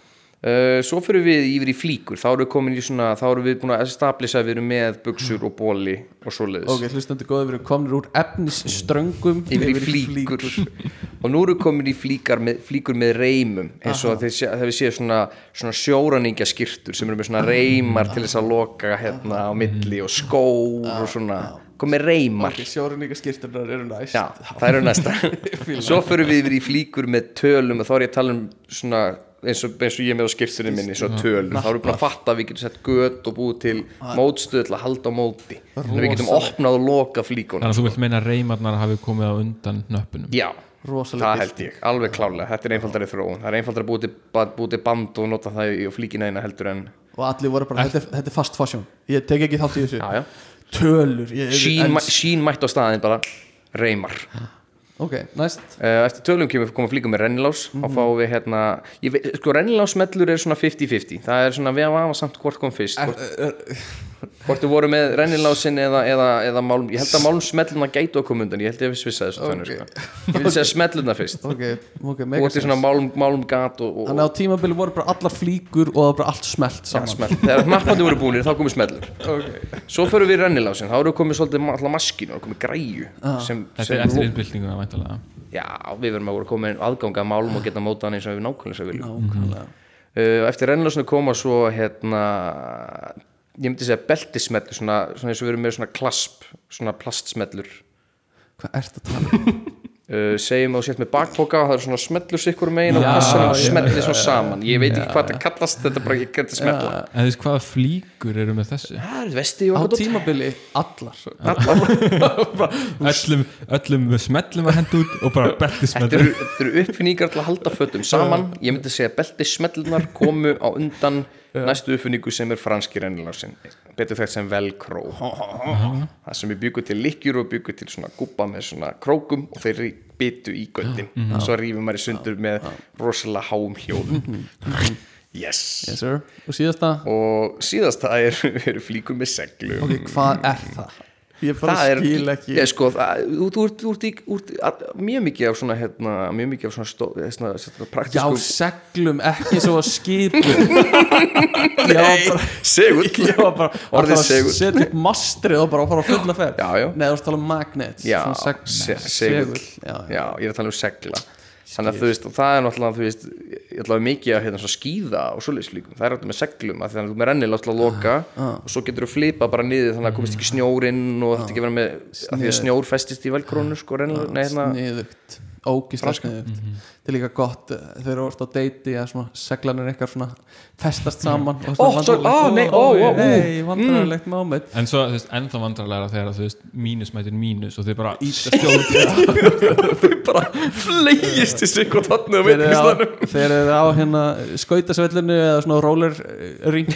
Svo fyrir við yfir í flíkur. Þá erum við komin í svona, þá erum við búin að establisa að við erum með buksur og bóli og svoleiðis. Ok, hlustandi góði, við erum komin úr efnisströngum yfir í flíkur. og nú eru komin í með, flíkur með reymum eins og þegar við séum svona, svona sjóræningja skýrtur sem eru með svona reymar til þess að loka hérna á milli og skór og svona. Komið reymar. Ok, sjóruníka skýrtunar eru næst. Já, það eru næsta Svo fyrir við yfir í flíkur með tölum og þá er ég að tala um svona eins og, eins og ég er með á skýrtunni minni svona tölum, þá erum við búin að fatta að við getum sett göt og búið til mótstöð til að halda á móti. Þannig að við getum opnað og loka flíkunum. Þannig að þú vilt meina að reymarnar hafi komið á undan nöppunum Já, Rosalega það held ég, alveg klálega Þetta er einfaldari þróun, það er einfaldari að búið búið til band og nota það í flíkina eina heldur en og allir voru bara, þetta þetta er fast fashion. Ég tek ekki þátt í þessu. Já, já. tölur, ég Sín, sín mætt á staðin bara reymar ok, næst. Uh, eftir tölum kemur koma flíkum með rennilás þá fáum við hérna veit, sko rennilásmellur er svona 50-50 það er svona við að vafa samt hvort kom fyrst hvort, hvort þið voru með rennilásin eða, eða, eða málm ég held að málmsmelluna gætu að koma undan ég held ég að við svissa þessu okay. sko. ég vil segja smelluna fyrst. Ok, ok, og þetta er svona málm, málmgat og, og, þannig að á tímabili voru bara allar flíkur og það var bara allt smelt ja, saman. smell. þegar hnappandi voru búinir þá komið smellur. Ok, svo förum við rennilásin þá eru komið svolítið alltaf maskinu og komið græju sem, Þetta sem er eftir innbyltinguna væntalega já, við verðum að voru komið aðganga að málum og geta móta hann eins og við nákvæmlega ég myndi segja beltismellur svona, svona eins og við erum með svona klasp svona plastsmellur. Hvað ert að tala um? uh, segjum að þú sért með bakpoka og það er svona smellur sikkur megin og og já, smellir svo saman. Ég veit ekki hvað þetta kallast þetta er bara ekki þetta smella. En þú veist hvaða flíkur eru með þessu? það er vesti og á tímabili. Allar. Öllum, öllum smellum að henda út og bara belti Þetta smellum eru, þetta eru uppfinningar til að halda fötum saman. Ég myndi segja beltismellunar komu á undan næstu uppfinningu sem er franski rennilásin betur þekkt sem velcro. Það sem við byggum til lykkjur og byggum til svona gúbba með svona krókum og þeir byttu í göttin og svo rífum maður í sundur með rosalega háum hjólum yes. yes sir. og síðasta, og síðasta er, er flíkur með seglum. Ok, hvað er það? Ég bara það er, skil ekki. ég, sko, það, þú, þú, ert- að- mjög mikið af svona, hérna, mjög mikið af svona, stó, svona, svona já, praktísku seglum, ekki svo að skipum. Bara segull. Ég var bara að setja upp mastrið og bara að fara á fulla Já, já. Nei, þú ert að tala um magnet já, svona seg- se, segull. segull. Já, já, ég er að tala um segla þannig að þú veist, og það er náttúrulega þú veist, ég ætla að mikið að hérna, skýða og svoleiðis líkum, það er alltaf með seglum að þannig að þú með rennilega til að loka og svo getur þú flipa bara niður þannig að komist ekki snjórinn og þetta ekki vera með, að því að snjór festist í velkrónu sko, rennilega, nei, hérna sniðugt. Ógislega sniðugt þetta er líka gott eh, þegar þú ert á deiti að svona seglanir eitthvað svona festast saman og Ó, svo- á, nei, ó, ó, ú. nei, vandræðilegt moment. En svo, þú veist, ennþá vandrarlega þegar þú veist, mínus mætir mínus og þið bara íta stjórn þau bara flegist í sig og eru á, veitingastanum þeir eru á hérna skautasvellinu eða svona roller ring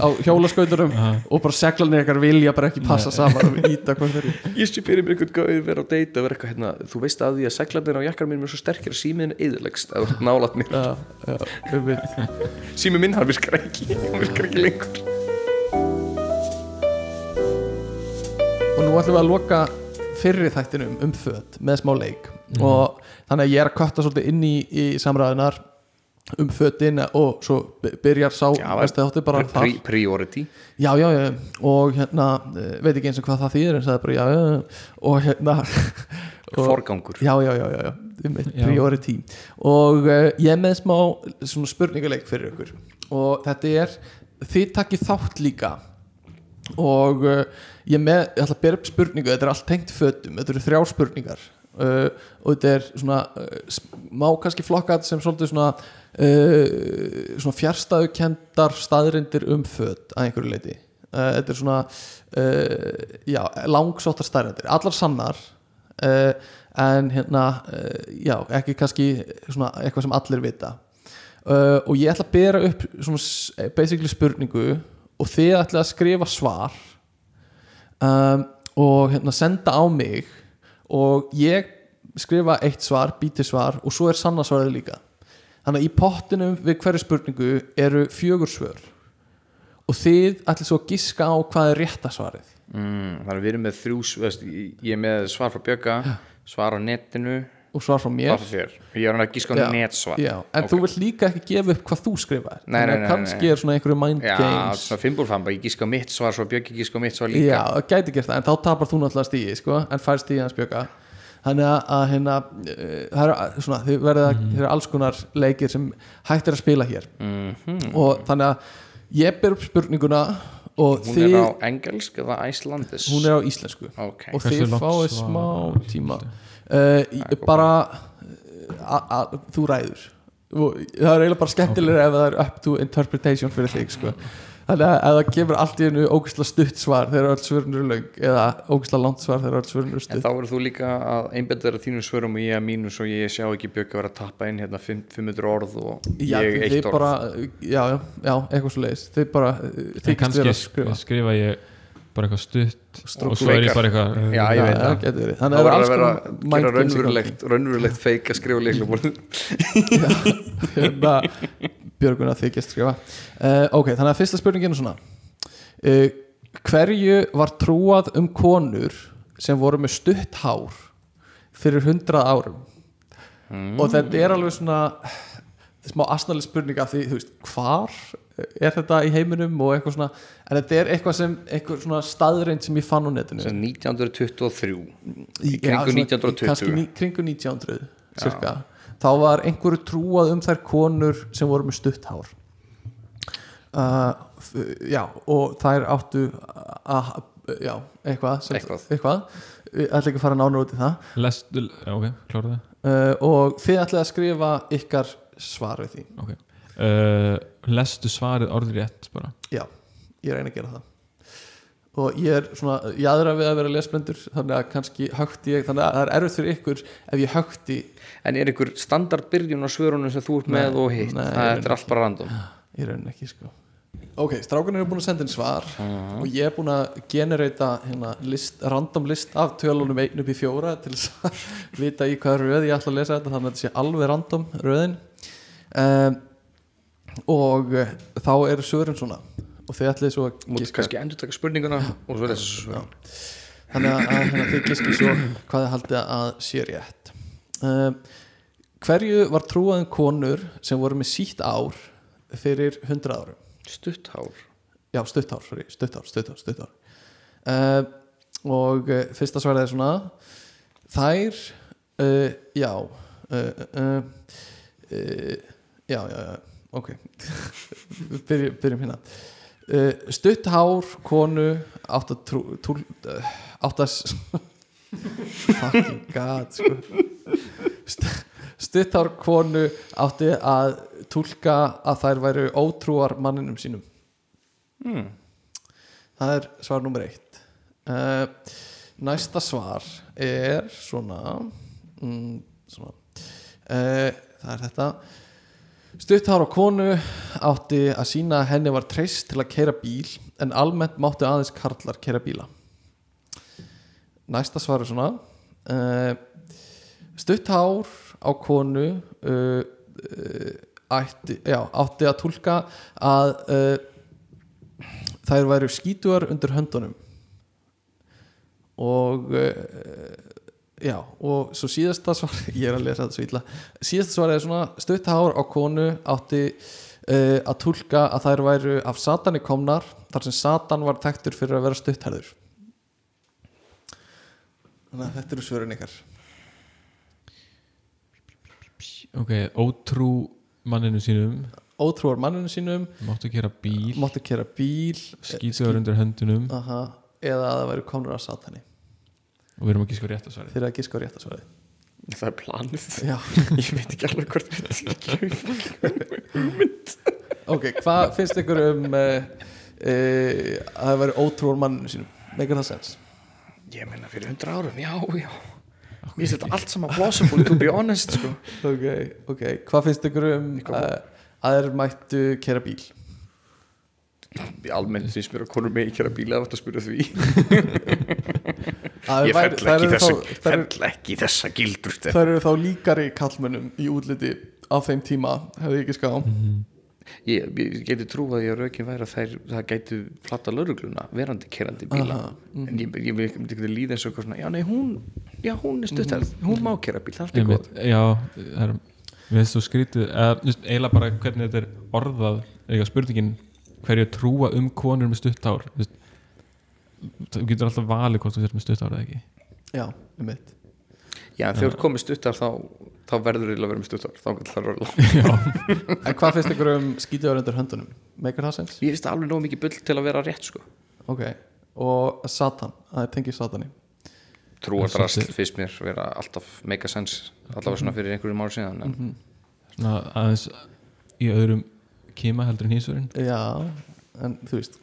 á hjólaskauturum og bara seglanir eitthvað vilja bara ekki passa saman og íta hvað þeir eru ég sé fyrir mér einhvern gauð vera á deita og vera eitthvað hérna, þú veist að því að seglarnir á jakkar mínum er svo sterkir að símiðin eðurlegst að ert nálat mér. Já, já, um mitt sími minn hann virkar ekki, hann virkar ekki lengur. Og nú ætlum við að loka fyrri þættinum um föt með smá leik. Og þannig að ég er að kötta svolítið inn í, í samræðinar um fötin og svo by- byrjar sá Já, Pri priority. Já, já, já, og hérna eh, veit ekki eins og hvað það þýðir en sagði bara já, já, já, og hérna forgangur. Já, já, já, já, priority. Og uh, ég er með smá svona spurningaleik fyrir ykkur. Og þetta er, þið takkið þátt líka. Og uh, ég, er með, ég ætla að bera upp spurningu. Þetta er allt tengt fötum, þetta eru þrjár spurningar. Uh, og þetta er svona uh, má kannski flokkat sem svolítið svona uh, svona fjärstaðukendar staðrindir um föt að einhverju leiti uh, þetta er svona uh, já, langsóttar staðrindir, allar sannar en hérna uh, já, ekki kannski svona eitthvað sem allir vita. Uh, og ég ætla að bera upp svona basically spurningu og þið ætla að skrifa svar um, og hérna senda á mig og ég skrifa eitt svar, býti svar og svo er sanna svarið líka. Þannig að í pottinum við hverju spurningu eru fjögur svör og þið ætla svo að giska á hvað er rétta svarið mm, þannig að við erum með þrjú veist, ég er með svar frá Bjögga svar á netinu, og svar frá mér? Svar frá ég er hann að gíska á Já, netsvar. Já, en þú vilt líka ekki gefa upp hvað þú skrifaðir. Nei, nei, nei, nei, kannski nei. er svona einhverju mind já, games. svona fimbulfamba, ég gíska á mitt svar svo Bjöggi gíska á mitt svar líka. Já, það gæti gert það, en þá tapar þú náttúrulega stíði sko, en fær stíði hans bjöka þannig að, hérna uh, það eru svona, þið verða mm. þið eru alls konar leikir sem hægt er að spila hér. Mhm. og þannig að ég ber upp spurninguna og hún þið, er á engelsk eða æslandis hún er á íslensku. Ok, og Hversu þið fáið smá tíma. uh, bara a, a, þú ræður. Það er eiginlega bara skemmtilega ef það er up to interpretation fyrir þig sko. Þannig að ef það kemur allt í hennu ógæsla stutt svar þegar öll svörun eru löng eða ógæsla langt svar þegar öll svörun eru En stutt. þá verður þú líka að einbæta þér að þínum svörum og ég að mínu svo ég sjá ekki Bjöggi að vera að tappa inn hérna 500 orð og já, ég eitt orð. bara, já, já, já, eitthvað svo leiðis þið bara En þykist kannski skrifa. skrifa ég bara eitthvað stutt Strók og svo er ég bara eitthvað Já, ég veit það það. getur verið. þá þannig að það verður er að vera raunverulegt raunverulegt feik að skrifa hérna Björgun að þykjast skrifa. Uh, ok, þannig að fyrsta spurningin er svona. Uh, hverju var trúað um konur sem voru með stutt hár fyrir hundrað árum? Og þetta er alveg svona þetta er smá asnaleg spurning af því, þú veist, hvar er þetta í heiminum og eitthvað svona en þetta er eitthvað sem, eitthvað svona staðreind sem ég fann á netinu. Sem 1923 í kringum 1920. kannski kringu 1900 cirka. Þá var einhverju trúað um þær konur sem voru með stutt hár. Uh, já og þær áttu að já, eitthvað, sem, Eitthvað. eitthvað. Ég ætla ekki að fara nánar út í það. Lestu, ok, klára það. Uh, og þið ætlaði að skrifa ykkar svar við því. Ok. Uh, lestu svarið orðið rétt bara. Já, ég reyna að gera það. Og ég er svona jáðra við að vera lesblendur þannig að kannski högti ég þannig að það er erfitt fyrir ykkur ef ég högti en er einhver standardbyrjun á svörunum sem þú ert með og hitt? nei, það ég er allt bara random. Ég reyna ekki sko. Ok, strákunir eru búin að senda inn svar og ég er búin að generata hérna, list, random list af tölunum 1 upp í 4 til þess að vita í hvað röð ég ætla að lesa þetta þannig að þetta sé alveg random röðin. Um, og uh, þá eru svörin svona og þið ætlið svo að Mútu kannski endur taka spurninguna og svo lesa svo þannig að, að hérna, þið giskið svo hvað þið haldið að sé rétt um, hverju var trúaðin konur sem voru með sítt ár fyrir 100 árum? Stutt hár. Já, stuttár, sorry, stuttár, stuttár, stuttár uh, og uh, fyrsta svarið er svona þær uh, já uh, uh, uh, já, já, já ok. Byrjum, byrjum hérna. Uh, stutt hár konu átt að uh, átt að fucking god sko. St- stutt hár konu átti að túlka að þær væru ótrúar manninum sínum hmm. það er svar nummer eitt uh, næsta svar er svona, mm, svona. Uh, það er þetta stutthára konu átti að sína að henni var treyst til að keira bíl en almennt máttu aðeins karlar keira bíla næsta svar er svona uh, stutthár á konu uh, uh, ætti, já, átti að túlka að þær væru skítuar undir höndunum. Og já, og svo síðasta svar ég er að lesa þetta svo illa. Síðasta svar er svona stutt hár á konu átti að túlka að þær væru af satani komnar þar sem satan var þekktur fyrir að vera stutthærður þannig að þetta eru svörin ykkar. Ok, ótrú manninu sínum. Ótrúar manninu sínum. Máttu gera bíl. Máttu kera bíl. Skýtuður undir höndunum. Aha, eða að það væru komnar af satani. Og við erum ekki sko rétt að svara fyrir að giska á réttasvarið Það er planið. Já. Ég veit ekki alveg hvort þetta er Ok, hvað finnst ykkur um uh, uh, að það væri ótrúar manninu sínum? Megar það sens? Ég meina fyrir 100 árum, já, já. Mér finnst þetta allt saman plausible to be honest sko. Ok, ok, hvað finnst ykkur um uh, að þeir mættu kera bíl? Almennt finnst mér að konur með ekki að bíla að spyrja því. Ég fell ekki, þessa, fell ekki þessa gildur Þær eru þá líkari kallmönnum í útliti á þeim tíma, hefði ég ekki ská Ég, ég geti trú að ég raukin væri að þær, það gæti platta laurugluna verandi kerandi bíla. Aha, en ég, ég, ég myndi ekki líða eins og eitthvað svona já, nei, hún, já, hún er stuttar hún má kera bíl, það er allt í góð já, það er við veist þú skrítið, eða þú veist, eiginlega bara hvernig þetta er orðað, eitthvað spurningin hverju að trúa um konur með stutt ár þú getur alltaf valið hvort þú sér með stutt ár eða ekki. Já, um mitt já, en þegar þú komið stuttar þá, þá verður eiginlega að vera með stuttar. Þá getur það röla En hvað finnst ykkur um skítuðar undir höndunum? Megar það sens? ég finnst alveg nóg mikið bull til að vera rétt sko. Ok, og Satan, það er tengið Satani. Trúardrast finnst mér vera alltaf make a sense allavega svona fyrir einhverjum ári síðan en svona aðeins í öðrum kima heldur en hísverðin Já, en þú veist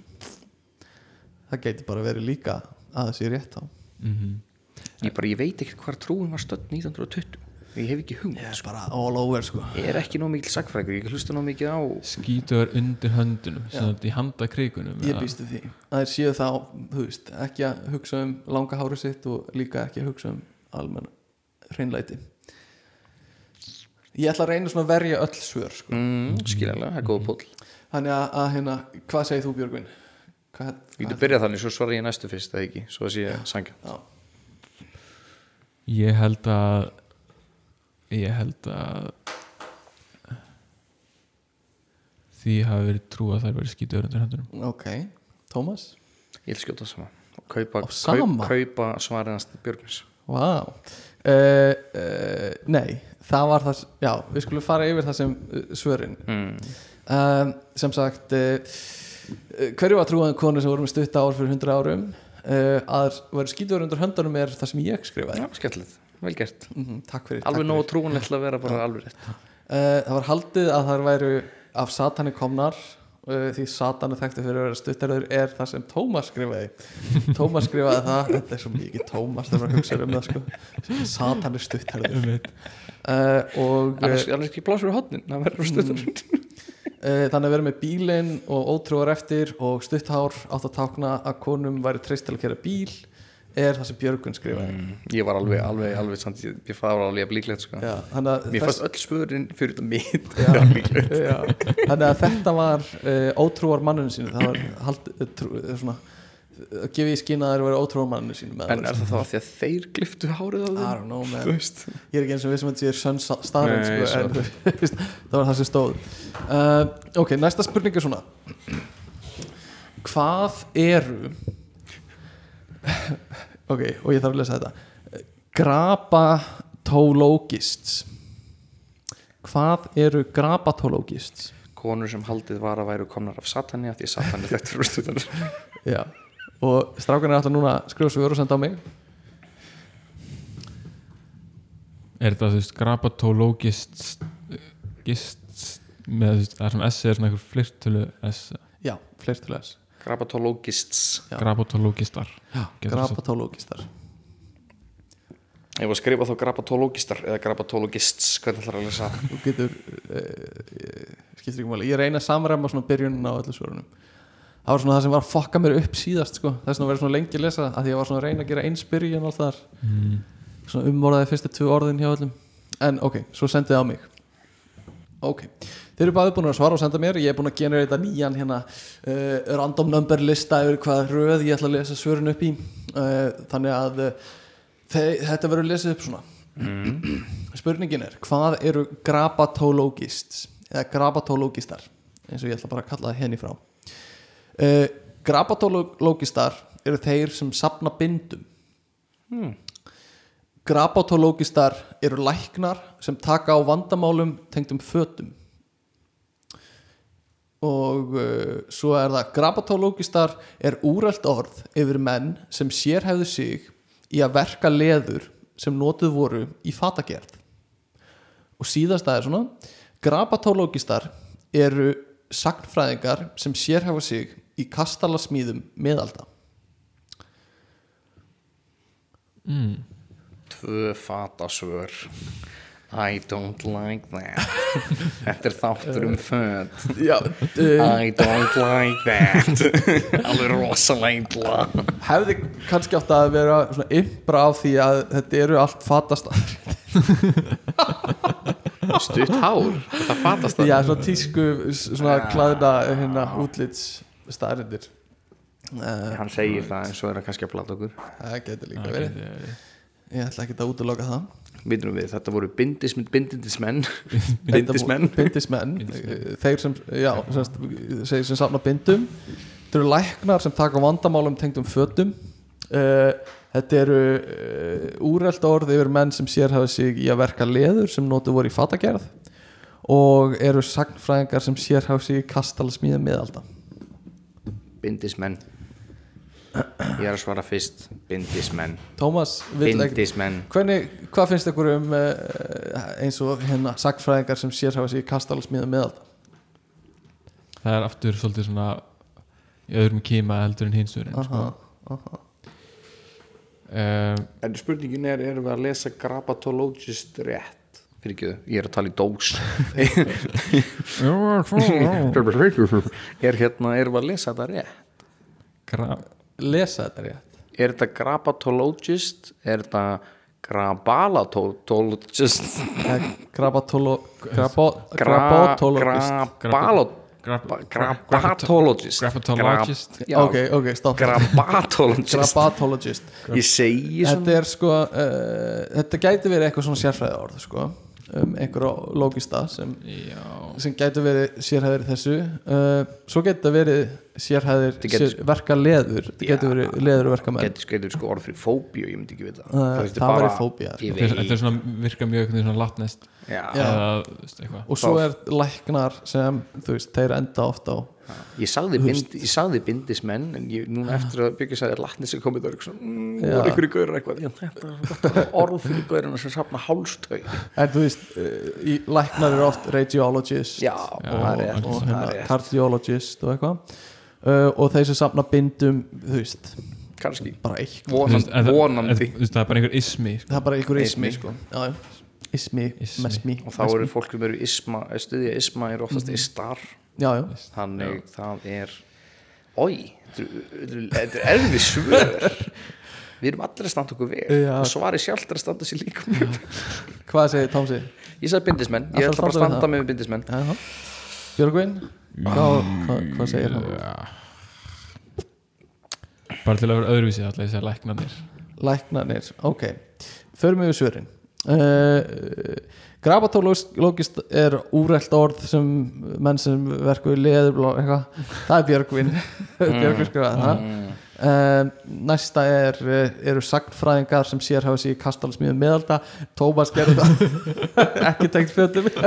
það geti bara verið líka að það sé rétt á mm ég bara, ég veit ekki hvað trúin var stödd 1920 ég hef ekki hugmynd Ég er sko. bara all over sko. Ég er ekki nóg mikil sagfrækur, ég hlusta nóg mikið á skítuður undir höndunum í handa krigunum Ég býstu því. Að þeir séu þá, þú veist, ekki að hugsa um langa hári sitt og líka ekki að hugsa um almenn hreinlæti. Ég ætla að reyna svona að verja öll svör sko. mm, skiljanlega, það er góð pól Þannig að, að hérna, hvað segir þú Björgvin? Hvað, ég getur byrjað þannig, svo svara ég næstu fyrst eða ekki, svo að sé sangja Já, ég held að ég held að því hafi verið trú að þær verið skítuður undir höndunum. Ok, Tómas ég vil skjóta sama. Og kaupa, kaup, kaupa svariðast Björgvins. Wow. uh, uh, Nei, það var það Já, við skulum fara yfir það sem uh, svörin. Mm. Sem sagt uh, uh, Hverju var trúaðin konu sem voru með stutta ár fyrir 100 árum uh, Að vera skítur undir höndunum er það sem ég skrifaði. Já, skemmtilegt, vel gert. Mm Takk fyrir alveg takk nóg fyrir. trúanlegt að vera bara alveg rétt. Uh, Það var haldið að þær væru af satani komnar uh, því satani þekkti fyrir að vera stuttarður er það sem Tómas skrifaði. Tómas skrifaði það þetta er svo mikið Tómas þegar maður hugsa um það sko. satani stuttarður. Uh, og annars, annars ekki plásur í hotnin, það verður stuttar uh, þannig að vera með bílinn og ótrúar eftir og stutthár átt að tákna að konum væri treyst til að kera bíl er það sem Björgun skrifaði. Mm, ég var alveg, alveg, alveg samt, ég, ég var alveg líklegt sko. Já, mér fannst öll spöðurinn fyrir þetta mitt þannig að þetta var uh, ótrúar manninu sínu það var hald, uh, trú, uh, svona að gefa í skýna að þeir eru ótrúar manninu sínu en er það þá að því að þeir gliftu hárið á I þeim don't know ég er ekki eins og við sem þetta sér sönn staðrind Nei, sko, það var það sem stóð. Uh, ok, næsta spurning er svona. Hvað eru ok, og ég þarf að lesa þetta. Grapatologists hvað eru grapatologists konur sem haldið var að væru komnar af satani af því að satani þetta fyrir stundar já og strákan er alltaf núna að skrifa svo og senda á mig. Er þetta, þú veist, grapatologist gist með, þú veist, það sem S er svona einhver flirtölu S, já, fleirtulegs grapatologists Já. grapatologistar já, grapatologistar ég var að skrifa þá grapatologistar eða grapatologists, hvernig ætlar að lesa? Þú getur uh, skiptir ekki máli, ég reyna að samræma svona byrjunin á öllu svörunum það var svona það sem var að fokka mér upp síðast sko. þess vegna verið svona lengi að lesa að því ég var svona að reyna að gera eins byrjun og allt þar. Mm. svona umvorðaði fyrstu tvö orðin hjá öllum. En ok, svo sendið á mig. Ok, þeir eru báði búin að svara og senda mér. Ég er búin að þetta nýjan hérna uh, random number lista yfir hvað röð ég ætla að lesa svörun upp í. Uh, þannig að uh, þe- þetta verður lesið upp svona. Spurningin er hvað eru grapatologists eða grapatologistar eins og ég ætla bara að kalla það henni frá uh, grapatologistar eru þeir sem sapna bindum. Grapatologistar eru læknar sem taka á vandamálum tengdum fötum. Og uh, svo er það grapatologistar er úrælt orð yfir menn sem sérhæfðu sig í að verka leður sem notuð voru í fatagerð. Og síðasta er svona grapatologistar eru sagnfræðingar sem sérhæfa sig í kastalasmíðum meðalda tvö fatasvör I don't like that. Þetta er þáttur um föt. Já, uh, I don't like that. Alveg rosalega hefði kannski átt að vera svona ymbra á því að þetta eru allt fatastar stutt hár, það fatast Já, svona tísku, svona klæðna hérna útlits staðrindir uh, hann segir það eins og er að kannski að plata okkur. Það getur líka verið. Ég ætla ekki að útiloka það. Vitum við, þetta voru bindismenn bindindismenn. Bindismenn. Bindismenn. Eh, Þeir sem, já, semst, þeir sem safna bindum. Þetta eru læknar sem taka vandamálum tengdum fötum. Uh, Þetta eru uh, úrelt orð yfir menn sem sérhafa sig í að verka leður sem notu voru í fatagerð og eru sagnfræðingar sem sérhafa sig í kastalasmíða miðalda bindismenn ég er að svara fyrst bindismenn Tómas, bindismenn Hvernig, hvað finnst ykkur um uh, eins og hérna sagfræðingar sem sérhafa sig í kastalasmíða meðalda? Það er aftur svolítið svona í öðrum kima heldur en hinsturinn sko. aha. um, en spurningin er, erum við að lesa grapatologist rétt fyrir ekki ég er að tala í dós. Er hérna, erum við að lesa þetta rétt? Gra, Lesa þetta rétt. Er þetta grapatologist er þetta grabalatologist Grabatologist grabatologist grapatologist Já, Ok, ok, stopp grabatologist Grabatologist ég segi Þetta er sko uh, Þetta gæti verið eitthvað svona sérfræði orð sko um einhverja logista sem, sem gæti verið sérhæðir í þessu uh, svo gæti það verið sérhæðir getur- sér, verka leður Já. gæti verið leður verka menn getur skreitur sko orð fyrir fóbíu ég myndi ekki vita Nei, veist, það fóbía, sko. ég þetta er- svona virka mjög svona latnest já. Já. eða, og svo er læknar sem þú veist, þeir enda ofta á ég sagði, bind, ég sagði bindismenn en ég, núna eftir að byggja sagði latnir sem komið það er eitthvað mm, voru ykkur í gaurar eitthvað? Já, þetta, þetta er orð fyrir gaurina sem safna hálstau en þú veist, uh, í, læknar eru oft radiologist já, og, er hérna, er rétt. cardiologist og eitthvað. Uh, og þeir sem safna bindum þú veist, kannski, bara eitt. Þú Vonan, veist, en það- en- vonandi það er bara einhver ismi sko. það er bara einhver ismi, sko. Já, já. ismi, Ismi. mesmi. Og þá eru fólk sem eru isma, stuðja isma eru oftast istar já, já, þannig það er oi, þetta er erfið svör. Við erum allir að standa okkur Já. og svari sjálft er að standa sér líka hvað segir Tómsi? ég sagði bindismenn, ég ætla bara að standa við með bindismenn. Björgvin? Hvað, hvað, hvað segir hann? bara til að vera öðruvísi alltaf þessi læknarnir. Læknarnir, ok. Förum við svörin uh, Grabatólogist er úrælt orð sem menn sem verku leður eitthvað, það er Björgvin. Björgvin skrifaði það uh, Næsta er uh, eru sagnfræðingar sem sér hafa sig í kastalsmiðum meðalda. Tómas gerði það. Ekki tengt fjöldum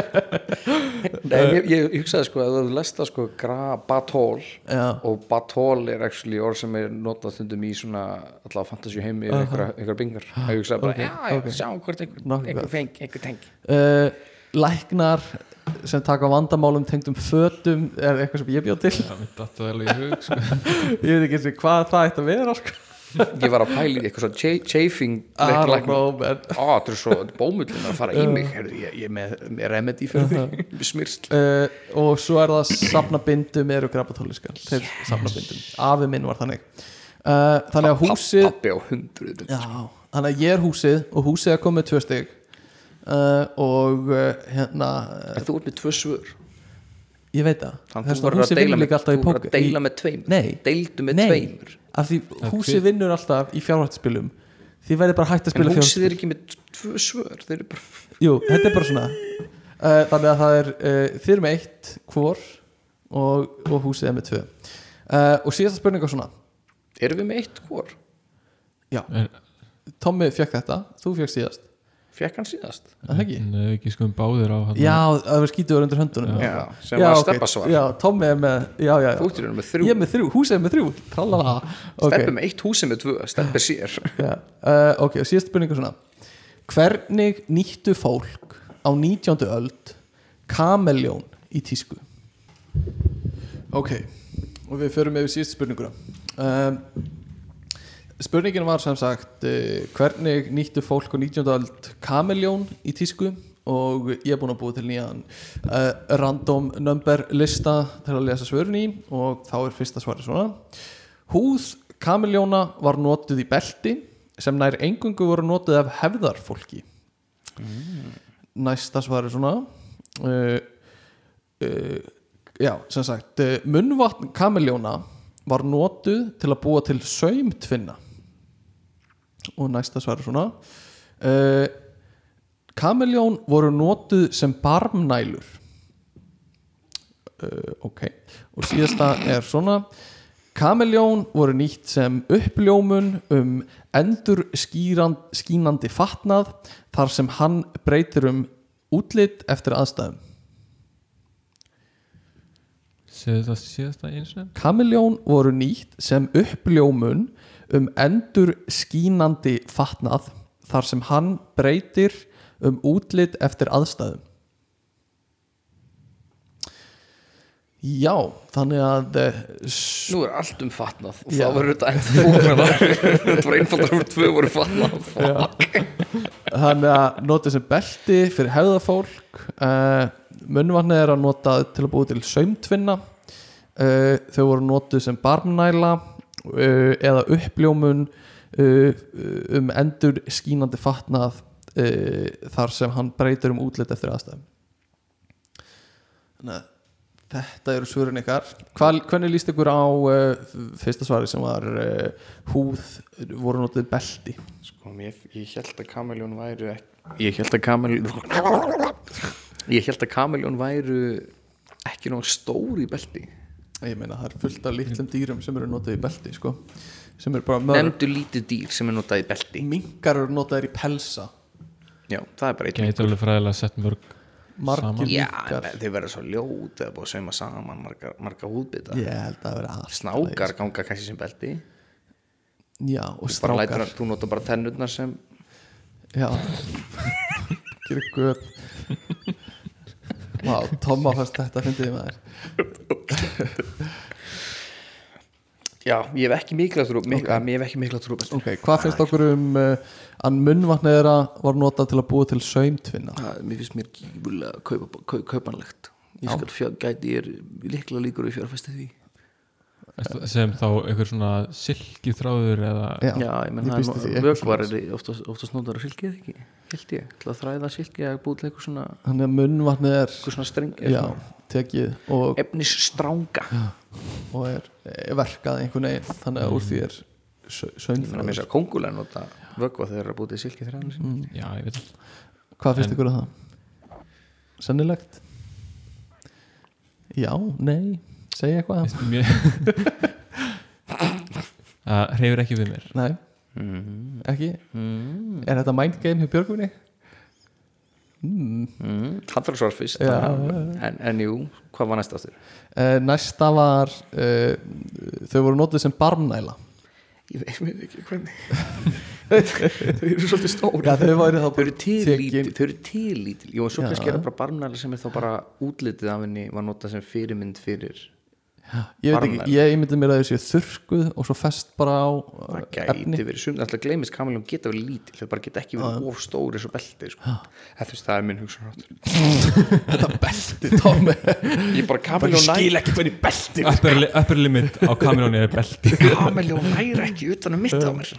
Nei, ég, ég hugsaði sko að þú lesta sko grabatól Já, og batól er actually orð sem er notað stundum í svona allavega fantasy heimi eða einhverja, einhverja bingar að ég hugsaði bara, Ok, já, já, ok. sjáum hvort einhver, einhver feng, einhver tengi. Uh, Læknar sem taka vandamálum tengdum fötum er eitthvað sem ég bjóð til. Það í hug sko. ég veit ekki eins og hvað það ætti að vera sko. ég var að pæla í eitthvað cha- chafing. Bowman Á, þetta er svo bómullin að fara í mig. Herðu, ég, ég er með, með remedy fyrir því. Með smyrsl uh, og svo er það safna bindum eru safna bindum, afi minn var þannig. Uh, þannig að húsið þannig að ég er húsið og húsið er komið tvö stig uh, og uh, hérna en þú ert með tvö svör? Ég veit það, þess þú að deila vinnur með, líka alltaf í þú verður póker. að deila með tveimur. Nei. deildu með Nei. tveimur. Af því húsið hver- vinnur alltaf í fjárhættispilum því verður bara hægt að en spila húsið fjárhættispil er ekki með tvö svör þeir eru bara Jú, þetta er bara svona. Uh, Þannig að það er uh, eru með eitt hvor og, og húsið er með tvö. Uh, Og síðasta spurning er svona. Erum við með eitt hvor? Já, Tommi fekk þetta, þú fekk síðast fekk hann síðast? Er það ekki? Nei, ekki sko um báðir á hann. Já, það var skítuður undir höndunum. Já, sem var ok. steppasvar Já, Tommi er með Já, já, já. Í raun með þrjú. Ég er með þrjú, húsið er með þrjú. Tralala okay. steppi með eitt húsið með tvö. Steppi sér. Já, uh, ok, og síðast spurning er svona. Hvernig nýttu fólk á 19. öld kameljón í tísku? Ok, og við förum yfir síðast spurninguna. Um, Spurningin var sem sagt uh, hvernig nýttu fólk á 19. öld kameljón í tísku? Og ég er búin að búa til nýjan uh, random number lista til að lesa svörin í. Og þá er fyrsta svari svona. Húð kamiljóna var notuð í belti sem nær engungu voru notuð af hefðarfólki. Næsta svar er svona. Uh, uh, Já, sem sagt Munnvatn kamiljóna var notuð til að búa til saumtvinna og næsta svar er svona. Uh, Kamiljón voru notuð sem barmnælur. Uh, Ok. Og síðasta er svona. Kamiljón voru nýtt sem uppljómun um endur skínandi fatnað þar sem hann breytir um útlit eftir aðstæðum. Séðu það síðasta eins og Kamiljón voru nýtt sem uppljómun um endur skínandi fatnað þar sem hann breytir um útlit eftir aðstæðum. Já, þannig að eh, nú er allt um fatnað og þá verður þetta ennþá fóknara þetta var einfaldar um tvö voru fatnað. Þannig að nota sem belti fyrir hefðafólk uh, munnvarnið er að nota til að búa til saumtvinna. Uh, þau voru notuð sem barmnæla eða uppljómun uh, um endur skínandi fatnað uh, þar sem hann breytir um útlit eftir aðstæðum. Þannig að þetta eru svörin ykkar. Hva, hvernig líst ykkur á uh, fyrsta svari sem var uh, húð voru notuð belti? Sko, ég, ég held að kamiljón væru ég held að kamiljón ég held að kamiljón væru ekki náttúrulega stór í belti ég meina það er fullt af litlum dýrum sem eru notuð í belti sko. sem eru bara mörg nefndu lítið dýr sem er notað í belti. Minkar eru notaðir í pelsa. Já, það er bara eitt Gæti alveg fræðilega sett mörg margir Saman. já, þeir verða svo ljót eða búið að sauma saman marga, marga húðbita. Ég held að vera allt snákar ganga kannski sem belti. Já og strákar. þú notar bara tennurnar sem já. Gerir Vá, Tomma fannst þetta fyndið í maður. Já, ég hef ekki mikla trú mik okay. ég hef ekki mikla trú belti ok, hvað finnst okkur um uh, að munnvatnið þeirra var notað til að búa til saumtvinna? Það, mér finnst mér gífulega kaupa, kaup, kaupanlegt. Ég skal fjör, gæti ég er líklega líkur í fjárfæsti því sem þá einhver svona silki þráður eða já, ég menn það er er oftast, oftast notar að silkið ekki? Held ég, til að þræða silkið að búið til eitthvað svona, þannig að munnvatnið er eitthvað svona streng já, tekið og, efnis stránga og er, er verkað einhvern veginn þannig að úr því er þannig að mér söndfræður sér kongulega nota vökva þegar það er að búið til silkið þræðan sín já, ég veit hvað finnst ykkur að það? sennilegt? Já, nei segja eitthvað. Það hreyfur ekki við mér. Nei, mm. ekki? Mm. er þetta mind game hjá Björgvinni? Mm. Hann að svara fyrst. En, en jú, hvað var næst aftur? Uh, næsta var uh, þau voru notið sem barmnæla. Ég veit, ekki hvernig. Þau eru svolítið stór. Já, þau þau eru til tekin- lítil þau eru til lítil, jú, en svo kannski er það bara barmnæla sem er þá bara útlitið af henni var notað sem fyrirmynd fyrir ég veit ekki, ég ímyndi mér að þau séu þurrkuð og svo fest bara á það uh, gæti efni. verið sum, alltaf gleymist kamiljón geta verið lítil þau bara geta ekki verið of stóri eins og belti sko. það, er minn hugsun þetta belti tómi ég bara kamiljón næ ekki hvernig belti upper, li- upper limit á kamerunni er belti kamiljón næri ekki utan um mitt á mér.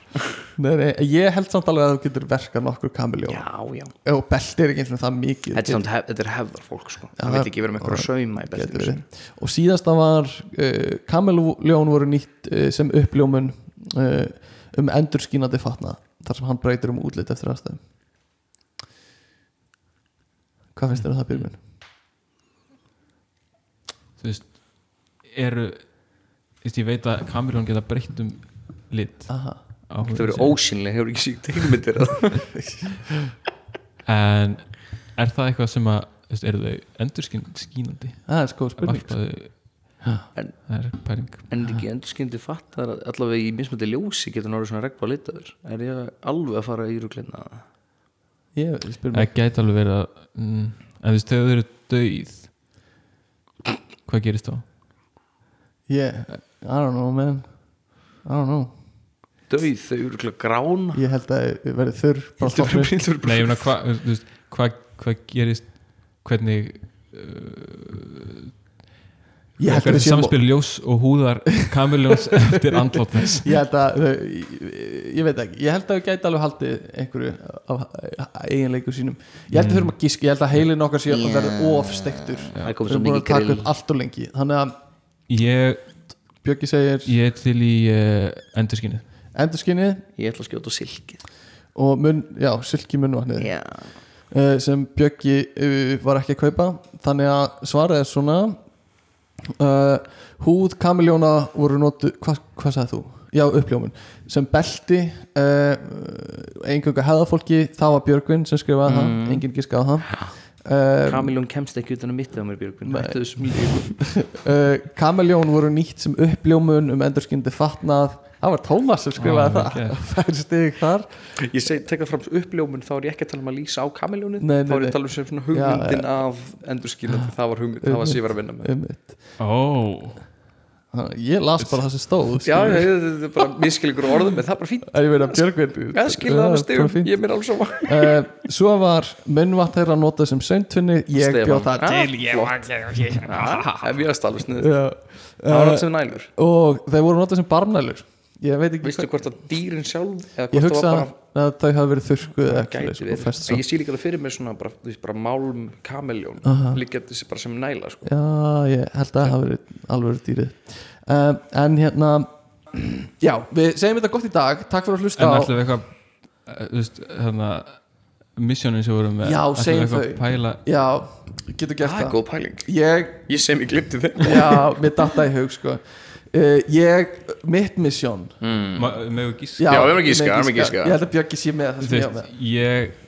Nei, nei, ég held samt alveg að þú getur verkað nokkur kamiljón já, já. Og belti er ekki eins og það mikið þetta er, samt hef, þetta er hefðar fólk sko. Það vil ekki vera með eitthvað uh, kameljón voru nýtt uh, sem uppljómun uh, um endurskínandi fatnað þar sem hann breytir um útlit eftir aðstæðum. Hvað finnst þér um það Björgun? þú veist eru þú veist, ég veit að kamerun geta breytt um lit. Verið sinni. ósynlega, hefur ekki síkt heimildir en er það eitthvað sem að eru þau endurskínandi? Það er sko spurning. Varpa þau En- er pæring en er ekki endur skyndi fatt allavega í mismöndi ljósi getur náður svona regnbá litaður? Er ég alveg að fara í ruglina ég spyr mig. Það gæti alveg verið að mm, en þú veist, þegar þau eru dauð hvað gerist þá? ég, I don't know man. I don't know. Döið, þau eru ruglega grán. Ég held að ég verði þurr bara ég meina, hvað þú hvað hva gerist hvernig uh, ég held að hvernig við séum samspil ljós og húðar kamiljóns eftir andlót þess. Ég held að þau- ég, veit ekki, ég held að við gæti alveg haldið einhverju af eiginleikur sínum. Ég held að við þurfum að gíska, ég held að heilin okkar sé að Já. verða ofstektur það er við komið svo erum búin mikið að taka grill upp allt og lengi. Þannig að ég, Björki segir ég er til í uh, endurskinu endurskinnið. Ég ætla að skjóta á silkið. Og mun, já, silki munnvatnið já, uh, sem Björki uh, var ekki að kaupa. Þannig að svarið er svona uh, húð kamiljóna voru notu hvað hva sagði þú? Já, uppljómun. Sem belti uh, einhverju hefðafólki það var Björgvin sem skrifaði það, enginn giskaði á það. Uh, kamiljón kemst ekki utan að mitt á mér Björgvin. Uh, Kamiljón voru nýtt sem uppljómun um endurskindi fatnað það var Tómas sem skrifaði Ó, það. ok. færi stig þar. Ég tekka fram uppljómun þá er ég ekki að tala um að lýsa á kamiljónin Nei, nei, þá er ég að tala um sem svona hugmyndin af endurskilandi, það var hugmynd, það var var að vinna með. um ó, ég las bara það sem stóð já, þetta er bara miskilíkur orðum en það er bara fínt, ég veit að Björgvin ég skilja það með stegum ég er mér alveg svo uh, svo var munnvatt þeirra notað sem söndfinni ég bjóð það Ah, til ég var ef ég er stálust niður Já. það var Uh, allt sem nælur. og þeir voru notað sem barnælur ég veit ekki veistu hvort að dýrin sjálf eða ég hugsa það var bara að þau hafa verið þurrkuð sko, en svo. ég sé líka það fyrir mér svona bara, þú veist, bara málm kameljón líka þessi bara sem næla sko. já, ég held að það hafa verið alveg dýrið. Um, en hérna já, við segjum þetta gott í dag. Takk fyrir að hlusta en á ætlum við eitthvað uh, veist, hérna missjónin sem vorum með Já, við segjum eitthvað þau. að pæla? Já, getur gert það það. góð pæling. Ég, ég sem ég glimti þeim já, mér datta í hug sko uh, ég, mitt misjón mm. með gísk Já, við erum að ég giska, með við erum að giska. ég held að Björki sé með það þú sem ég á veist, með. ég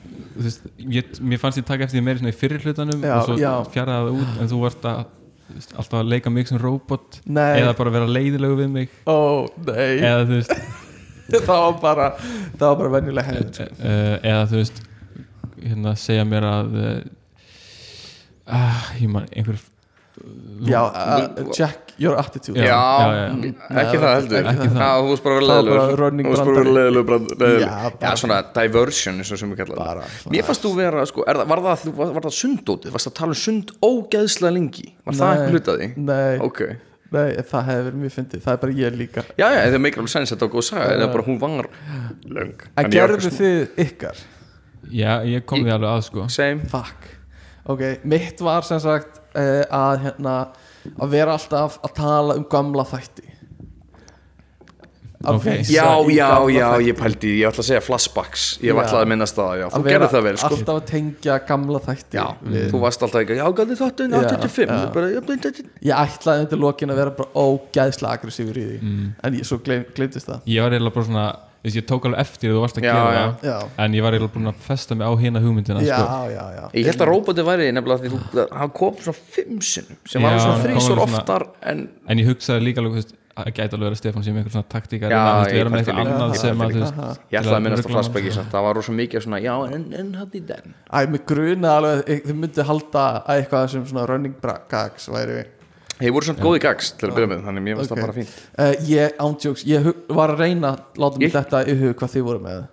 veist, ég, mér fannst ég taka eftir því meiri svona í fyrir hlutanum Já, og svo fjaraði það út en þú varst að veist, alltaf að leika mig sem robot Nei. eða bara vera leiðilegu við mig. Ó, nei, eða þú veist. Það var bara það var bara venjuleg hefð uh, eða þú veist hérna segja mér að uh, ah, ég man einhver já, uh, Jack your attitude. Já, já, já. ekki það heldur. ekki það. Þú veist bara að Það bara leðilegur running Þú veist bara að vera brandari. leðilegur. Já, svona diversion eins og sem við kallar Bara það svona- Mér fannst þú vera, sko, er það, var það, það sundótið? Varst það að tala um sund ógeðslega lengi? Var það eitthvað hlutaði? Nei, Ok. Nei, það hefði verið mjög fyndið. Það er bara ég líka. Já, já, það meikar alveg sens þetta var góð saga. En það er bara hún En ég var gerðu þið ykkar? Já, ég kom því alveg að sko. Same. Fuck. Ok, mitt var sem sagt uh, að hérna að vera alltaf að tala um gamla þætti Að Ok. vísa Já, já, gamla já, þætti. ég pældi, ég ætla að segja flashbacks Ég Já. alltaf að minnast það, já, þú Að gerði það vel, sko Alltaf að tengja gamla þætti Já, við- þú varst alltaf ekki, já, gæti þáttun, Já, 85 já. Þú bara, já, já, já, Ég ætlaði undir lokin að vera bara ógæðslega aggressífur í því Mm. En ég svo gleym, gleymdist það Ég var eiginlega bara svona Ég tók alveg eftir þú varst að Já, gera já. það En ég var eiginlega búin að festa mig á hina hugmyndina já, sko. já, já. Ég held að róboti væri nefnilega því þú, hann kom svona fimm sinnum sem var svona þrísor svona- oftar en En ég hugsaði líka alveg þú veist, að gæti alveg verið Stefán sem einhver svona taktíkar Já, að vera með eitthvað annað sem að ég ætlaði að minnast á flashbacki samt, það var rosa mikið svona, já, en, en hann í den. Æ, mig gruna alveg að þið myndi halda að eitthvað sem svona running gags væri Þeir voru svona góði gags til að byrja með, þannig mér finnst Ok. það bara fínt. Uh, Ég ándjóks, ég var að reyna að láta mig Ég- þetta í hug hvað þið voru með.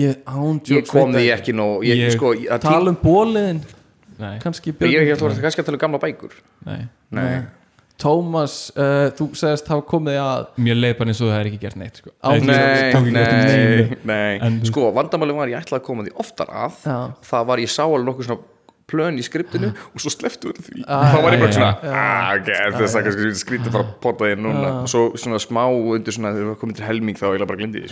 Ég ándjóks Ég kom því ekki. nóg, ég, Ég- sko, að Tala um bóliðin, Nei, kannski tí- Ég held að voru kannski að tala um gamla bækur. Nei. Nei, Tómas, uh, þú segist hafa komið að Mér leið bara eins og það er ekki gert neitt sko. Á- nei, nei, nei. Sko, vandamáli var ég ætlaði að koma því oftar að. Já. Það var ég sá alveg nokkuð svona plön í skriptinu og svo sleftu við því. Ah, þá var ég bara svona, ah, ok, þess að skrítið bara potaði núna. Og svo svona smá undir svona þegar við komum til helming þá ég bara glindi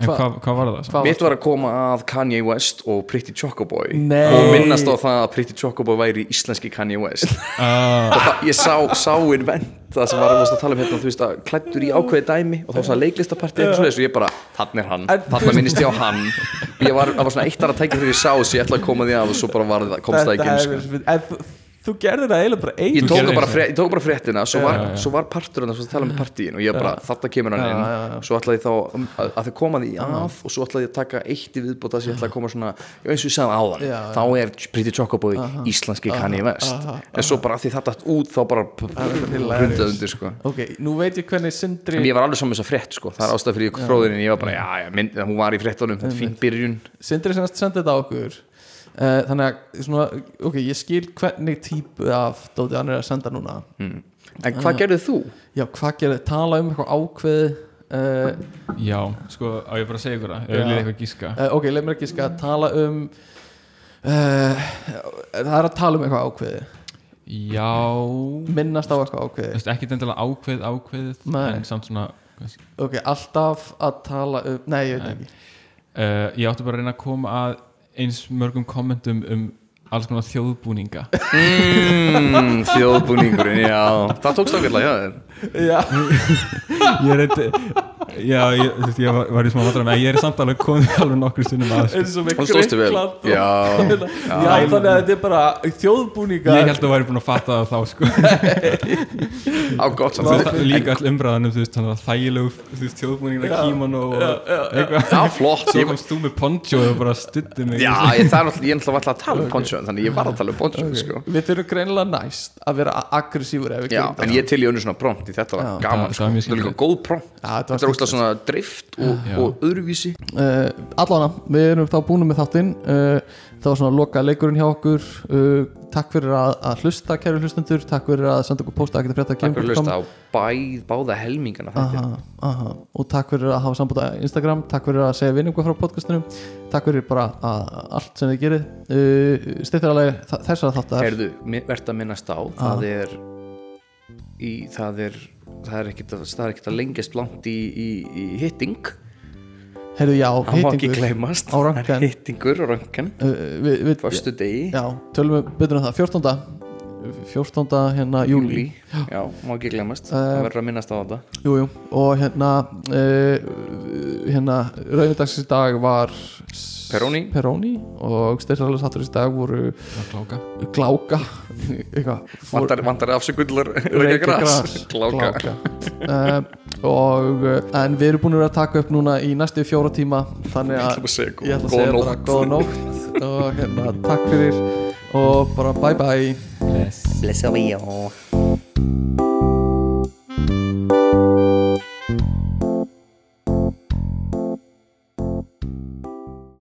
Hva- hvað, hvað var það? Hvað Mitt var að koma að Kanye West og Pretty Chocoboy Nei. og minnast á það að Pretty Chocoboy væri íslenski Kanye West. Ah, og það, ég sá, sá invent það sem var að tala um hérna, þú veist að klættur í ákveði dæmi og þá var það leiklistapartí eitthvað svoleiðis og ég bara, þannig er hann, þannig minnist ég á hann. Og ég var, var svona eitt aðra tækja þegar ég sá þess ég ætlaði að koma því að og svo bara var, það- komst það ekki inn, þú- gerðir það eiginlega bara ég einu tók, gerðir það bara það. frétt, ég tók bara fréttina svo var, já. svo var partur hann að tala með partíin og ég bara, þetta kemur hann inn. svo ætlaði ég þá um, að, að þau koma því af og svo ætlaði ég að taka eitt í viðbót að ég ætlaði að koma svona, eins og ég sagði áðan þá er Pretty Chocoboy íslenski Kanye West. en svo bara af því þetta út þá bara hrundað undir sko. Ok, nú veit ég hvernig Sindri ég var alveg saman með þessa frétt sko, það er ástæð fyrir fróðinu, uh, Þannig að svona, ok, ég skil hvernig típu af Dóti hann er að senda núna. En hvað gerðið þú? Já, hvað gerir, tala um eitthvað ákveð uh, Já, sko, á ég bara að segja ykkur Já. ég liði eitthvað að gíska. Uh, Ok, leið mér að tala um uh, Það er að tala um eitthvað ákveði Já. Minnast á eitthvað Þú ákveði veist, ekki endilega ákveð ákveðið Nei. En samt svona uh, Ok, alltaf að tala um Nei, ég veit ekki. Ég átti bara að reyna að koma að eins mörgum kommentum um alls konar þjóðbúninga Mm, þjóðbúningurinn, já, það tókst ákveðlega þér. Já, Ég reyndi Já, ég, þú veist, ég var, í smá vandræðum En ég er samt alveg komið alveg nokkru stundum að eins og með. Grikkland og- Já, Já, þannig að þetta er bara þjóðbúningar Ég held að þú væri búin að fatta það þá sko. á gott samt. Líka all umræðanum Þú veist, þannig að þægilegu Þú veist, þjóðbúningina Já. kímon og eitthvað Já, flott. Svo Ég, komst þú með poncho og bara stuttu mig já, ég, er er náttúrulega alltaf að tala um poncho, þannig ég var að tala um poncho, sko. Við þurfum greinilega næst að vera aggressífur ef við Já, en ég til í önnu svona prompt í þetta var Já. gaman, sko. það var líka góð prompt. Já, þetta var óslega svona drift og, og öðruvísi. uh, Allana, við erum þá búin með þáttinn uh, Það var svona loka leikurinn hjá okkur. Uh, Takk fyrir að, að hlusta, kæru hlustendur. Takk fyrir að senda okkur posta ekkert að Takk fyrir að hlusta á bæð, báða helmingana aha, aha. Og takk fyrir að hafa sambúta Instagram. Takk fyrir að segja vinningum frá podcastunum Takk fyrir bara að, allt sem þið gerir uh, Stýttir alveg þessara þáttar. Herðu, verðt að minnast á það er í, það er það er ekkit að, að lengjast langt í, í, í hitting Heyrðu, já, hann má ekki hittingur gleymast. á röntgen. Það er hittingur og röngan uh, förstu degi, Já, tölum við betur um það. 14. 14. hérna júli júli já, má ekki gleymast. Eh, það verður að minnast á þetta. Jú, jú, og hérna uh, hérna, rauðindagsins dag var Peroni. Peroni og styrðarlega sattur í dag voru Kláka. Fór- vantar, vantar afsökullar reykjagras. Gláka uh, og uh, en við erum búin að vera að taka upp núna í næstu fjóra tíma þannig að ég ætla að segja bara góða nótt. Og hérna takk fyrir og bara bye bye. Blessa við